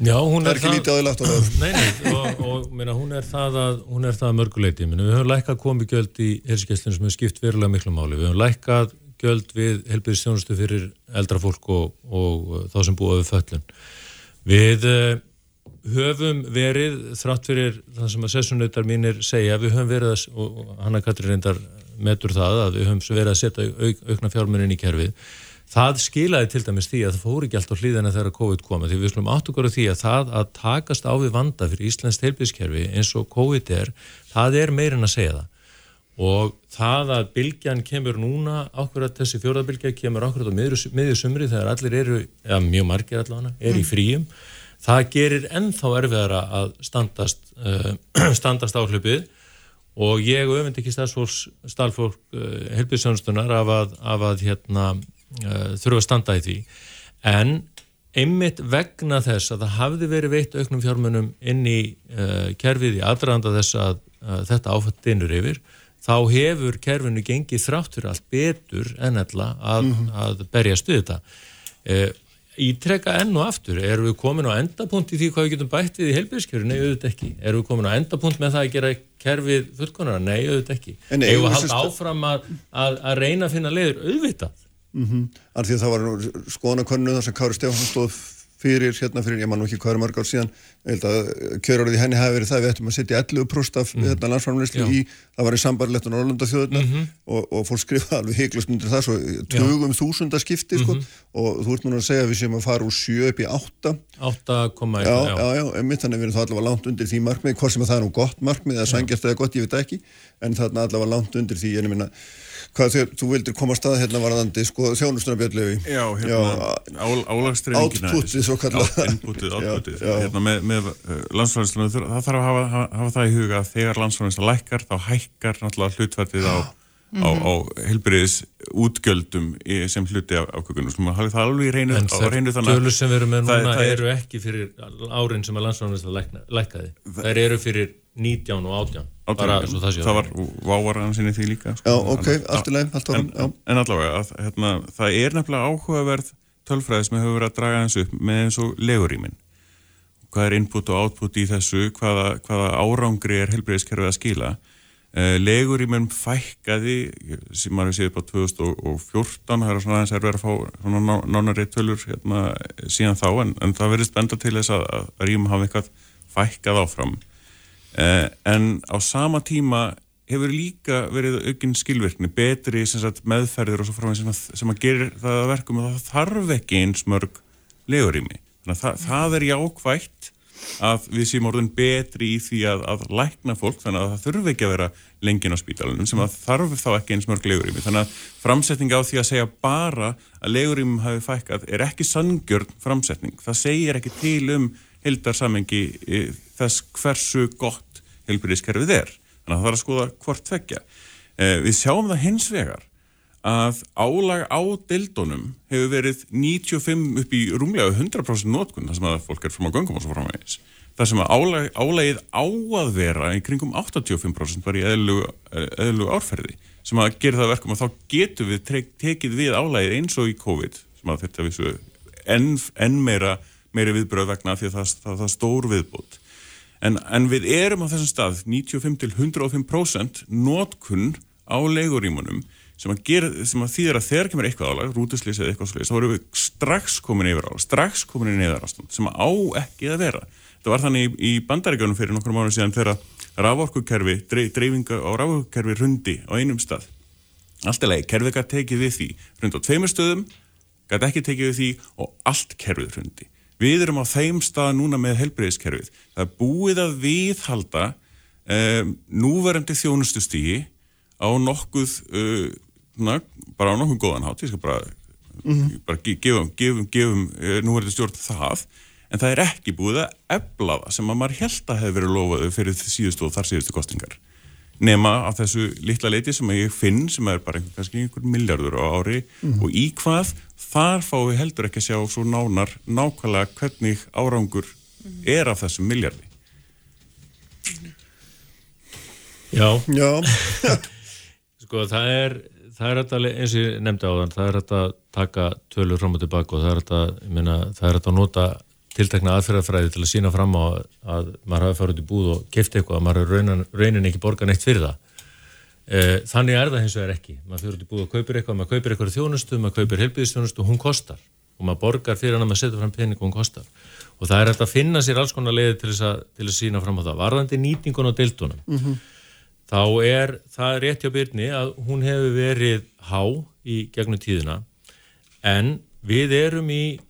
Já, hún Það er, er ekki lítið aðilagt á það. Nei, nei, og, og meina, hún er það að, hún er það að mörguleiti. Meina, við höfum lækkað komið gjöld í helskesslinu sem hefur skipt verulega miklu máli. Við höfum lækkað gjöld við helbiðistjónustu fyrir eldra fólk og, og uh, þá sem búa við föllun. Við uh, höfum verið, þrátt fyrir það sem að sessunautar mínir segja, við höfum verið að, og Hanna Katri reyndar metur það, að við höfum verið að setja auk, aukna fjármunin í kerfið. Það skilaði til dæmis því að það fór ekki allt á hlýðina þegar COVID koma því við slum átt okkur á því að það að takast á við vanda fyrir Íslands heilbíðskerfi eins og COVID er, það er meirinn að segja það og það að bylgjan kemur núna ákveðat þessi fjóraðbylgja kemur ákveðat á miðju, miðju sumri þegar allir eru, eða mjög margir allavega, er í fríum. Það gerir ennþá erfiðara að standast, uh, standast áhlupið og ég öfund ekki starfsfólk uh, helbíðsjónustunar af að, af að hérna, uh, þurfa að standa í því. En einmitt vegna þess að það hafði verið veitt auknum fjármunum inn í kerfið í aðranda þess að þetta áfætt dinur yfir þá hefur kerfinu gengið þrátt fyrir allt betur en ella að, að berjast við þetta uh, ítrekka enn og aftur erum við komin á endapunkt í því hvað við getum bætt við í helbíðskerfi? Nei, auðvitað ekki erum við komin á endapunkt með það að gera kerfið fullkonar? Nei, auðvitað ekki Erum við að halda áfram að, að, að reyna að finna leiður? Auðvitað Mm Af því að það var skoðanakönnu þar sem Kári Stefánsson stóð fyrir, hérna fyrir, ég man nú ekki hvað er mörg ár síðan, ég held að kjörorðið í henni hafi verið það, við ættum að setja 11% af mm. hérna, landsframleyslu í, það var í sambarlegt og Norrlanda þjóðurnar Mhm. og, og fólk skrifaði alveg heiklust undir það, svo tugum þúsunda skipti, sko, Mhm. og þú ert núna að segja að við séum að fara úr 7 upp í 8 8, Já, já, já, einmitt þannig við erum þá allavega langt undir því markmið, hvort sem að það er nú gott markmið eða sangjast eða gott, ég veit ekki, en þarna allavega langt undir því, ég minna, hvað þegar þú vildir koma að stað hérna varðandi, sko, þjónustunarbjörnlefi. Já, hérna, ál, álagsdreifingina Outputið svo kallað. Inputið, outputið Já, já. hérna, með, með uh, landsfæðinslunum það þarf að hafa, hafa, hafa það í huga að þegar landsfæðinsla lækkar þá hækkar náttúrulega hlutvættið á, á, á helbriðis útgjöldum í, sem hluti af hafa það alveg í reynu, En á þær reynu þannig að- tölur sem við erum með það- núna það er- eru ekki fyrir árin sem að landsframleysla lækkaði. Þær eru fyrir 19 og 18. Bara svo það var vávaran sinni því líka sko. Já, ok, allt í allt en, en, en allavega, að, hérna, það er nefnilega áhugaverð tölfræði sem hefur verið að draga eins upp með eins og legurýmin hvað er input og output í þessu? Hvaða, hvaða árangri er helbriðiskerfið að skila? Uh, legurýmin fækkaði sem maður séð upp á 2014 það er svona aðeins erfið að fá nánari tölur hérna, síðan þá en, en það verðist benda til þess að, að rým hafa eitthvað fækkað áfram en á sama tíma hefur líka verið aukinn skilvirkni, betri sagt, meðferðir og svo frá sem, sem að gerir það að verkum að það þarf ekki eins mörg legurými. Þannig að það, það er jákvætt að við séum orðin betri í því að, að lækna fólk þannig að það þurfi ekki að vera lengin á spítalunum sem að þarf þá ekki eins mörg legurými. Þannig að framsetning á því að segja bara að legurýmum hafi fækkað er ekki sangjörn framsetning. Það segir ekki til um hildarsamhengi e, þess hversu gott heilbyrðiskerfið er. Þannig að það þarf að skoða hvort tvekja. E, við sjáum það hins vegar að álag á deildunum hefur verið 95 upp í rúmlega 100% notkun þar sem að fólk er fram á göngum og svo framvegis. Það sem að álag, álagið á að vera í kringum 85% var í eðlugu, eðlugu árferði sem að gera það verkum að þá getum við tekið við álagið eins og í COVID sem að þetta vissu enn, enn meira, meiri viðbröð vegna því að það, það, það stór viðbútt. En, en við erum á þessum stað 95 til 105% notkun á leigurímunum sem að, gera, sem að þýðir að þegar kemur eitthvað álag, rútuslýs eða eitthvað slýs, þá erum við strax komin yfir álag, strax komin í neyðarástand sem á ekki að vera. Það var þannig í, í bandaríkjónum fyrir nokkur mánu síðan þegar raforkukerfi, dreifinga á raforkukerfi rundi á einum stað. Allt er leið, kerfið gæti tekið við því, rund á tveimur stöðum, gæti ekki tekið við því og allt kerfið rundi. Við erum á þeim stað núna með helbreyðiskerfið. Það er búið að viðhalda um, núverandi þjónustustígi á nokkuð, uh, na, bara á nokkuð góðan hátt, ég skal bara, Mhm. bara ge- gefum, gefum, gefum uh, núverandi stjórn það, en það er ekki búið að ebla það sem að maður held að hefur verið lofaðu fyrir síðustu og þar síðustu kostingar. Nema af þessu litla leiti sem ég finn sem er bara einhver, kannski einhver miljardur á ári Mhm. og í hvað þar fáum við heldur ekki að sjá svo nánar nákvæmlega hvernig árangur er af þessum miljardi. Já. Já. sko það er, það er þetta eins og ég nefndi á þann, það er þetta að taka tölur fram og tilbaka og það er þetta, ég meina, það er þetta að nota tiltekna aðferðarfræði til að sína fram á að maður hafi farið út í búð og kefti eitthvað að maður raunin, raunin ekki borga neitt fyrir það. E, þannig er það hins vegar ekki. Maður fyrir út í búð og kaupir eitthvað, maður kaupir eitthvað þjónustu, maður kaupir helbiðistjónustu og hún kostar og maður borgar fyrir hann að maður setja fram pening og hún kostar. Og það er að finna sér alls konar leiði til, til að sína fram á það. Varðandi nýtingun á deildunum, mm -hmm. þá er það rétt hjá Byrni að hún hefur verið há í gegnum tíðina en við erum í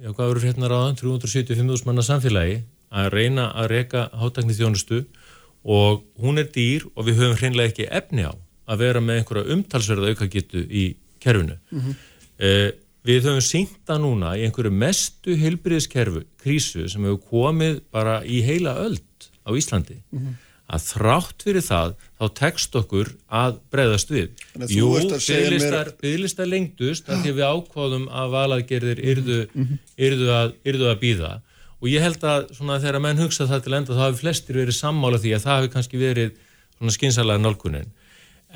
já, hvað eru hérna ráðan, 375.000 manna samfélagi að reyna að reyka hátakni þjónustu og hún er dýr og við höfum hreinlega ekki efni á að vera með einhverja umtalsverða auka getu í kerfinu. Mm -hmm. eh, við höfum sínta núna í einhverju mestu heilbriðiskerfu, krísu sem hefur komið bara í heila öld á Íslandi. Mm -hmm að þrátt fyrir það þá tekst okkur að breyðast við. Jú, bygglistar mér... lengdust að því við ákváðum að valaðgerðir yrðu, yrðu, að, yrðu að býða og ég held að svona, þegar menn hugsa það til enda þá hafi flestir verið sammála því að það hafi kannski verið skinsalega nálkunin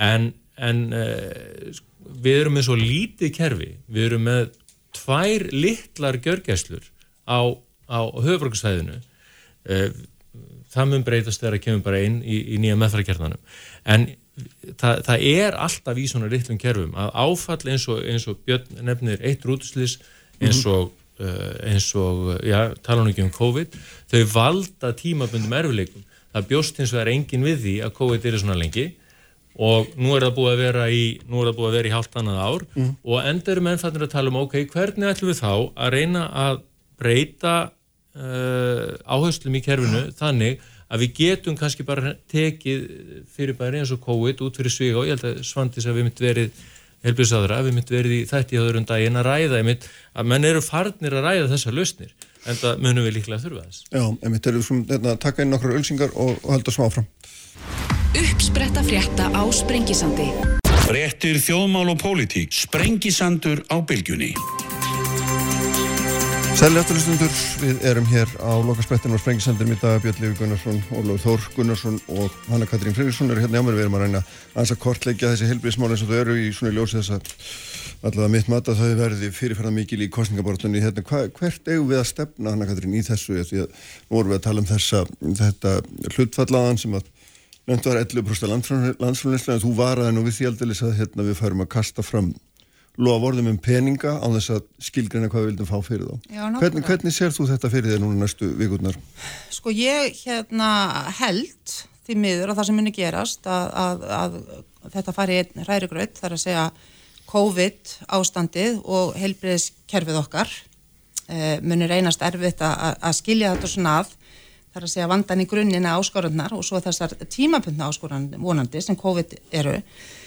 en, en uh, við erum með svo lítið kerfi, við erum með tvær litlar gjörgæslur á, á höfbruksvæðinu uh, eh, það mun breytast þegar það kemur bara inn í, í nýja meðfærakernanum en það, það er alltaf í svona litlum kerfum að áfall eins og, eins og Björn nefnir eitt rútuslis eins mhm. og, uh, eins og já, tala nú ekki um COVID þau valda tímabundum erfileikum það bjóst eins og það er engin við því að COVID er svona lengi og nú er það búið að vera í nú er það búið að vera í halvt annað ár mm. og endur mennfættir að tala um ok, hvernig ætlum við þá að reyna að breyta uh, áherslum í kerfinu þannig að við getum kannski bara tekið fyrir bæri eins og COVID út fyrir svíga og ég held að svandis að við myndum verið helbiðsáðra, við myndum verið í þætti áður um daginn að ræða einmitt að menn eru farnir að ræða þessar lausnir en það munum við líklega að þurfa þess. Já, einmitt erum við svona hérna, að taka inn nokkru ölsingar og, og halda smá fram Uppspretta frétta á Sprengisandi. Fréttir þjóðmál og pólitík. Sprengisandur á bylgjunni Sæli afturlustundur, við erum hér á lokasprettin og sprengisendur mitt að Björn Lífi Gunnarsson, Ólaf Þór Gunnarsson og Hanna Katrín Friðriksson eru hérna hjá mér. Við erum að reyna að kortleggja þessi helbriðsmál eins og þau eru í svona ljósi þess að allavega mitt mat að þau verði fyrirferða mikil í kostningabortunni. Hérna, hva, hvert eigum við að stefna, Hanna Katrín, í þessu? Því að nú vorum við að tala um þessa, þetta hlutfallaðan sem að nefnt var 11% landsfjörninslega en þú varaði nú við því aldrei að hérna, við lofa orðum um peninga á þess að skilgrina hvað við vildum fá fyrir þá. Já, hvernig, hvernig sér þú þetta fyrir þér núna næstu vikurnar? Sko ég hérna held því miður að það sem muni gerast að, að, að þetta fari einn hræri gröð þar að segja COVID ástandið og heilbriðiskerfið okkar e, muni reynast erfitt að, að skilja þetta svona að þar að segja vandan í grunnina áskorunnar og svo þessar tímabundna áskorunnar vonandi sem COVID eru Eh,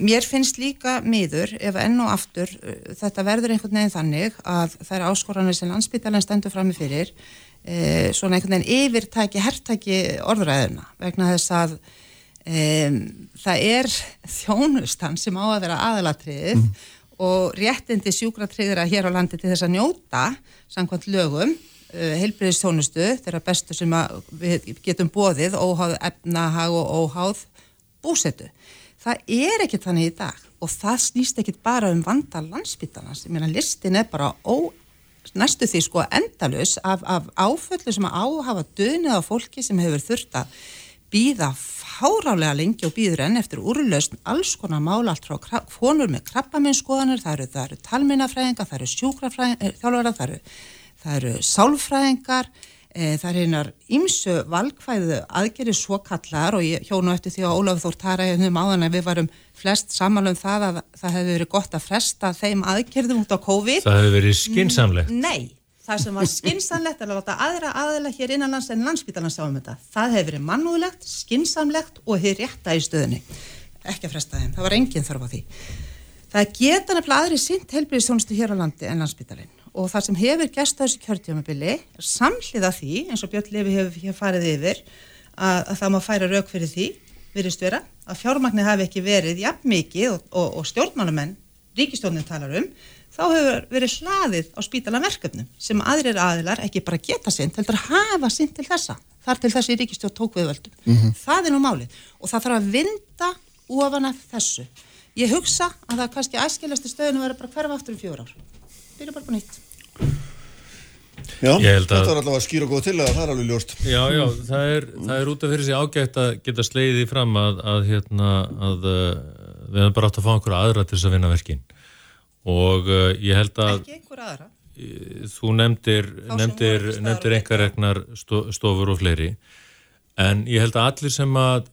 mér finnst líka miður ef enn og aftur eh, þetta verður einhvern veginn þannig að það er áskoranir sem landsbytalan stendur fram með fyrir e, svona einhvern veginn yfirtæki, herrtæki orðræðuna vegna þess að e, það er þjónustan sem á að vera aðalatrið mm. og réttindi sjúkratriðra hér á landi til þess að njóta samkvæmt lögum heilbriðistjónustu þeirra bestu sem við getum bóðið óháð efnahag og óháð búsetu það er ekkert þannig í dag og það snýst ekkert bara um vanda landsbytarnas, ég meina listin er bara ó, næstu því sko endalus af, af áföllu sem að áhafa döðnið á fólki sem hefur þurft að býða fárálega lengi og býður enn eftir úrlausn alls konar mála allt frá konur með krabbaminnskoðanir, það eru, eru talminnafræðingar, það eru sjúkrafræðingar, það eru, eru sálfræðingar það er einar ímsu valkvæðu aðgerið svo kallar og ég hjónu eftir því að Ólaf Þór Tara hefði um áðan að við varum flest samanlum það að það hefði verið gott að fresta þeim aðgerðum út á COVID. Það hefði verið skinsamlegt. Nei, það sem var skinsamlegt er að láta aðra aðela hér innanlands en landsbytarnas áum þetta. Það hefði verið mannúðlegt, skinsamlegt og hefði rétta í stöðunni. Ekki að fresta þeim, það var enginn þarf á því. Það geta nefnilega aðri sint helbriðstónustu hér á landi en landsbytarinn og það sem hefur gæst þessu kjörtjómabili samhliða því, eins og Björn Levi hefur hér farið yfir, að, að það má færa rauk fyrir því, virðist vera, að fjármagnir hafi ekki verið jafn mikið og, og, og stjórnmálumenn, ríkistjórnin talar um, þá hefur verið hlaðið á spítalanverkefnum sem aðrir aðilar ekki bara geta sinn, heldur hafa sinn til þessa, þar til þessi ríkistjórn tók við völdum. Mm -hmm. Það er nú málið og það þarf að vinda ofan af þessu Ég hugsa að það kannski æskilegstu stöðinu verður bara hverfa aftur um fjór ár. Byrja bara på nýtt. Já, Ég held að- þetta er allavega skýr og góð til að það er alveg ljóst. Já, já, það er, það er út af fyrir sig ágætt að geta sleiði fram að, að, hérna, að uh, við hefum bara átt að fá einhverja aðra til þess að vinna verkin og uh, ég held að Ekki einhver aðra. þú nefndir, nefndir, nefndir og einhverregnar stofur og fleiri en ég held að allir sem að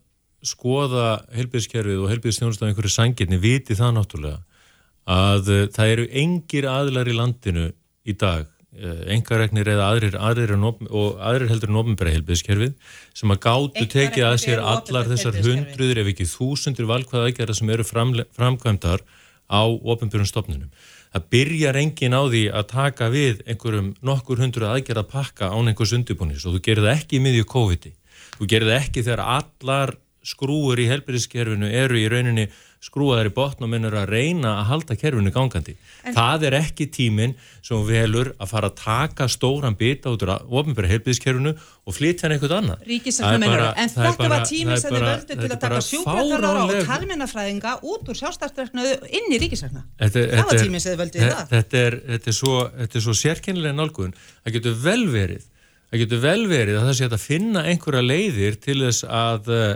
skoða helbiðskerfið og helbiðstjónust af einhverju sangirni viti það náttúrulega að uh, það eru engir aðlar í landinu í dag engaregnir eða aðrir, aðrir, aðrir heldur en ofnbæra helbiðskerfið sem að gátu tekið að sér allar þessar hundruður ef ekki þúsundur valkvæða aðgerða sem eru framkvæmdar á ofnbærum stofnunum. Það byrjar engin á því að taka við einhverjum nokkur hundruð aðgerða pakka án einhvers undirbúnis og þú gerir það ekki í miðju COVID-i. Þú gerir það ekki þegar allar skrúur í helbriðskerfinu eru í rauninni skrúaðar í botn og minn eru að reyna að halda kerfinu gangandi. það er ekki tíminn sem velur að fara að taka stóran bita út úr ofnbæra helbriðskerfinu og flytja hann eitthvað annað. Minnur. bara- En þetta var bara- tími það er sem þið völdu til að taka sjúkraþjálfara og talmennafræðinga út úr sjálfstæðsverknu inn í ríkisarna. Þetta, Það var tíminn sem þið völdu í það. Þetta er, þetta er svo, svo sérkennilega nálgun. Það getur vel verið, það getur vel verið að það sé að finna einhverja leiðir til þess að uh,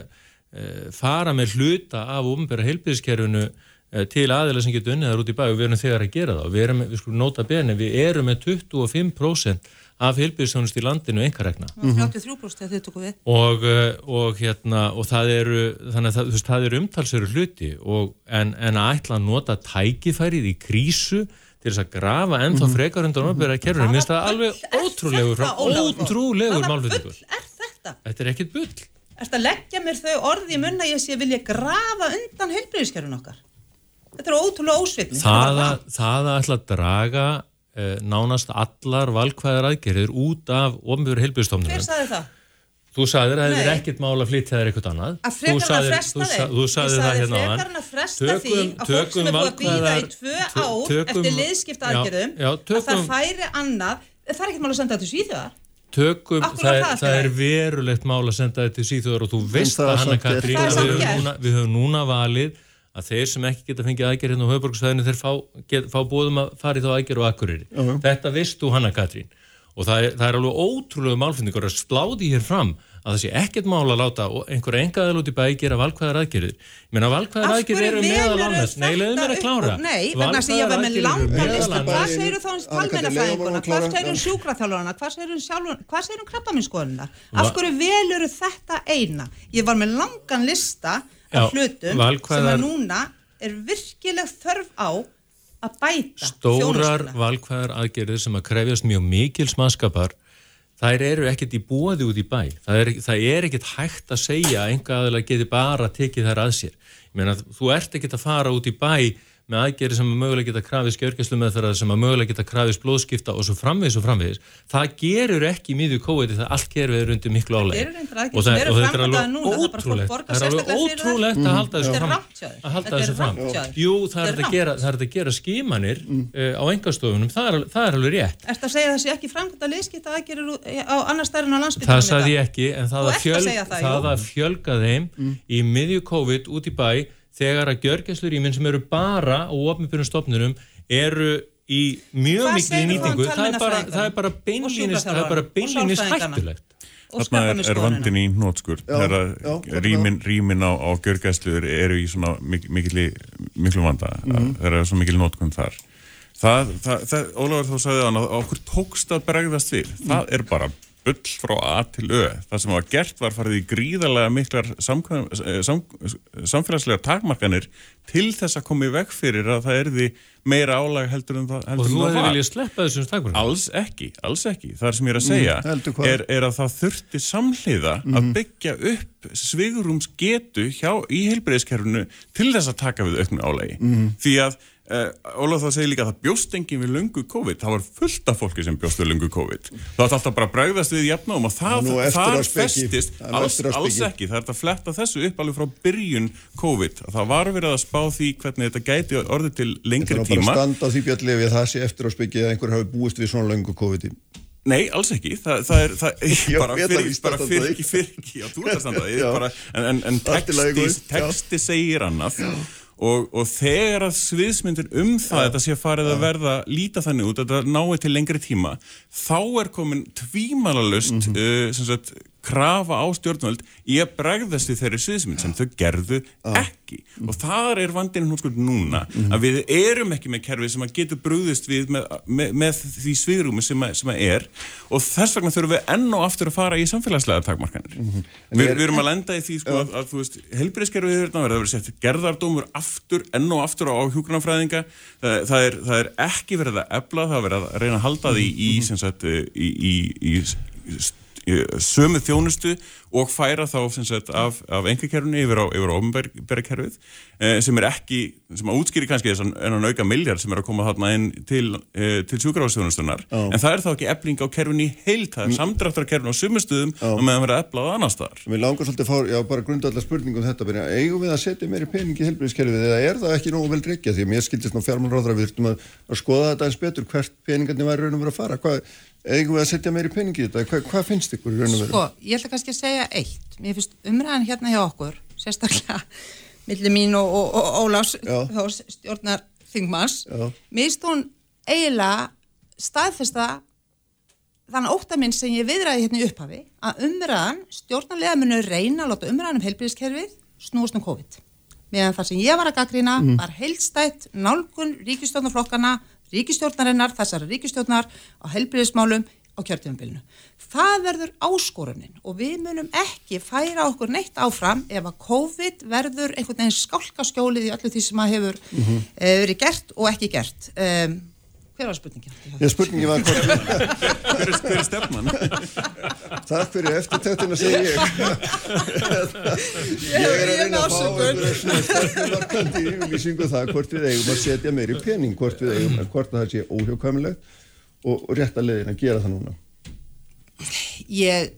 fara með hluta af umbera heilbyrðiskerfinu uh, til aðeila sem getur unnið þar út í bæ og við erum þegar að gera það. Við erum, við skulum nota bene, við erum með 25% af heilbyrðisjónust í landinu einhverregna. Mm -hmm. 33% þegar þið tóku við. og, uh, og hérna og það eru, þannig að það, veist, það eru umtalsveru hluti og, en, en að ætla að nota tækifærið í krísu til þess að grafa ennþá frekar undan ofnbæra kerfinu, Hvaða minnst það bull alveg ótrúlegur ótrúlegur málflutningur er þetta er ekkit bull Ertu að leggja mér þau orði í munna ég sé vilja grafa undan heilbreyðiskerfin okkar? Þetta er ótrúlega ósvipni. það að, það að ætla að draga eh, nánast allar valkvæðar aðgerðir út af ofnbæra Hver heilbjörnstofnunum saði það? þú sagðir að það er ekkit mál að flytja þér eitthvað annað Að Þú frekar en að fresta sa- þú sagðir það hérna áðan. frekar en að fresta Tökum- því að fólk sem tökum er búið að býða í tvö ár tökum- eftir liðskipta Já, aðgerðum já, að það tökum- færi annað það er ekkert mál að senda þetta til Svíþjóðar tökum, það, það það er verulegt mál að senda þetta til síþjóðar og þú veist það að Hanna. Katrín við, höfum gert. núna, við höfum núna valið að þeir sem ekki geta fengið aðgerð hérna á höfborgsvæðinu þeir fá, get, fá bóðum að fara í þá aðgerð og akkurýri. Þetta veist þú Hanna Katrín og það er, það er alveg ótrúlega málfinningur að sláði hér fram að það sé ekkert mál að láta einhverja engaðal út í bæ gera valkvæðar aðgerðir. Ég meina valkvæðar aðgerðir eru meðal annars. Nei, leiðum mér að klára. Nei, vegna að ég var með langan eru lista Hvað segir þú þá um talmennafræðinguna? honum að Hvað segir um Já. sjúkraþjálfarana? Hvað segir um sjálfur, hvað segir um krabbaminnskoðunina? Af hverju veluru þetta eina? Ég var með langan lista af hlutum sem að núna er virkileg þörf á að bæta stórar valkvæðar aðgerðir sem að krefjast mjög mikil smaskapar þær eru ekkert í búaði út í bæ. Það er, það er ekkert hægt að segja að einhver aðeins geti bara tekið þær að sér. Meina þú ert ekkert að fara út í bæ með aðgerðir sem að mögulega geta krafist gjörgjæslu með þeirra sem að mögulega geta krafist blóðskipta og svo framvegis og framvegis það gerur ekki í miðju kóið þegar allt gerur við undir miklu álæg Þetta eru reyndar aðgerðir sem eru framkvæmdaðar núna, það er fólk borgar það er alveg ótrúlegt að halda þessu Þetta er fram að halda Þetta er þessu fram. Jú, það er Þetta er að gera, það er að gera skimanir uh, á engastofunum, það er, það er alveg rétt. Að segja að það sé ekki framkvæmda liðskipta aðgerir á annar stærn á Það landsbyttunum sagði ég ekki, en það að, að segja það, það að fjölga þeim í miðju COVID út í bæ þegar að gjörgæslur íminn sem eru bara á ofnbjörnum stofnurum eru í mjög miklu um nýtingu, það er bara, það er það er sálfræðingana? hættulegt. Þarna er, er vandin í nótskur rýmin, rýmin á, á gjörgæsluður eru í svona mik mikil, miklu vanda Mhm. þegar er svo mikil nótkun þar það, það, það Ólafur þá sagði hann að okkur tókst að bregðast við það er bara bull frá A til Ö það sem var gert var farið í gríðarlega miklar samkvæm, sam, samfélagslegar takmarkanir til þess að koma í veg fyrir að það erði meira álag heldur en það, Og heldur en þú hefði var. viljað sleppa þessum stakverðum. Alls ekki, alls ekki. Það sem ég er að segja Mm, er, er að það þurfti samhliða að byggja upp svigurúms getu hjá, í heilbreyðiskerfinu til þess að taka við auknu álagi. Því að uh, Ólaf þá segir líka að það bjóst enginn við löngu COVID. Það var fullt af fólki sem bjóst við löngu COVID. Það var alltaf bara að bregðast við jafnum og það, festist Það er nú alls, alls ekki. Það er að fletta þessu upp alveg frá byrjun COVID. Það var verið að spá því hvernig þetta gæti orðið til Það lengri er bara að tíma. standa á því bjalli við það sé eftir á spekki að einhver hafi búist við svona löngu COVID-i. Nei, alls ekki, Þa, það er það, Já, bara fyrir, að ekki, fyrir ekki, já, þú ert að standa því Já. bara, en, en, en texti, já. texti segir annað og, og þegar að sviðsmyndin um það þetta sé farið að verða líta þannig út að þetta nái til lengri tíma þá er komin tvímalalust uh, sem sagt krafa á stjórnvöld í að bregðast við þeirri sviðsmynd sem þau gerðu ekki. Og þar er vandinn hún sko núna að við erum ekki með kerfi sem að getur brúðist við með, með, með því svigrúmi sem, að- sem að er. Og þess vegna þurfum við enn og aftur að fara í samfélagslega takmarkanir. En við, er- við erum að lenda í því sko að, að þú veist helbriðskerfið er hérna verið að vera sett gerðardómur aftur, enn og aftur á hjúkranafræðinga það, það, er, það er ekki verið að ebla, það er verið að reyna að halda því í, í, í, í, í sömu þjónustu og færa þá sagt, af, af engakerfinu yfir á, á ofnbæra kerfið eh, sem er ekki, sem að útskýri kannski þessan enn auka miljard sem er að koma þarna inn til, eh, til sjúkrafastjónustunar en það er þá ekki ebling á kerfinu í heilt það er samdráttar kerfinu á sömu stuðum og meðan verið að ebla á annar staðar. Mér langar svolítið að fá, já, bara grundallar spurningum þetta, bara, eigum við að setja meiri pening í helbriðiskerfið eða er það ekki nógu vel reykja því að mér skildist ná fjármálráðra við þurfum að, að skoða þetta eins betur hvert peningarnir væri raun og verið að fara, hvað, eigum við að setja meiri pening í þetta, hvað, hvað finnst ykkur í raun og verið? Sko, ég ætla kannski að segja eitt. Mér finnst umræðan hérna hjá okkur, sérstaklega millir mín og, og, og. Þórs, stjórnar Þingmanns. Já. Mér finnst hún eiginlega staðfesta þannig óttaminn sem ég viðræði hérna í upphafi að umræðan, stjórnarlega munu reyna að láta umræðan um heilbyrðiskerfið snúast um COVID. Meðan það sem ég var að gaggrina var heilstætt nálgun ríkistjórnarflokkana, ríkistjórnarinnar, þessari ríkistjórnar á heilbyrðismálum á kjörtífumbilinu. Það verður áskorunin og við munum ekki færa okkur neitt áfram ef að COVID verður einhvern veginn skálkaskjólið í öllu því sem að hefur mm Mhm. verið gert og ekki gert. Um, hver var spurningin? Ég spurningi var hvort, hver er, hver er stefnan? takk fyrir eftirtöktina segi ég. ég er að reyna að fá einhverja stefnumarkandi yfirlýsingu um það hvort við eigum að setja meiri pening, hvort við eigum, hvort það sé óhjókvæmilegt og, og rétt að leiðin að gera það núna. Ég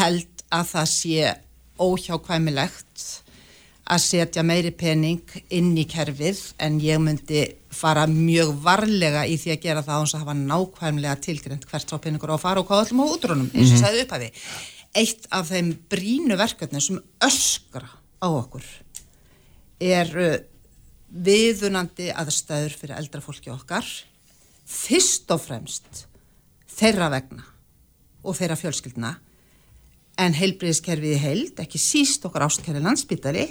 held að það sé óhjákvæmilegt að setja meiri pening inn í kerfið en ég myndi fara mjög varlega í því að gera það án þess að hafa nákvæmlega tilgrind hvert frá peningur á að fara og hvað öllum á útrónum eins og sagði upphafi. Eitt af þeim brínu verkefni sem öskra á okkur er viðunandi aðstæður fyrir eldra fólki okkar. Fyrst og fremst þeirra vegna og þeirra fjölskyldna. En heilbriðiskerfið í heild, ekki síst okkar ástkæri landsbytari,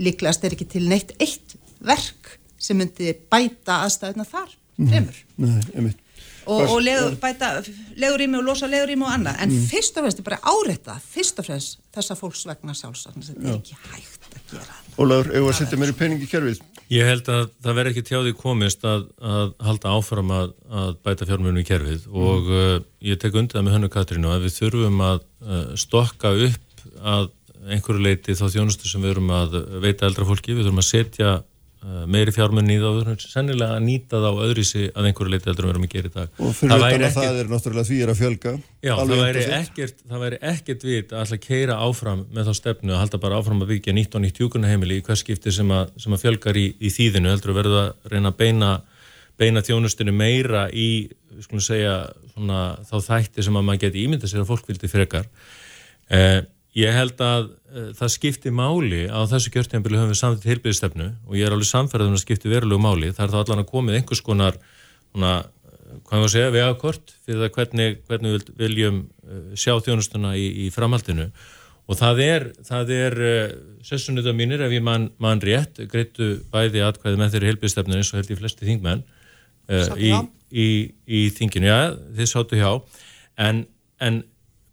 líklegast er ekki til neitt eitt verk sem myndi bæta aðstæðuna þar, fremur. Nei, einmitt. Og, og legur, bæta legurými og losa legurými og annað. En fyrst og fremst er bara áreita, fyrst og fremst þessa fólks vegna sjálfsagn, þetta er ekki hægt að gera. Ólafur, eigum við að setja pening í kerfið? Ég held að það verði ekki tjáði komist að, að halda áfram að, að bæta fjármunum í kerfið og uh, ég tek undir það með hönnu Katrínu að við þurfum að uh, stokka upp að einhverju leiti þá þjónustu sem við erum að veita eldra fólki, við þurfum að setja uh, meiri fjármunni í það og við þurfum sennilega að nýta það á öðrisi að einhverju leiti eldra við erum að gera í dag. Og fyrir utan að það er náttúrulega því er að fjölga. Já, það væri, 100%. ekkert, það væri ekkert vit að alltaf keira áfram með þá stefnu að halda bara áfram að byggja nýtt og nýtt hjúkunarheimili í hvers skipti sem að, sem að fjölgar í, í þýðinu heldur að verða að reyna að beina, beina þjónustinu meira í segja, svona, þá þætti sem að maður geti ímynda sér að fólk vildi frekar. Eh, ég held að eh, það skipti máli á þessu kjörtjambili höfum við samþitt heilbyrðistefnu og ég er alveg samferðum að það skipti verulegu máli. Það er þá allan að komið einhvers konar svona, hvað maður segja, vegakort fyrir það hvernig, hvernig við viljum uh, sjá þjónustuna í, í framhaldinu. Og það er, það er uh, sessunita mínir ef ég man, man rétt greittu bæði atkvæði með þeirri heilbyrðstefnu eins og held ég flesti þingmenn uh, í, í, í þinginu, já, þið sáttu hjá. En, en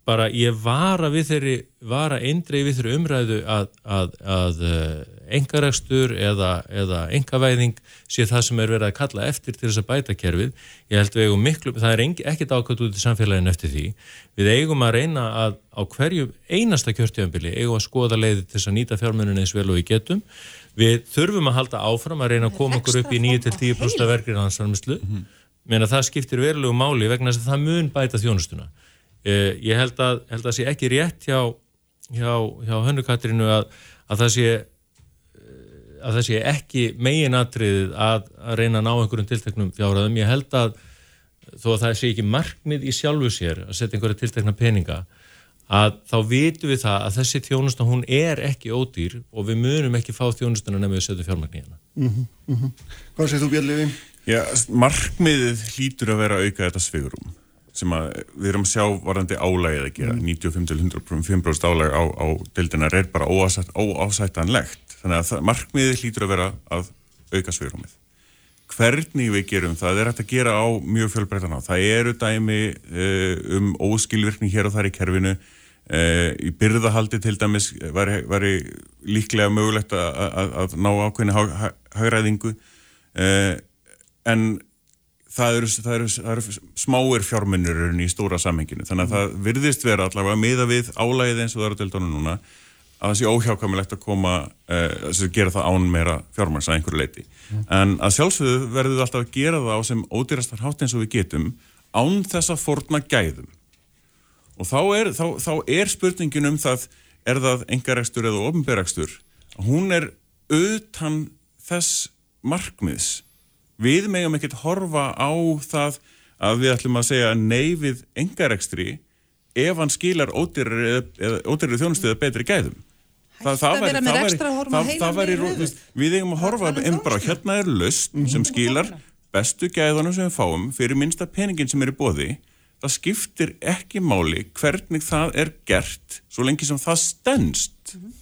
bara ég vara við þeirri vara eindreið við þeirri umræðu að, að, að engarekstur eða, eða engavæðing sé það sem er verið að kalla eftir til þess að bæta kerfið. Ég held við eigum miklu, það er engi, ekkert ákvæmt út í samfélaginu eftir því. Við eigum að reyna að á hverju einasta kjörtjöfambili eigum að skoða leiði til þess að nýta fjármuninu eins vel og við getum. Við þurfum að halda áfram að reyna að koma okkur upp í 9-10% verkir hansfarmislu. Meina það skiptir verulegu máli vegna þess að það mun bæta þjónustuna. Eh, ég held að, held að sé ekki rétt hjá, hjá, hjá Hönnu Katrínu að, að það sé að það sé ekki meginatriðið að, að reyna að ná einhverjum tilteknum fjárhæðum. Ég held að þó að það sé ekki markmið í sjálfu sér að setja einhverja tiltekna peninga að þá vitum við það að þessi þjónusta hún er ekki ódýr og við munum ekki fá þjónustuna nefnum við setjum fjármagn í hana. Mm -hmm. Hvað segir þú Björnlefi? Já, markmiðið hlýtur að vera að auka þetta svigurum sem að við erum að sjá varandi álægið að gera, 95-105% álæg á, á deildinar er bara óásætt, óásættanlegt. Þannig að það, markmiðið hlýtur að vera að auka svigurumið hvernig við gerum það, það er hægt að gera á mjög fjölbreytan á, það eru dæmi uh, um óskilvirkni hér og þar í kerfinu. Uh, í byrðahaldi til dæmis var, var líklega mögulegt að, ná ákveðinu hagræðingu. Uh, en það eru, það eru, það eru smáir fjármunur í stóra samhenginu. Þannig að það virðist vera allavega miða við álægið eins og það eru til dónu núna að það sé óhjákamilegt að koma uh, að gera það án meira fjármæns að einhverju leiti mm. en að sjálfsögðu verður við alltaf að gera það á sem ódýrastar hátt eins og við getum án þess að forna gæðum. Og þá er, þá, þá er spurningin um það er það engaregstur eða ofnberagstur hún er auðtan þess markmiðs við megum ekkert horfa á það að við ætlum að segja nei við engarekstri ef hann skilar ódýrri þjónustu eða betri gæðum. Það, það væri, það væri, það, það væri við eigum að horfa um bara hérna er löst -hmm. sem skilar bestu gæðunum sem við fáum fyrir minsta peningin sem er í bóði það skiptir ekki máli hvernig það er gert svo lengi sem það stennst mm -hmm.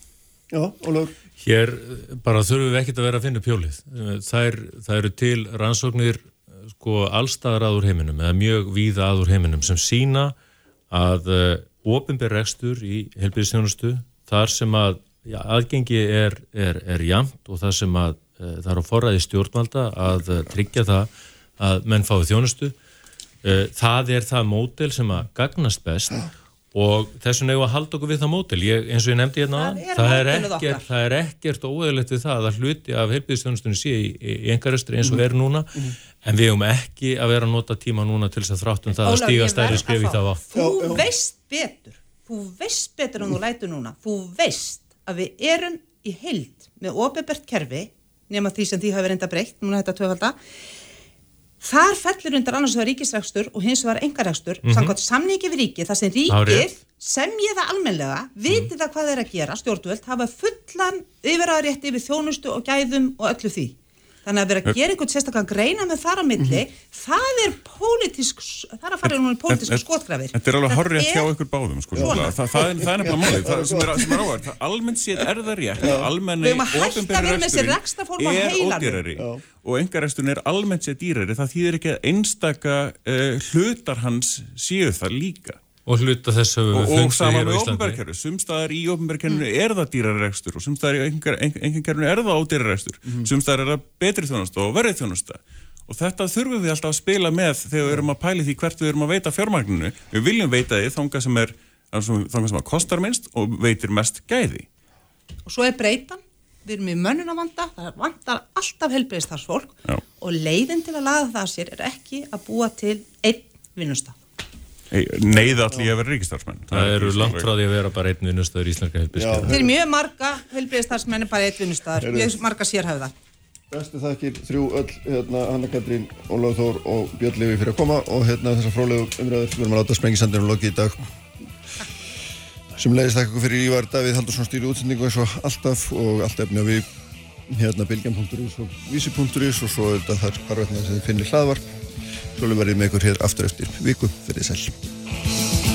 Já, Ólafur Hér bara þurfum við ekkert að vera að finna pjólið. Það, er, það eru til rannsóknir sko allstaðar aður heiminum eða mjög víða aður heiminum sem sína að uh, eh, ofinberregstur í helbíðistjónustu þar sem að já, aðgengi er, er, er jamt og þar sem að uh, það er á forræði stjórnvalda að uh, tryggja það að menn fái þjónustu. Það er það mótel sem að gagnast best og þess vegna hefur að halda okkur við það mótil ég, eins og ég nefndi hérna það, það, er ekkert, það er ekkert óeðlegt við það að hluti af heilbíðstjónustunni sé í, í, engarestri eins og er núna. Mm -hmm. en við hefum ekki að vera að nota tíma núna til þess að þráttum það Óla, að stíga stærri skrif í það á Þú veist betur. Þú veist betur en þú lætur núna. Þú veist að við erum í heild með ofebert kerfi nema því sem því hafi reynda breytt núna þetta tvöfalda Þar fellur undir annars vegar ríkisrækstur og hins vegar engarækstur, mm -hmm. samkvæmt samningi við ríkið, það sem ríkið sem ég það almenlega, vitið mm. það hvað er að gera, stjórnvöld, hafa fullan yfiraðrétti við þjónustu og gæðum og öllu því. Þannig að vera að gera einhvern sérstaklega greina með þar á milli, mm -hmm. það er pólitísk, það er að fara í núna pólitísku skotgrafir. Þetta er alveg horrið hjá ykkur báðum, sko. Það, það, það er nefnilega málið, það sem er, er áhverð. Almennt séð er það rétt, almenni ofinbæri reksturinn er ódýrari og engareksturinn er almennt séð dýrari. Það þýðir ekki að einstaka uh, hlutar hans séu það líka. Og hluta þess að við fundum hér á Íslandi. Og saman með ofnbærkerfi. Sumstaðar í ofnbærkerfinu mm. er það dýraregstur og sumstaðar í enginkerfinu er það ódýraregstur. Mm. Sumstaðar er það betri þjónusta og verið þjónusta. Og þetta þurfum við alltaf að spila með þegar við erum að pæli því hvert við erum að veita fjármagninu. Við viljum veita því þánga sem er þánga sem að kostar minnst og veitir mest gæði. Og svo er breytan. Við erum í mönnuna vanda. Það vandar alltaf helbriðstarfsfólk og leiðin til að laga það sér er ekki að búa til einn vinnustaf neyða allir að vera ríkistarfsmenn það, það eru langt frá því að vera bara einn vinnustöður í Íslandska helbriðstöður þeir eru mjög marga helbriðstarfsmenn er bara einn vinnustöður, mjög marga sérhæfða. Bestu þakkir þrjú öll hérna, Hanna Katrín, Óláð Þór og Björn Levi fyrir að koma og hérna þessar frálegu umræður. Við erum að láta sprengisandunum loki í dag. Sem leiðist þakka fyrir Ívar Davíð Haldursson stýri útsendingu eins og alltaf og allt efni á við hérna Sjálfur verið með ykkur hér aftur eftir viku. Fyrir sæl.